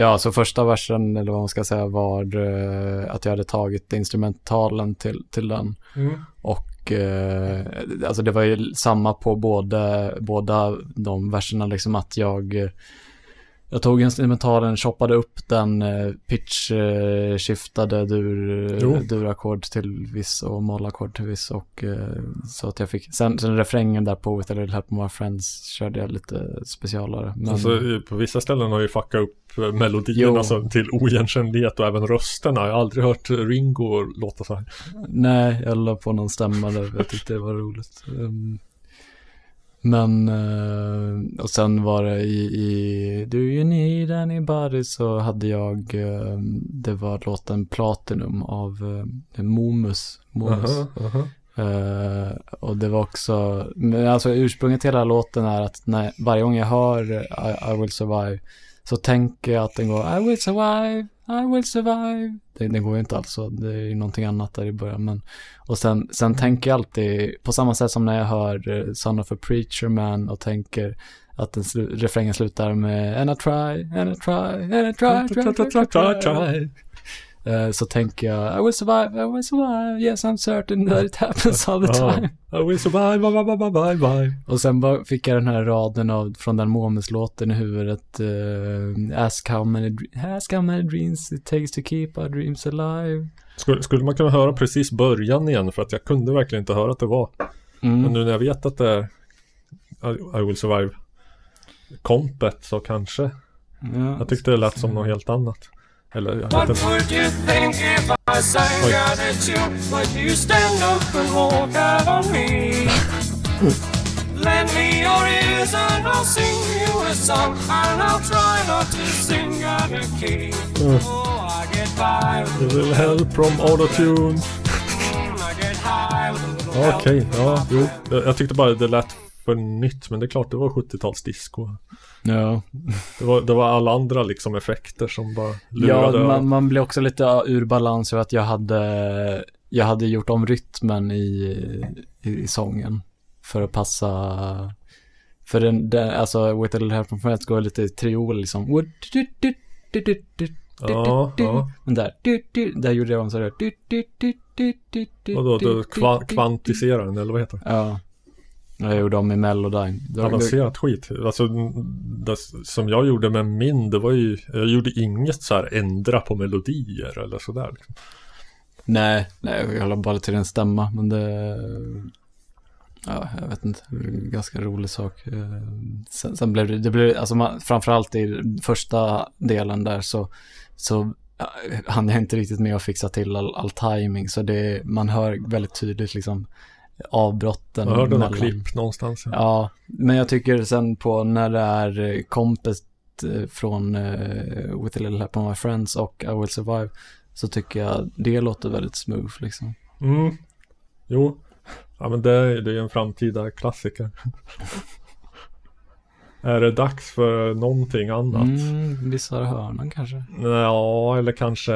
Ja, så första versen, eller vad man ska säga, var eh, att jag hade tagit instrumentalen till, till den. Mm. Och eh, alltså det var ju samma på båda, båda de verserna, liksom att jag jag tog instrumentalen, choppade upp den, eh, pitch eh, dur, durackord till viss och mollackord till viss och eh, så att jag fick, sen, sen refrängen där på With a little help my friends körde jag lite specialare. Men, Alltså, på vissa ställen har ju fuckat upp melodierna alltså, till oigenkännlighet och även rösterna. Jag har aldrig hört Ringo låta så här. Nej, jag la på någon stämma där. Jag tyckte det var roligt. Um, men, eh, och sen var det i, i Do you need anybody så hade jag, eh, det var låten Platinum av uh, Momus. Momus. Aha, aha. Eh, och det var också, men alltså ursprunget till hela låten är att när, varje gång jag hör I, I will survive så tänker jag att den går I will survive, I will survive. Det, den går ju inte alls så, det är ju någonting annat där i början. Men, och sen, sen tänker jag alltid, på samma sätt som när jag hör eh, Son of a Preacher Man och tänker att den slu, refrängen slutar med And I try, and I try, and I try, try, try, try, try, try. Eh, Så tänker jag, I will survive, I will survive, yes I'm certain that it happens all the time. I will survive, bye, bye, bye, bye, bye. Och sen bara fick jag den här raden av, från den Momus-låten i huvudet. eh, ask, how many, ask how many dreams it takes to keep our dreams alive. Skulle, skulle man kunna höra precis början igen för att jag kunde verkligen inte höra att det var. Mm. Men nu när jag vet att det är I, I will survive kompet så kanske. Ja. Jag tyckte det lät som något helt annat. Eller jag What vet inte. would you think if I sang out at you? Would you stand up and walk out on me? Lend me your ears and I'll sing you a song And I'll try not to sing out of key Mm. Oh, I get by with little help from autotune. Mm, a little Ja. Okej, jo. Jag, jag tyckte bara det lät för nytt. Men det är klart, det var 70-tals disco. Ja. Det var, det var alla andra liksom effekter som bara Ja, lurade. man, man blir också lite ur balans över att jag hade, jag hade gjort om rytmen i, i, i sången. För att passa, för den, den alltså With a little help from friends går lite i triol liksom. Ja, ja. Men där, där gjorde jag om sådär. Och då, då kva, kvantiserar den, eller vad heter det? Ja. Jag gjorde om i Melodyne. Då- Avancerat skit. Alltså, det som jag gjorde med min, det var ju, jag gjorde inget så här ändra på melodier eller sådär. Liksom. Nej, nej, jag la bara till en stämma, men det... Ja, jag vet inte. Det är ganska rolig sak. Eh, Sen, sen blev det, det blev, alltså man, framförallt i första delen där så, så hann jag inte riktigt med att fixa till all, all timing. Så det, man hör väldigt tydligt liksom avbrotten. Jag hörde något mellan- klipp någonstans. Ja. Ja, men jag tycker sen på när det är eh, kompet eh, från uh, With a little help of my friends och I will survive så tycker jag det låter väldigt smooth liksom. Mm. Jo. Ja men det, är- det är ju en framtida klassiker. *laughs* är det dags för någonting annat? Mm, vissa hörnan kanske. Ja, eller kanske...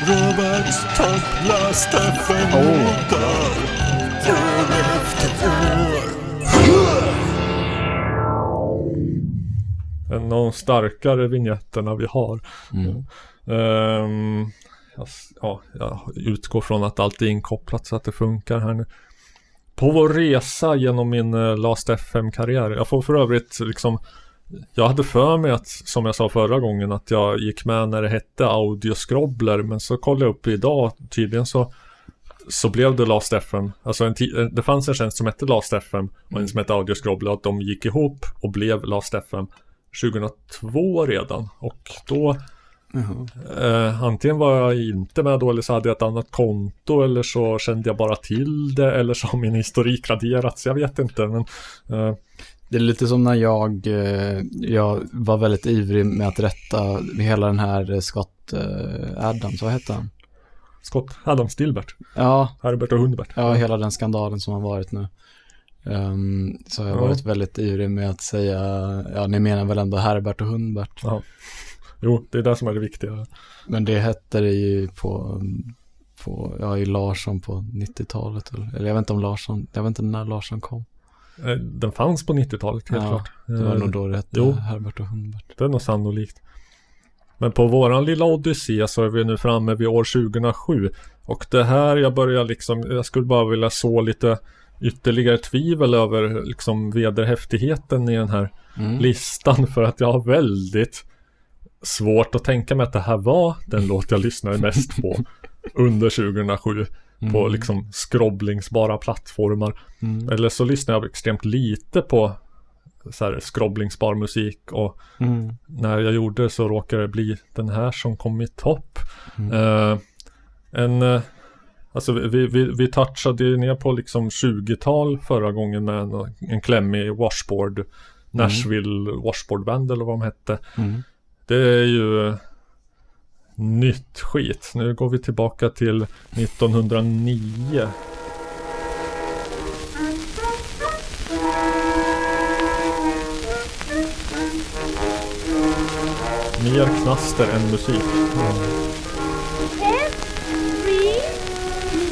Roberts topplast FM-låtar år efter år. En av de starkare vignetterna vi har. Mm. Ehm, jag, ja, jag utgår från att allt är inkopplat så att det funkar här nu. På vår resa genom min uh, Last FM-karriär. Jag får för övrigt liksom Jag hade för mig att, som jag sa förra gången, att jag gick med när det hette Audioskrobbler. Men så kollade jag upp idag, tydligen så så blev det Last FM. Alltså en det fanns en tjänst som hette Last FM och en som hette Audioskrobbler. Att de gick ihop och blev Last FM 2002 redan. Och då Eh, antingen var jag inte med då eller så hade jag ett annat konto eller så kände jag bara till det eller så har min historik raderats. Jag vet inte men eh, Det är lite som när jag, eh, jag var väldigt ivrig med att rätta hela den här eh, Scott eh, Adams, vad hette han? Scott Adam Stilbert. Ja. Herbert och Hundbert. Ja, hela den skandalen som har varit nu. Ehm, så har jag Ja. varit väldigt ivrig med att säga, ja ni menar väl ändå Herbert och Hundbert? Ja. Jo, det är det som är det viktiga. Men det hette det ju på, på ja, i Larsson på 90-talet. Eller, eller jag vet inte om Larsson, jag vet inte när Larsson kom. Eh, Den fanns på 90-talet helt Ja, klart. det var Eh, nog då det hette jo, Herbert och Hundbert. det är nog sannolikt. Men på våran lilla odyssé så är vi nu framme vid år 2007. Och det här jag börjar liksom, jag skulle bara vilja så lite ytterligare tvivel över liksom vederhäftigheten i den här Mm. listan för att jag har väldigt svårt att tänka mig att det här var den låt jag lyssnade mest på *laughs* under 2007 på Mm. liksom scrobblingsbara plattformar. Mm. Eller så lyssnar jag extremt lite på så här scrobblingsbar musik och Mm. när jag gjorde så råkade det bli den här som kom i topp. Mm. Eh, en, eh, alltså vi, vi, vi touchade ju ner på liksom 20-tal förra gången med en, en klämmig washboard. Nashville Washboard Band eller vad de hette. Mm. Det är ju nytt skit. Nu går vi tillbaka till 1909. Mer knaster än musik. Mm.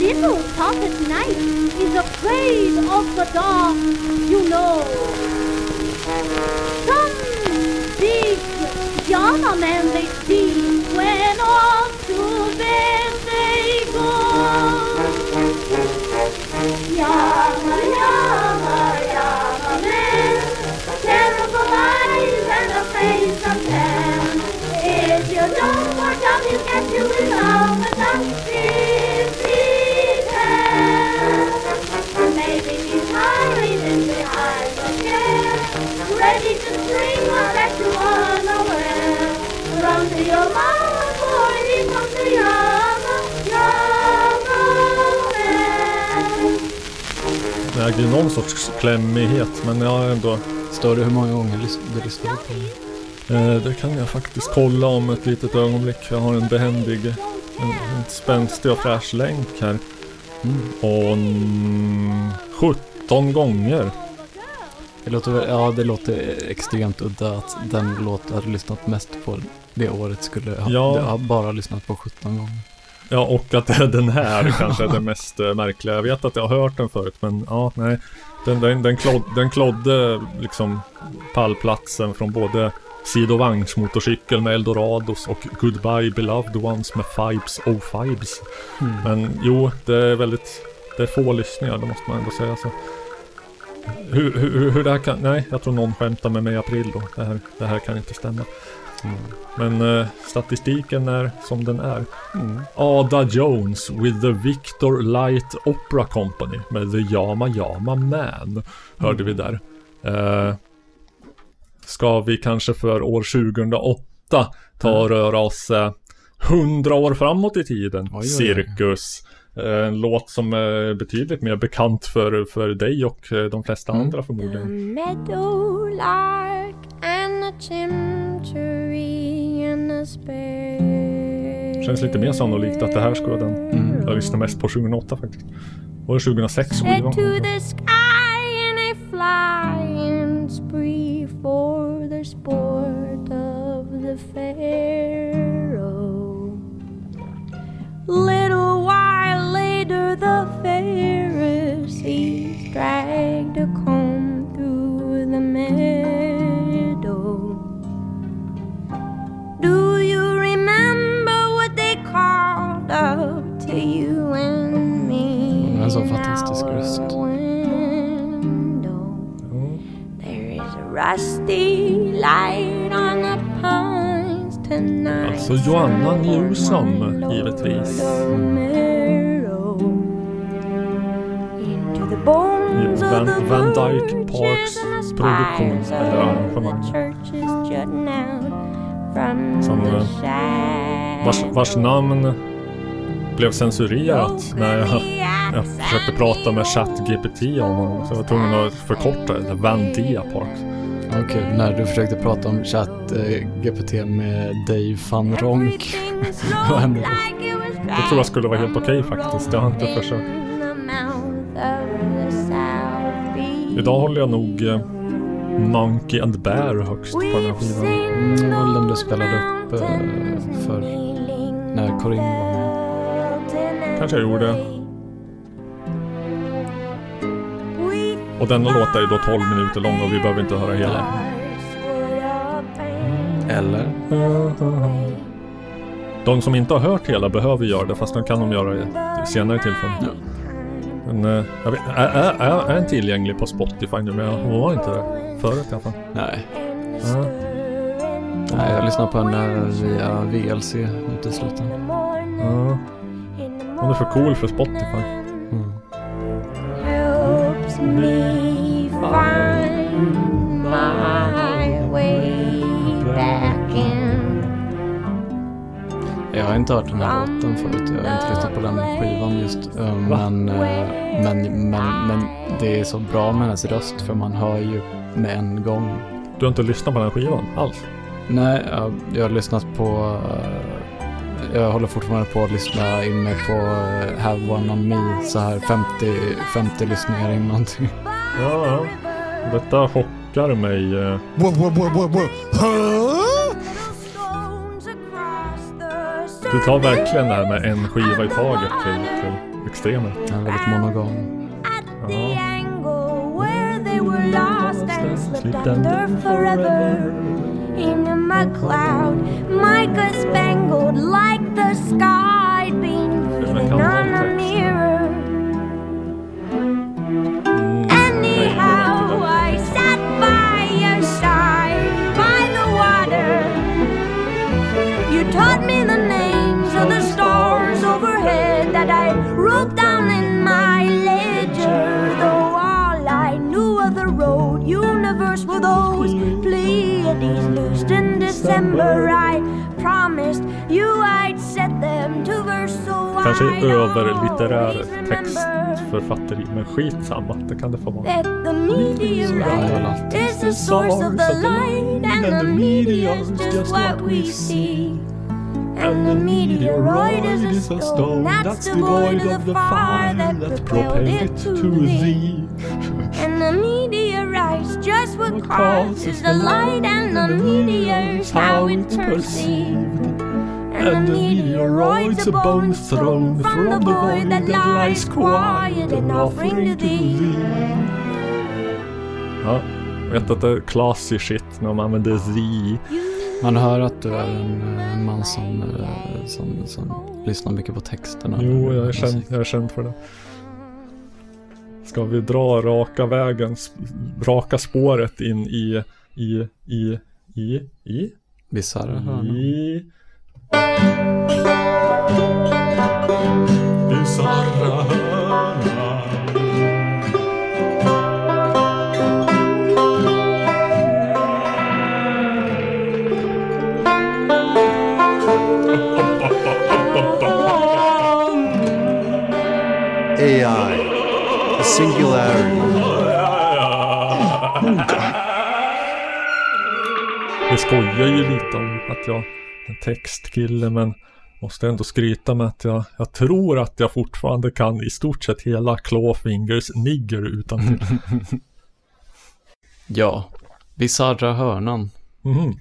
little is afraid of the dark, you know. Some big Java man they see when off to they go. Yama, yama, terrible eyes and a face of tan. If you don't watch out, you get you in love with a. Maybe he's hiding behind the chair, ready to Äger ju någon sorts klämmighet men jag har ändå Står det hur många gånger du lyssnade på den? eh, Det kan jag faktiskt kolla om ett litet ögonblick. Jag har en behändig en, en spänstig och fräsch länk här. Och mm, 17 gånger. Det låter, ja, det låter extremt udda att den låt jag hade lyssnat mest på det året skulle ha, Ja. har bara lyssnat på 17 gånger. Ja, och att det är den här *laughs* kanske är det mest eh, märkliga. Jag vet att jag har hört den förut, men ja, nej. Den, den, den, klod, den klodde liksom pallplatsen från både sidovagnsmotorcykel med Eldorados och Goodbye Beloved Ones med Fibes Oh Fibes. Mm. Men jo, det är väldigt, det är få lyssningar, det måste man ändå säga. Så. Hur, hur, hur det här kan, nej, jag tror någon skämtar med mig i april då. Det här, det här kan inte stämma. Mm. Men eh, statistiken är som den är. Mm. Ada Jones with the Victor Light Opera Company med The Yama Yama Man. Hörde vi där. Eh, ska vi kanske för år 2008 ta och röra oss eh, 100 år framåt i tiden. oj, oj. Cirkus. Eh, En låt som är betydligt mer bekant för, för dig och eh, de flesta andra förmodligen. meadowlark and a chimchuree and a sparrow. Känns lite mer sannolikt att det här ska vara den jag lyssnar mest på 2008 faktiskt. Var det 2006? Head skivan kom? the Pharisees dragged a comb through the meadow. Do you remember what they called up to you and me? Also fantastisch gerüst. Rusty light on the pines tonight. Alltså Joanna Newsom, givetvis. Mm. Van, the Van Dyke Parks produktion eller arrangemang. Som, Vars, vars namn blev censurerat när jag, jag försökte prata med ChatGPT om honom. Så jag var tvungen att förkorta det. Van Dia Parks. Okej, när du försökte prata om chatt eh, GPT med Dave van Ronk. *laughs* Vad hände då? Det tror jag skulle vara helt okej faktiskt. Jag har inte försökt. Idag håller jag nog eh, Monkey and Bear högst på den här skivan. Mm, det var väl den du spelade upp eh, för när Corinne var med. Kanske jag gjorde. Och denna låt är ju då 12 minuter lång och vi behöver inte höra hela. Eller? De som inte har hört hela behöver göra det fast de kan de göra i senare tillfällen. Men eh, jag vet, är, är, är, är den tillgänglig på Spotify nu? Men hon var inte det förut i alla fall. Nej. Ja. Nej, jag lyssnar på henne via VLC uteslutande. Ja. Hon är för cool för Spotify. helps me Jag har inte hört den här låten förut. Jag har inte lyssnat på den skivan just. eh, Men, eh, men, men, men det är så bra med hennes röst för man hör ju med en gång. Du har inte lyssnat på den här skivan alls? Nej, jag, jag har lyssnat på... eh, Jag håller fortfarande på att lyssna in mig på Have One On Me så här 50, 50 lyssningar in någonting. Ja, ja. Detta chockar mig. eh. Du tar verkligen det här med en skiva i taget till, till extremer. Den är väldigt monogam. Ja. In a mud cloud, Micah spangled like the sky being leaning wrote down in my ledger. Though all I knew of the road universe were those Pleiades loosed in December. I promised you I'd set them to verse so Kanske överlitterär textförfatteri, men skitsamma. Det kan det få vara. that the meteorite is the source of the light, and the meteor is just what we see. And the meteoroid is a stone that's devoid of the fire that propelled it to thee. And the meteorite's just what causes the light, and the meteor's how it's perceived. And the meteoroid's a bone thrown from the void that lies quiet and offering to thee. Ja, jag vet att det är classy shit när man använder Z. Man hör att du är en, en man som, eh, som, som lyssnar mycket på texterna. Jo, jag är, känd, jag är känd för det. Ska vi dra raka vägen, raka spåret in i, i, i, i, i? Bisarra hörnan. I... Bisarra AI, the singularity. Jag skojar ju lite om att jag är en textkille men måste ändå skryta med att jag, jag tror att jag fortfarande kan i stort sett hela Clawfingers nigger utan. *laughs* Ja, bisarra hörnan. Mhm.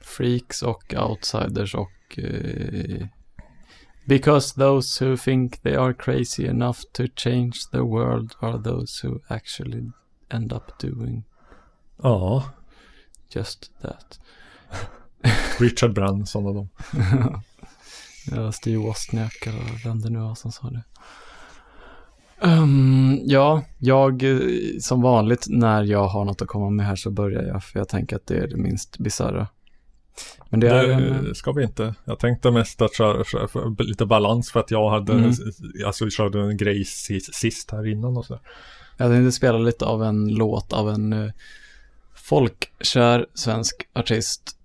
Freaks och outsiders och... eh, because those who think they are crazy enough to change the world are those who actually end up doing Ja, just that. *laughs* Richard Branson och dem. *laughs* ja, Steve Wozniak eller vem det nu var som sa det. Um, ja, jag eh, som vanligt när jag har något att komma med här så börjar jag för jag tänker att det är det minst bisarra. Men det, Det, en, ska vi inte. Jag tänkte mest att köra, köra lite balans för att jag hade, Mm. alltså körde en grej sist, sist här innan och så. jag tänkte spela lite av en låt av en uh, folkkär svensk artist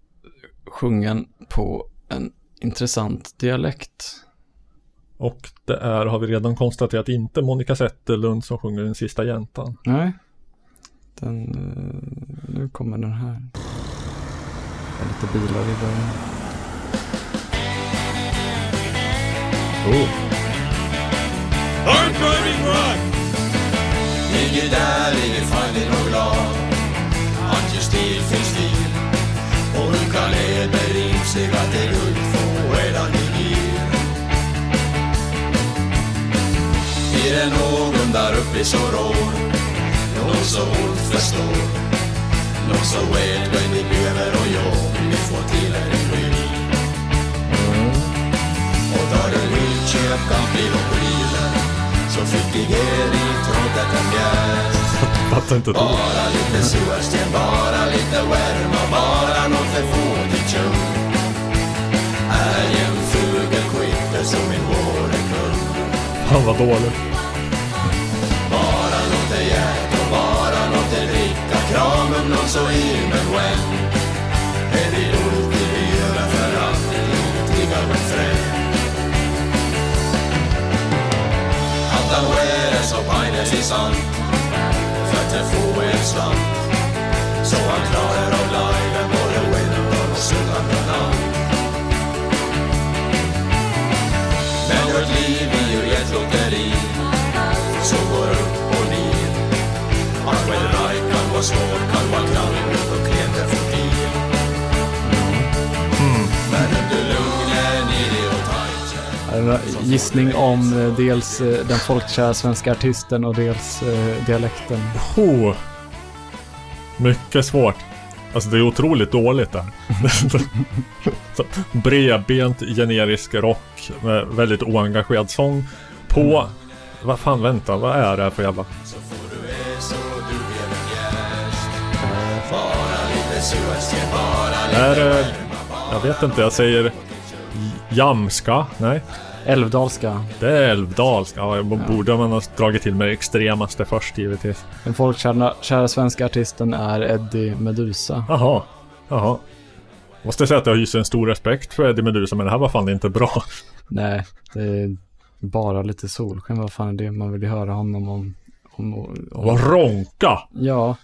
sjungen på en intressant dialekt. Och det är, har vi redan konstaterat, inte Monica Zetterlund som sjunger Den sista jäntan. Nej, den, eh, nu kommer den här. Lite bilar i början. Oh. I'm driving rock! Ligger där, ligger farligt och glad Att ju stil finns stil Och du kan led inse att det guld få redan i gir Är det någon där uppe så rår Någon så ont förstår så vet vad ni behöver och jag. Vill få till er en revy Och tar du ut köp camping och bilen Så fick jag er i trådet en bjärs. *laughs* Fattar inte. Bara lite sursten, bara lite värma Bara nåt för fådigt tjum Är en fågelskifte som en vårekull Han var dålig. Kramen Kram så nån men himmel when Är det alltid över för alltid? Tiga med fred Att han så pines i sant För att få en slant. Så han klarar av liven både Winner och Södermanland Men vårt liv svårt Kan vara kralligt och klienter fort i Men under lugnen är det och tajt gissning om eh, dels eh, den folkkära svenska artisten och dels eh, dialekten. Oh. Mycket svårt. Alltså det är otroligt dåligt där. *laughs* Bredbent generisk rock med väldigt oengagerad sång på... Vad fan, vänta, vad är det här för jävla... Är det... Jag vet inte, jag säger... Jamska? Nej. Älvdalska. Det är älvdalska. Ja, jag borde man ha dragit till med det extremaste först givetvis. Den folkkära kära svenska artisten är Eddie Medusa. Jaha. Jaha. Måste säga att jag hyser en stor respekt för Eddie Meduza, men det här var fan inte bra. Nej, det är bara lite solsken. Vad fan är det? Man vill ju höra honom om... om, om, Vad ronka! Ja,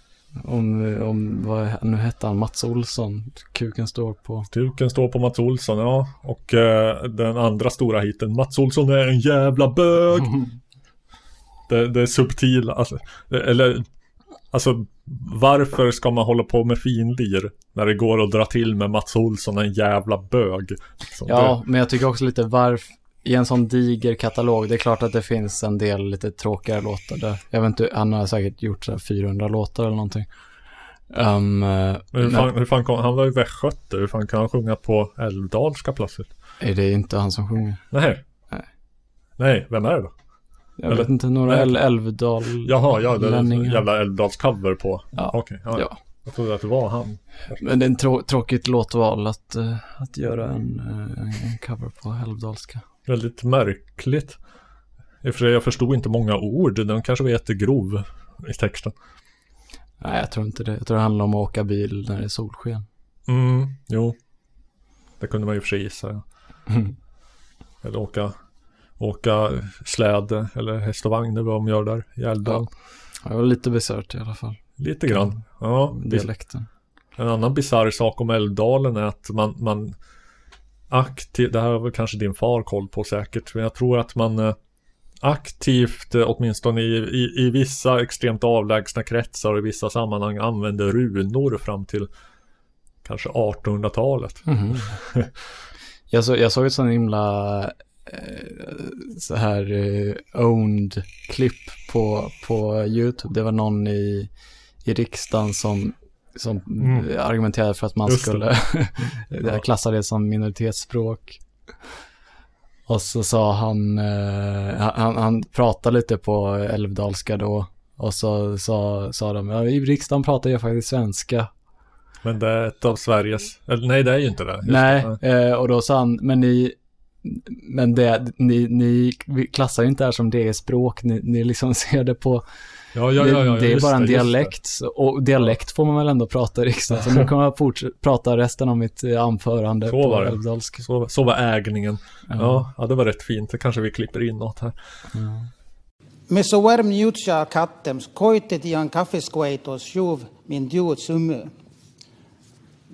om, om vad nu hette han? Mats Olsson. Kuken står på. Kuken står på Mats Olsson, ja. Och eh, den andra stora hiten, Mats Olsson är en jävla bög. *laughs* det, det är subtila, alltså, eller, alltså varför ska man hålla på med finlir när det går att dra till med Mats Olsson en jävla bög? Så Ja, men jag tycker också lite varför i en sån diger katalog, det är klart att det finns en del lite tråkigare låtar där. Jag vet inte, han har säkert gjort så här 400 låtar eller någonting. Um, Men hur fan, hur fan kom, han var ju västgöte, hur fan kan han sjunga på älvdalska plötsligt? är det inte han som sjunger? Nej. Nej. Nej, vem är det då? Jag vet inte, några Nej. äl- Älvdal... Jaha, ja, det är en jävla älvdalscover på. Ja. Okej, ja. Ja. Jag trodde att det var han. Men det är en trå- tråkigt låtval att, eh, att göra en, eh, en cover på älvdalska. Väldigt märkligt. I och för sig, jag förstod inte många ord. Den kanske var jättegrov i texten. Nej, jag tror inte det. Jag tror det handlar om att åka bil när det är solsken. Mm, jo. Det kunde man ju för sig gissa. Mm. Eller åka, åka släde eller häst och vagn, det är vad de gör där i Älvdalen. Ja, det var lite bisarrt i alla fall. Lite grann. Ja, Dialekten. En annan bisarr sak om Älvdalen är att man, man aktivt, det här har väl kanske din far koll på säkert, men jag tror att man eh, aktivt, eh, åtminstone i, i, i vissa extremt avlägsna kretsar och i vissa sammanhang använder runor fram till kanske 1800-talet. Mhm. *laughs* Jag, så, jag såg ett sån himla eh, så här owned klipp på, på YouTube. Det var någon i, i riksdagen som, som Mm. argumenterade för att man Just det. skulle *laughs* Ja. klassa det som minoritetsspråk. Och så sa han, eh, han, han pratade lite på älvdalska då. Och så sa, sa de, ja, i riksdagen pratar jag faktiskt svenska. Men det är ett av Sveriges, eller nej det är ju inte det. Nej, det. eh, och då sa han, men ni, men det, ni, ni klassar ju inte det här som det är språk, ni, ni liksom *laughs* ser det på, Ja, ja, det, ja, ja, det är bara en det, det. dialekt. Och dialekt får man väl ändå prata i riksdagen, så nu kommer jag fortsätta prata resten av mitt eh, anförande Så på var det. älvdalska. Så, så var ägningen. Ja. Ja. ja, det var rätt fint. Det kanske vi klipper in något här. Me så varm jutsa kattems, koitet ian kaffeskveitos sjuv min duot summu.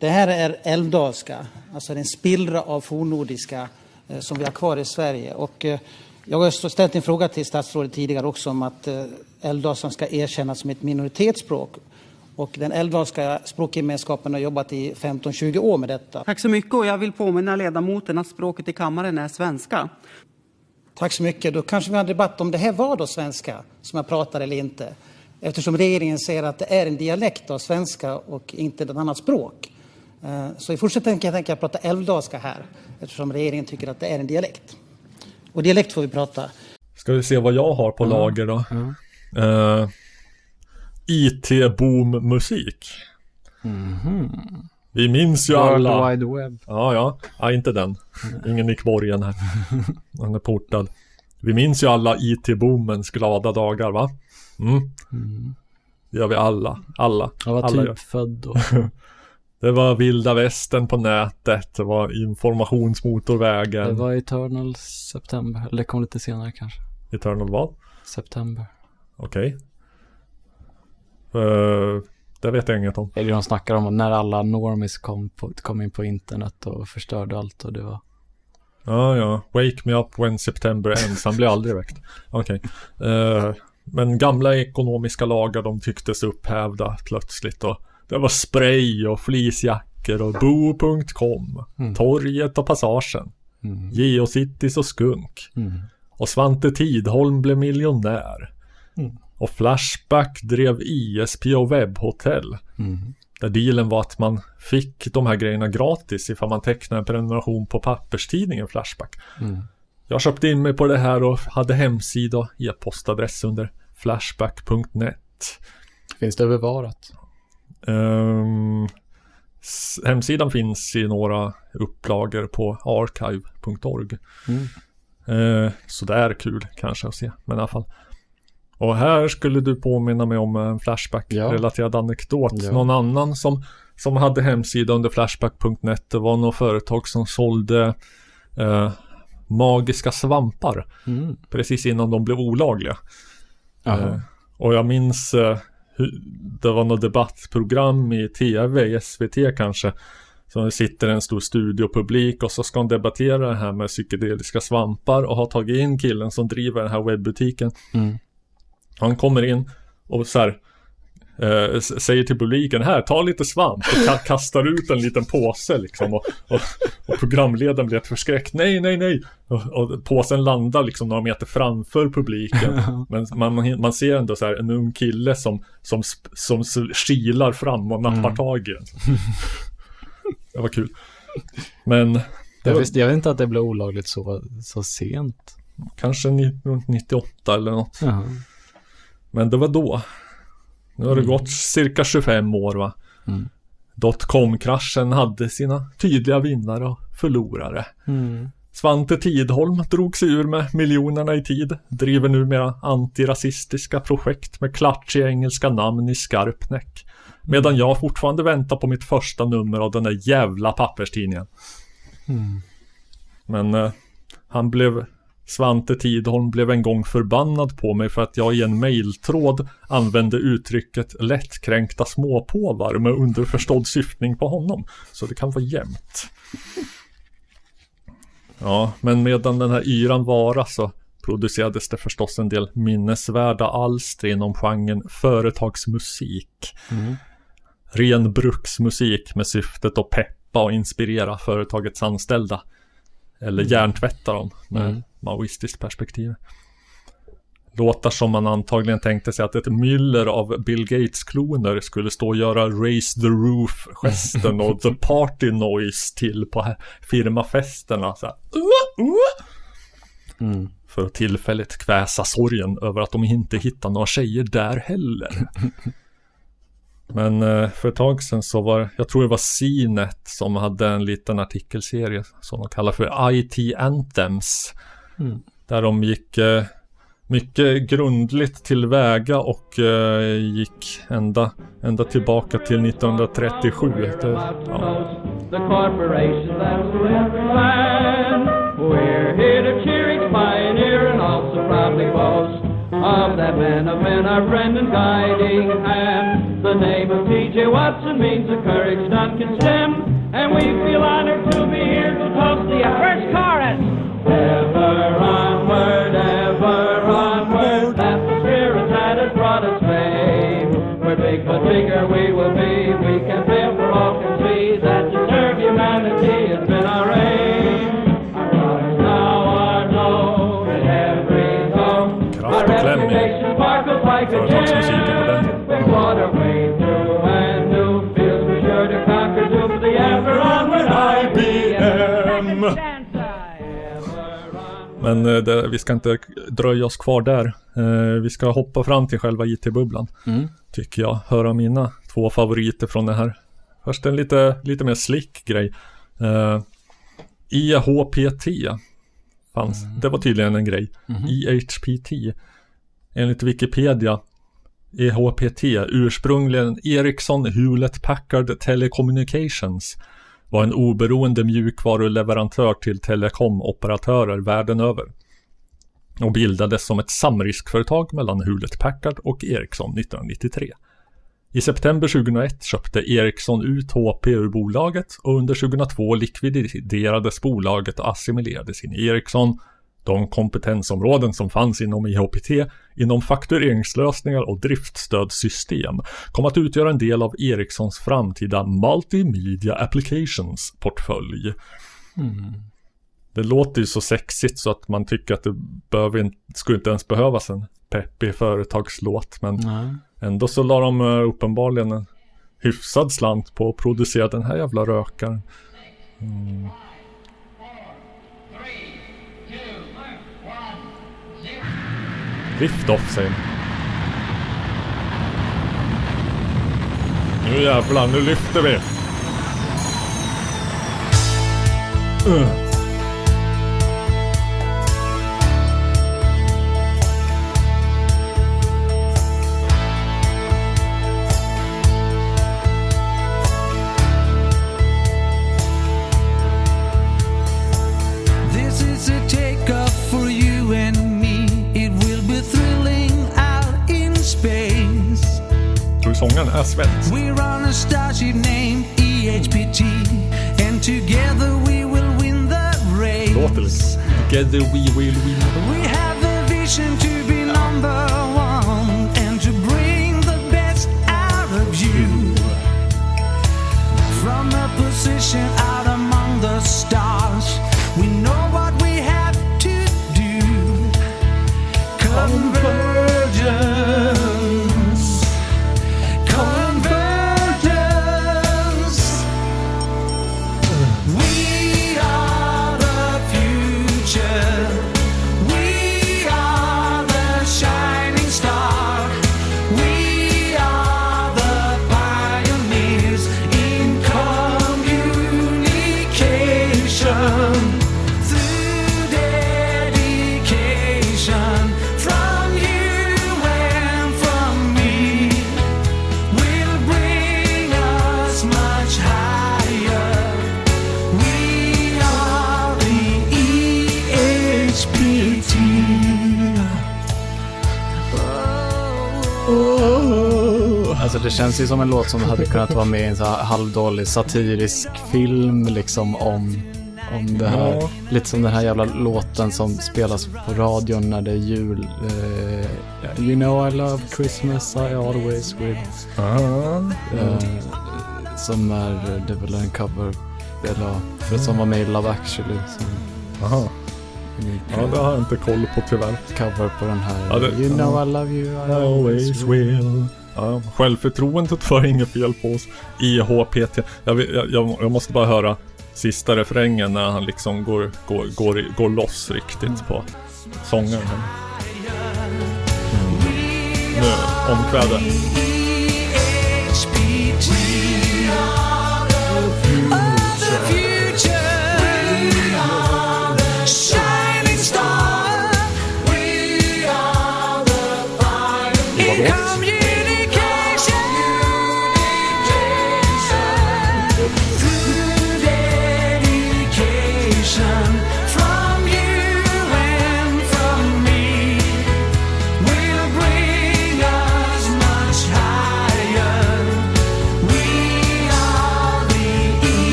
Det här är älvdalska, alltså en spillra av fornnordiska eh, som vi har kvar i Sverige. Och, eh, jag har ställt en fråga till statsrådet tidigare också om att eh, älvdalskan ska erkännas som ett minoritetsspråk. Och den älvdalska språkgemenskapen har jobbat i 15-20 år med detta. Tack så mycket och jag vill påminna ledamoten att språket i kammaren är svenska. Tack så mycket. Då kanske vi har en debatt om det här var då svenska som jag pratar eller inte. Eftersom regeringen säger att det är en dialekt av svenska och inte ett annat språk. Eh, Så i fortsättningen kan jag tänka prata älvdalska här eftersom regeringen tycker att det är en dialekt. Och dialekt får vi prata. Ska vi se vad jag har på lager då. Eh, IT-boom-musik. Vi minns ju World alla. Wide Web. Ja, ja. Ja, inte den. Ingen Nick Borgen här. *laughs* Han är portad. Vi minns ju alla IT-boomens glada dagar, va? Mm. Det gör vi alla. Alla. Jag var alla typ gör. född då. *laughs* Det var vilda västern på nätet. Det var informationsmotorvägen. Det var Eternal September, eller det kom lite senare kanske. Eternal vad? September. Okej. Eh, det vet jag inget om. Eller de snackar om när alla normies kom, på, kom in på internet och förstörde allt och det var... Ja, ja. Wake me up when September ends. Han blir aldrig väckt. Okej. Eh, men gamla ekonomiska lagar de tycktes upphävda plötsligt. Och det var spray och fleecejackor och bo.com. Mm. Torget och passagen. Mm. Geocities och skunk. Mm. Och Svante Tidholm blev miljonär. Mm. Och Flashback drev ISP och webbhotell. Mm. Där dealen var att man fick de här grejerna gratis ifall man tecknade en prenumeration på papperstidningen Flashback. Mm. Jag köpte in mig på det här och hade hemsida och e-postadress under flashback.net. Finns det bevarat? S- hemsidan finns i några upplagor på archive.org. Mm. Eh, så det är kul kanske att se, men i alla fall. Och här skulle du påminna mig om en Flashback-relaterad anekdot. Ja. Någon annan som, som hade hemsida under Flashback.net, det var något företag som sålde eh, magiska svampar. Mm. Precis innan de blev olagliga. Eh, och jag minns eh, hur, det var något debattprogram i tv, i SVT kanske. Så det sitter en stor studiopublik och så ska de debattera det här med psykedeliska svampar och har tagit in killen som driver den här webbutiken. Mm. Han kommer in och så här eh, säger till publiken här, ta lite svamp. Och ka- kastar ut en liten påse liksom och, och, och programledaren blir förskräckt, nej, nej, nej. Och, och påsen landar liksom några meter framför publiken. *laughs* Men man, man, ser ändå så här en ung kille som, som, som kilar fram och nappar Mm. tag i den Det var kul. Men Jag, var, visste, jag vet inte att det blev olagligt så, så sent. kanske runt 98 eller något. Jaha. Men det var då. Nu har det Mm. gått cirka 25 år va. Mm. Dotcom-kraschen hade sina tydliga vinnare och förlorare. Mm. Svante Tidholm drog sig ur med miljonerna i tid. Driver numera antirasistiska projekt med klatschiga engelska namn i Skarpnäck. Medan jag fortfarande väntar på mitt första nummer av den där jävla papperstidningen. Mm. Men eh, han blev Svante Tidholm blev en gång förbannad på mig för att jag i en mejltråd använde uttrycket lättkränkta småpåvar med underförstådd syftning på honom. Så det kan vara jämnt. Ja, men medan den här yran var så producerades det förstås en del minnesvärda alster inom genren företagsmusik. Mm. Ren bruksmusik med syftet att peppa och inspirera företagets anställda. Eller hjärntvätta dem med Mm. maoistiskt perspektiv. Låtar som man antagligen tänkte sig att ett myller av Bill Gates-kloner skulle stå och göra Raise the Roof-gesten och *laughs* The Party Noise till på firmafesterna. Så här. Mm. För att tillfälligt kväsa sorgen över att de inte hittar några tjejer där heller. *laughs* Men eh, för ett tag sedan så var, jag tror det var CNET som hade en liten artikelserie som de kallar för IT Anthems. Mm. Där de gick eh, mycket grundligt tillväga och eh, gick ända, ända tillbaka till 1937. Det, ja. We're here to cheer each pioneer and also proudly boast of that man of men, our friend and guiding hand. The name of T.J. Watson means the courage none can stem, and we feel honored to be here to toast the first chorus. Ever onward, ever onward, that's the spirit that has brought us fame. We're big, but bigger we will be. The ever onward IBM. Men eh, det, vi ska inte dröja oss kvar där. Eh, vi ska hoppa fram till själva IT-bubblan. Mm. Tycker jag. Höra mina två favoriter från det här. Först en lite, lite mer slick grej. Eh, IHPT fanns. Det var tydligen en grej. IHPT. Enligt Wikipedia EHPT, ursprungligen Ericsson Hewlett Packard Telecommunications, var en oberoende mjukvaruleverantör till telekomoperatörer världen över och bildades som ett samriskföretag mellan Hewlett Packard och Ericsson 1993. I september 2001 köpte Ericsson ut HP ur bolaget och under 2002 likviderades bolaget och assimilerades in i Ericsson. De kompetensområden som fanns inom IHPT inom faktureringslösningar och driftstödssystem kom att utgöra en del av Ericssons framtida Multimedia Applications portfölj. Mm. Det låter ju så sexigt så att man tycker att det behöver inte, skulle inte ens behövas en peppig företagslåt. Men Nej. ändå så la de eh, uppenbarligen en hyfsad slant på att producera den här jävla rökaren. Mm. Lift off säger. Nu jävlar, nu lyfter vi! Uh. Tror sångaren är svensk? We're on a starship named EHPT, and together we will win the race. Låter lite. Together we will win. We have a vision to be number one and to bring the best out of you. From a position Alltså det känns ju som en låt som hade kunnat vara med i en så här halvdålig satirisk film liksom om, om det här. Ja. Lite som den här jävla låten som spelas på radion när det är jul. Eh, you know I love Christmas I always will. Eh, som är, det är väl en cover, eller för som var med i Love actually. Som, Aha. Ja, det har jag inte koll på tyvärr. Cover på den här. Ja, det- you know. I love you I Always will. Ja, självförtroendet var inget fel på oss. IHPT. Jag, jag, jag, måste bara höra sista refrängen när han liksom går, går, går, går loss riktigt på sångaren. Mm. Nu, omkvädet.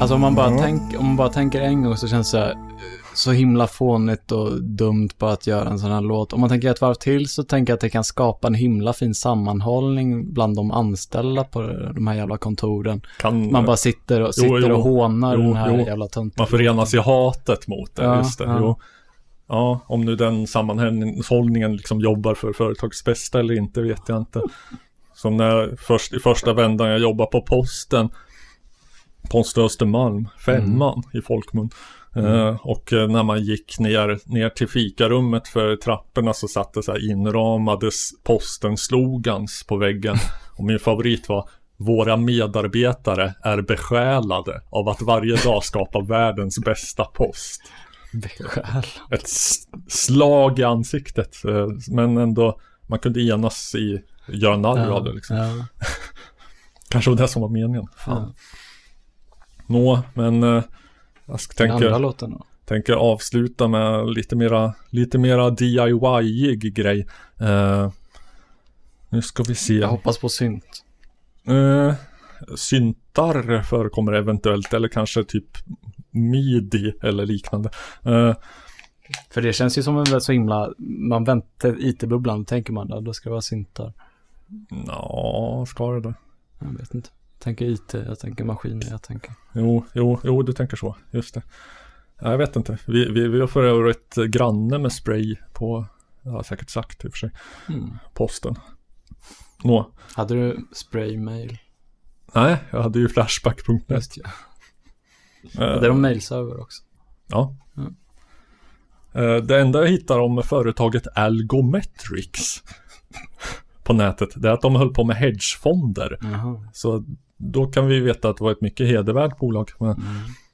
Alltså om man, bara tänk, om man bara tänker en gång så känns det så, här, så himla fånigt och dumt på att göra en sån här låt. Om man tänker ett varv till så tänker jag att det kan skapa en himla fin sammanhållning bland de anställda på de här jävla kontoren. Kan- man bara sitter och, Jo, sitter jo. och hånar Jo, den här jo. jävla tönten. Man förenas i hatet mot det, Ja, just det. ja. Jo. Ja, om nu den sammanhållningen liksom jobbar för företagets bästa eller inte vet jag inte. Som när först, i första vändan jag jobbade på posten, Post Östermalm, femman i folkmun. Eh, och eh, när man gick ner, ner till fikarummet för trapporna så satt det så här inramades posten-slogans på väggen. *laughs* Och min favorit var Våra medarbetare är besjälade av att varje dag skapa världens bästa post. Besjälad. Ett slag i ansiktet. eh, Men ändå, man kunde enas i göra narr av det liksom. ja. *laughs* Kanske var det som var meningen. Fan. Nå, men eh, jag då? tänker avsluta med lite mera, lite mera DIY-ig grej. Eh, nu ska vi se. Jag hoppas på synt. Eh, syntar förekommer eventuellt eller kanske typ midi eller liknande. Eh, För det känns ju som en väldigt så himla, man väntar IT-bubblan, tänker man då ska det vara syntar. Ja, ska det då? Jag vet inte. Tänker IT, jag tänker maskiner, jag tänker. Jo, jo, jo, du tänker så. Just det. Ja, Jag vet inte. Vi, vi, vi har för övrigt granne med spray på, jag har säkert sagt i och för sig, Mm. posten. Nå, Hade du spraymail? nej, jag hade ju flashback.net. Just ja. Eh, Hade de mailserver också? Ja. Mm. Eh, Det enda jag hittar om företaget Algometrics på nätet, det är att de höll på med hedgefonder. Jaha. Så då kan vi veta att det var ett mycket hedervärt bolag. Men,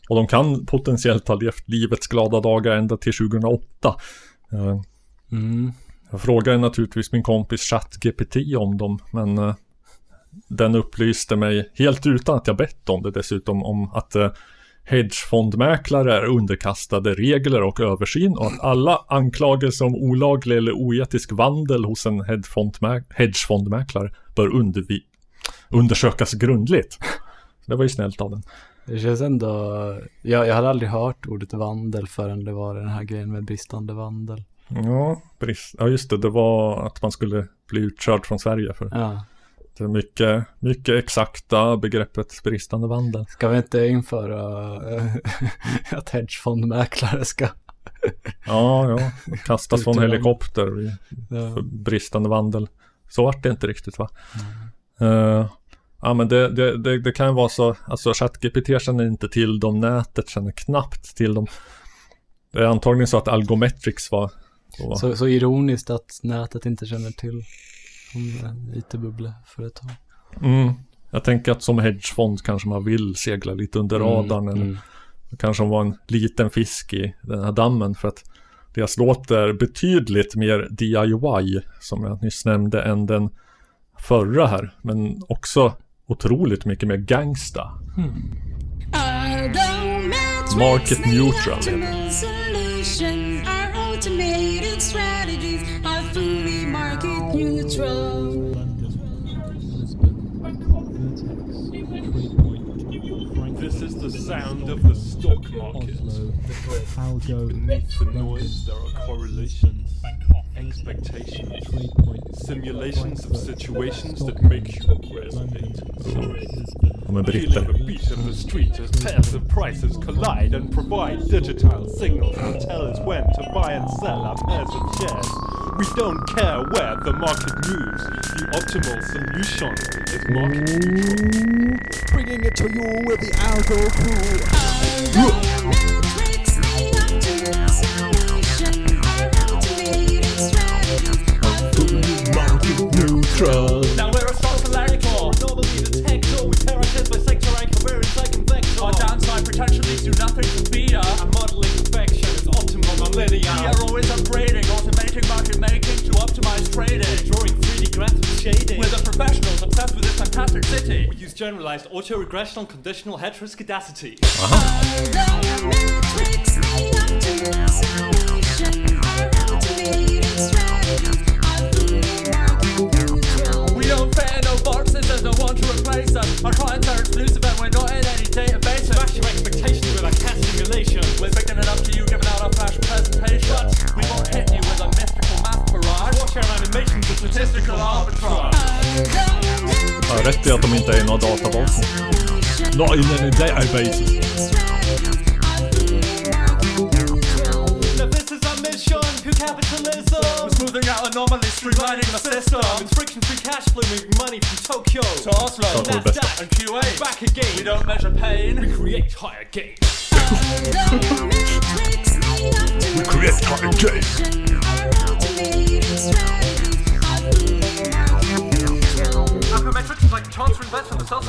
Och de kan potentiellt ha levt livets glada dagar ända till 2008. Eh, Mm. Jag frågade naturligtvis min kompis ChatGPT om dem, men eh, den upplyste mig helt utan att jag bett om det dessutom om att eh, hedgefondmäklare är underkastade regler och översyn och att alla anklagelser om olaglig eller oetisk vandel hos en hedgefondmä- hedgefondmäklare bör undersökas grundligt. Det var ju snällt av den. Det känns ändå, jag, jag hade aldrig hört ordet vandel förrän det var den här grejen med bristande vandel. Ja, brist. ja just det, det var att man skulle bli utkörd från Sverige för Ja. det är mycket, mycket exakta begreppet bristande vandel. Ska vi inte införa eh, *laughs* att hedgefondmäklare ska Ja, ja. Kastas från helikopter för bristande vandel. Så vart det inte riktigt va? Eh, ja men det, det, det, det kan ju vara så, alltså ChatGPT känner inte till dem, nätet känner knappt till dem. Det är antagligen så att Algometrics var, var Så, så ironiskt att nätet inte känner till IT-bubbleföretag. mm, Jag tänker att som hedgefond kanske man vill segla lite under Mm, radarn eller mm. kanske var en liten fisk i den här dammen för att deras låt är betydligt mer DIY som jag nyss nämnde än den förra här men också otroligt mycket mer gangsta. Fully market neutral. This is the sound of the stock market. Beneath the noise, there are correlations, expectations, simulations of situations that make you resonate. De är Feeling the beat of the street as pairs of prices collide and provide digital signals that tell us when to buy and sell our pairs of shares. We don't care where the market moves. The optimal solution is market neutral. Bringing it to you with the Algo crew. Neutral. Now we're a strong polarical. Normally the tech door, we parasites by sector anchor, we're in second vector. Our downside pretension leads to nothing to fear. Our modeling perfection is optimal non-linear. We are always upgrading, automating market making to optimize trading. Drawing 3D graphs with shading. We're the professionals obsessed with this fantastic city. We use generalized auto-regressional conditional heteroscedasticity. We uh-huh. Our clients are exclusive and we're not in any database. Smash your expectations with our cat simulation. We're picking it up to you, giving out our flash presentation. We won't hit you with a mystical math barrage. Watch our animations with statistical arbitrage. Ja, rätt i att de inte är i några databaser. Not in any databases. Now this is our mission, capitalism. We're smoothing out anomalies, streamlining the system. It's friction-free cash flow, moving money from Tokyo to Oslo, Klart det är bäst. Nasdaq and QA. Back again, we don't measure pain, we create higher gain. *laughs* We create higher gain.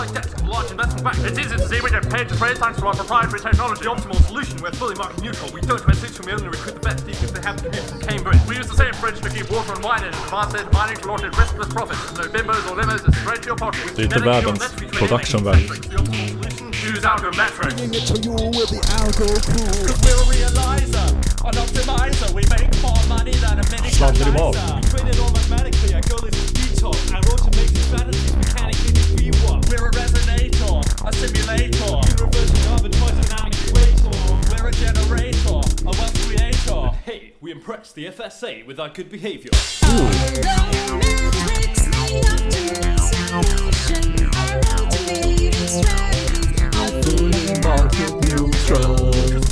Invest from the of a large investment bank. It's easy to see we get paid to trade thanks to our proprietary technology. The optimal solution, we're fully market neutral. We don't rent seats from only recruit the best deep if they have to commute from Cambridge. We use the same fridge to keep water and wine in and advance data mining to launch it riskless profits. No bimbos or limos, it's straight to your pocket. With Det är inte genetic världens geometry to production enable value. The optimal choose Algometrics. Bringing it to you with the Algo crew. Cause we're a realizer, an optimizer. We make more money than a mini Sladdar i mat. We train it automatically. Our goal is to detox. Our automated strategies mechanically defeat what? We're a resonator, a simulator. Universal equator. We're a generator, a creator. Hey, we impress the FSA with our good behavior. Cause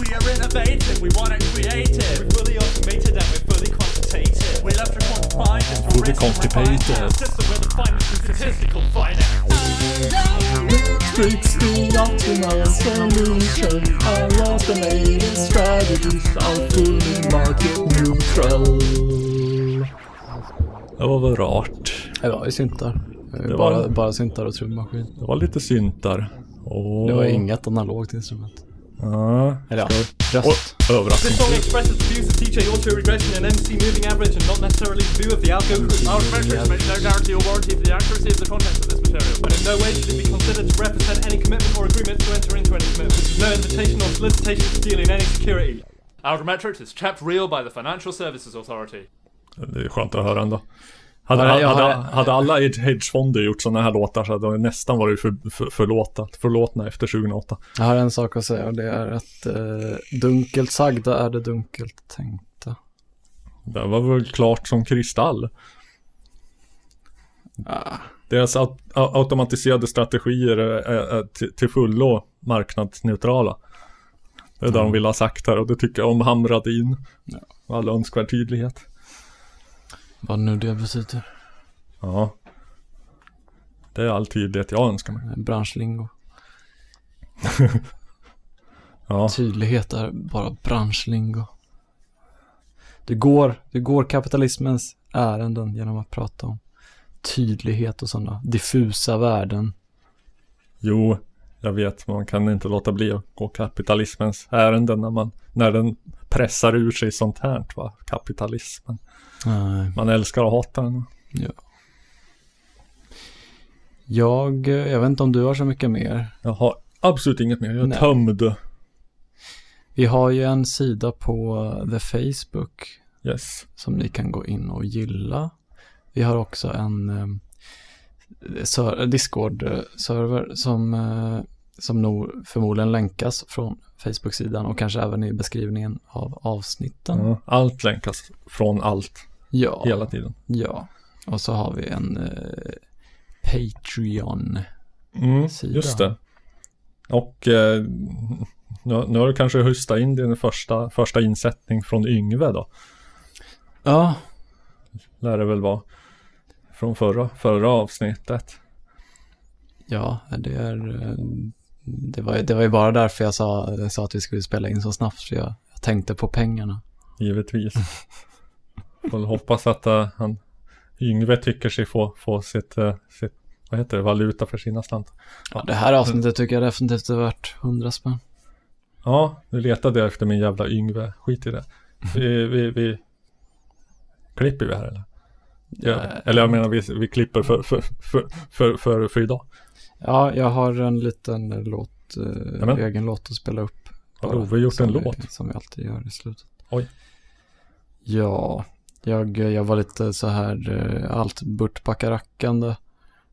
we are innovative, we want it creative. We're fully automated and we're fully quantitative. We love to Fully refine. System with a finance and statistical finance. Matrix, the solution. Automated strategies are fully market neutral. Det var väl rart. Det var ju syntar. Det bara, var- bara syntar och trummaskin. Det var lite syntar. Och... Det var inget analogt instrument. Ja. Eller ja, Och, röst. This överraskning. song expresses the views of DJ auto regression and MC moving average and not necessarily the view of the algo group. Our metrics make no guarantee or warranty for the accuracy of the contents of this material. And in no way should it be considered to represent any commitment or agreement to enter into any commitment. This is no invitation or solicitation to deal in any security. Algometrics is kept real by the Financial Services Authority. Det är skönt att höra ändå. Hade, hade, har- hade alla hedge- hedgefonder gjort sådana här låtar så hade de nästan varit för, för, förlåtat, förlåtna efter 2008. Jag har en sak att säga och det är att eh, dunkelt sagda är det dunkelt tänkta. Det var väl klart som kristall. Ah. Deras au- au- automatiserade strategier är, är, till, fullo marknadsneutrala. Det är det de vill ha sagt här och det tycker jag om hamrade in. Ja. All önskvärd tydlighet. Vad nu det betyder. Ja. Det är all tydlighet jag önskar mig. Branschlingo. *laughs* Ja. Tydlighet är bara branschlingo. Det går, det går kapitalismens ärenden genom att prata om tydlighet och sådana diffusa värden. Jo, jag vet, man kan inte låta bli att gå kapitalismens ärenden när man, när den pressar ur sig sånt här, va? Kapitalismen. Nej. Man älskar och hatar den. Ja. Jag, jag vet inte om du har så mycket mer. Jag har absolut inget mer, jag är Nej. tömd. Vi har ju en sida på The Facebook Yes. som ni kan gå in och gilla. Vi har också en eh, ser- Discord-server som, eh, som nog förmodligen länkas från Facebook-sidan och kanske även i beskrivningen av avsnitten. Ja, allt länkas från allt. Ja. Hela tiden. Ja, och så har vi en eh, Patreon. Mm, just det. Och eh, nu, nu har du kanske hustat in din första, första insättning från Yngve då. Ja, Lär det väl vara. Från förra, förra avsnittet. Ja, det är... eh, Det var, det var ju bara därför jag sa, jag sa att vi skulle spela in så snabbt, för jag, jag tänkte på pengarna. Givetvis. *laughs* Får hoppas att eh, han Yngve tycker sig få, få sitt, eh, sitt, vad heter det, valuta för sina slantar. Ja, det här avsnittet tycker jag definitivt är värt 100 spänn. Ja, nu letade jag efter min jävla Yngve. Skit i det. Vi, vi, vi klipper vi här eller? Ja, eller jag menar vi, vi klipper för, för, för, för, för, för idag. Ja, jag har en liten låt, eh, egen låt att spela upp. Har Ove gjort en vi, låt? Som vi alltid gör i slutet. Oj. Ja, jag, jag var lite så här eh, allt burtbackarackande.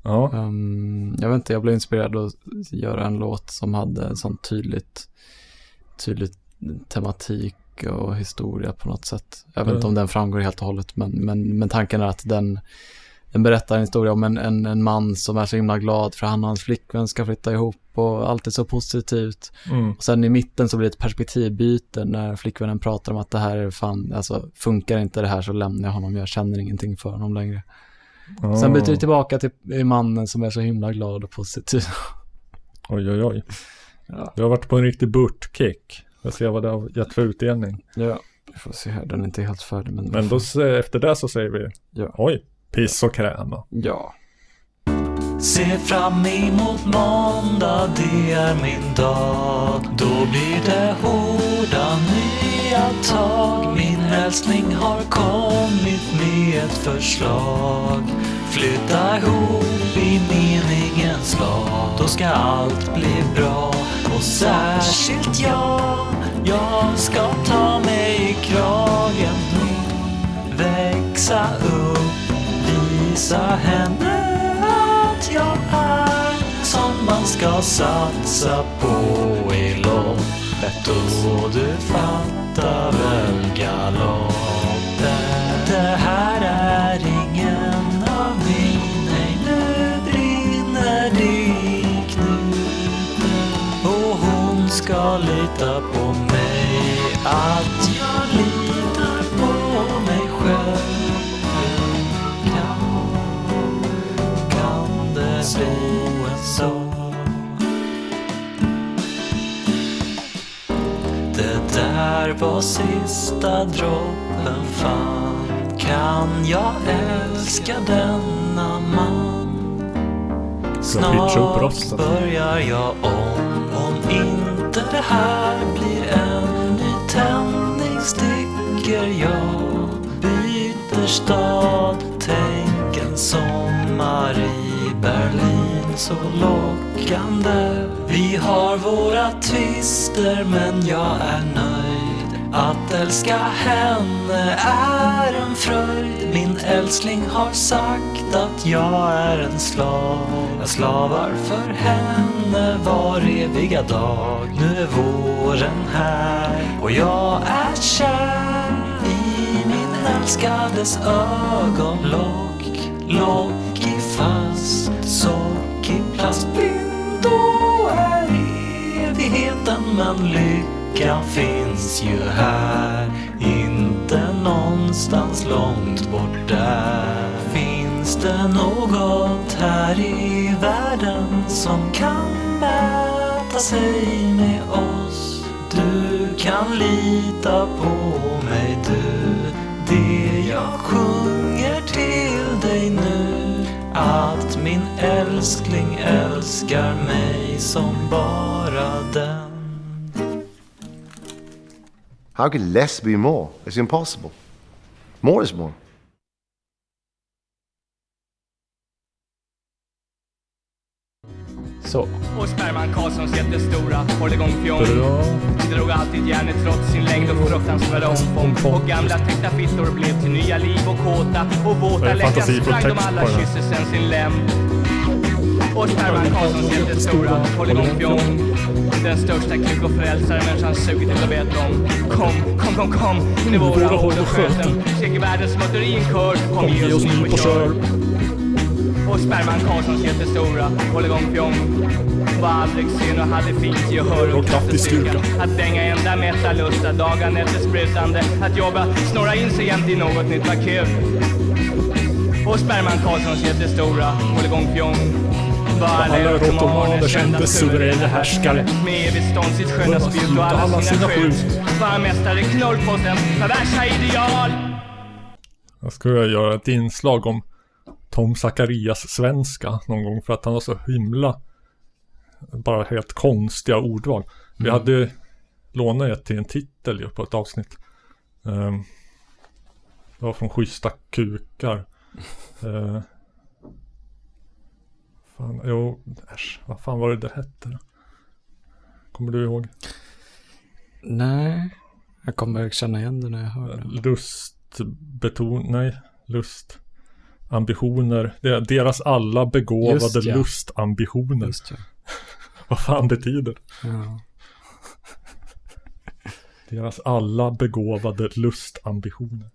Ja. Um, jag vet inte, jag blev inspirerad att göra en låt som hade en sån tydligt, tydligt tematik och historia på något sätt. Jag vet Mm. inte om den framgår helt och hållet, men, men, men tanken är att den, den berättar en historia om en, en, en man som är så himla glad för han och hans flickvän ska flytta ihop och allt är så positivt. Mm. Och sen i mitten så blir det ett perspektivbyte när flickvännen pratar om att det här är fan, alltså funkar inte det här så lämnar jag honom, jag känner ingenting för honom längre. Ah. Sen byter vi tillbaka till mannen som är så himla glad och positiv. *laughs* Oj, oj, oj. Ja. Du har varit på en riktig burt-kick. Jag ser vad det har gett för utdelning. Ja, vi får se här, den är inte helt färdig men... Men då, efter det så säger vi, Ja. oj, piss och kräma. Ja. Se fram emot måndag, det är min dag. Då blir det hårda nya tag. Min älskling har kommit med ett förslag. Flytta ihop i meningens lag. Då ska allt bli bra. Och särskilt jag, jag ska ta mig i kragen. Växa upp, visa henne att jag är som man ska satsa på i loppet och du fattar väl galoppen. Det här är ingen av min, nej nu brinner det i knuten och hon ska lita på mig att kan det bli så? Det där var sista droppen fan Kan jag älska denna man? Snart börjar jag om Om inte det här blir en ny tändning sticker jag Byter stad, tänk en sommar i Berlin så lockande. Vi har våra tvister men jag är nöjd. Att älska henne är en fröjd. Min älskling har sagt att jag är en slav. Jag slavar för henne var eviga dag. Nu är våren här och jag är kär i min älskades ögonlock. Lock i fast sock i plast Då är evigheten. Men lyckan finns ju här Inte någonstans långt bort där. Finns det något här i världen som kan mäta sig med oss? Du kan lita på mig du. Det jag sjunger min älskling älskar mig som bara den How could less be more? It's impossible. More is more. Så. Och sperman Karlssons jättestora hålligång-fjong Drog alltid järnet trots sin längd och fruktansvärda omfång. Och gamla täckta fittor blev till nya liv och kåta. Och våta fantasifull sprang de alla kysser sen sin lem och sperman Karlssons jättestora hålligång-fjong Den största kuk och frälsare människan sugit till och vet om Kom, kom, kom, kom, nu våra hård och sköten. Seger världens smutteri i en kör. Kom, ge oss nyp och kör och sperman Karlssons jättestora aldrig sen och hade fint gehör och kraftstyrka Att dänga enda mätta lusta dagen efter sprutande. Att jobba, snurra in sig jämt i något nytt var kul Och sperman Karlssons jättestora hålligång-fjong. Alla rotomaner kände suveräna härskare. Med evigt stånd sitt sköna spjut och alla sina skjut. Var mästare knullpostens perversa ideal. Jag skulle göra ett inslag om Tom Zacharias svenska någon gång för att han har så himla bara helt konstiga ordval. Vi Mm. hade lånat ett till en titel ju på ett avsnitt. Ehm, det var från Schyssta kukar. Uh, *laughs* fan, jo, äsch, vad fan var det det hette? Kommer du ihåg? Nej, jag kommer känna igen det när jag hör det. Lustbeton, nej, lust. Ambitioner, deras alla begåvade Just ja. lustambitioner. Just ja. *laughs* Vad fan betyder det? Ja. Deras alla begåvade lustambitioner.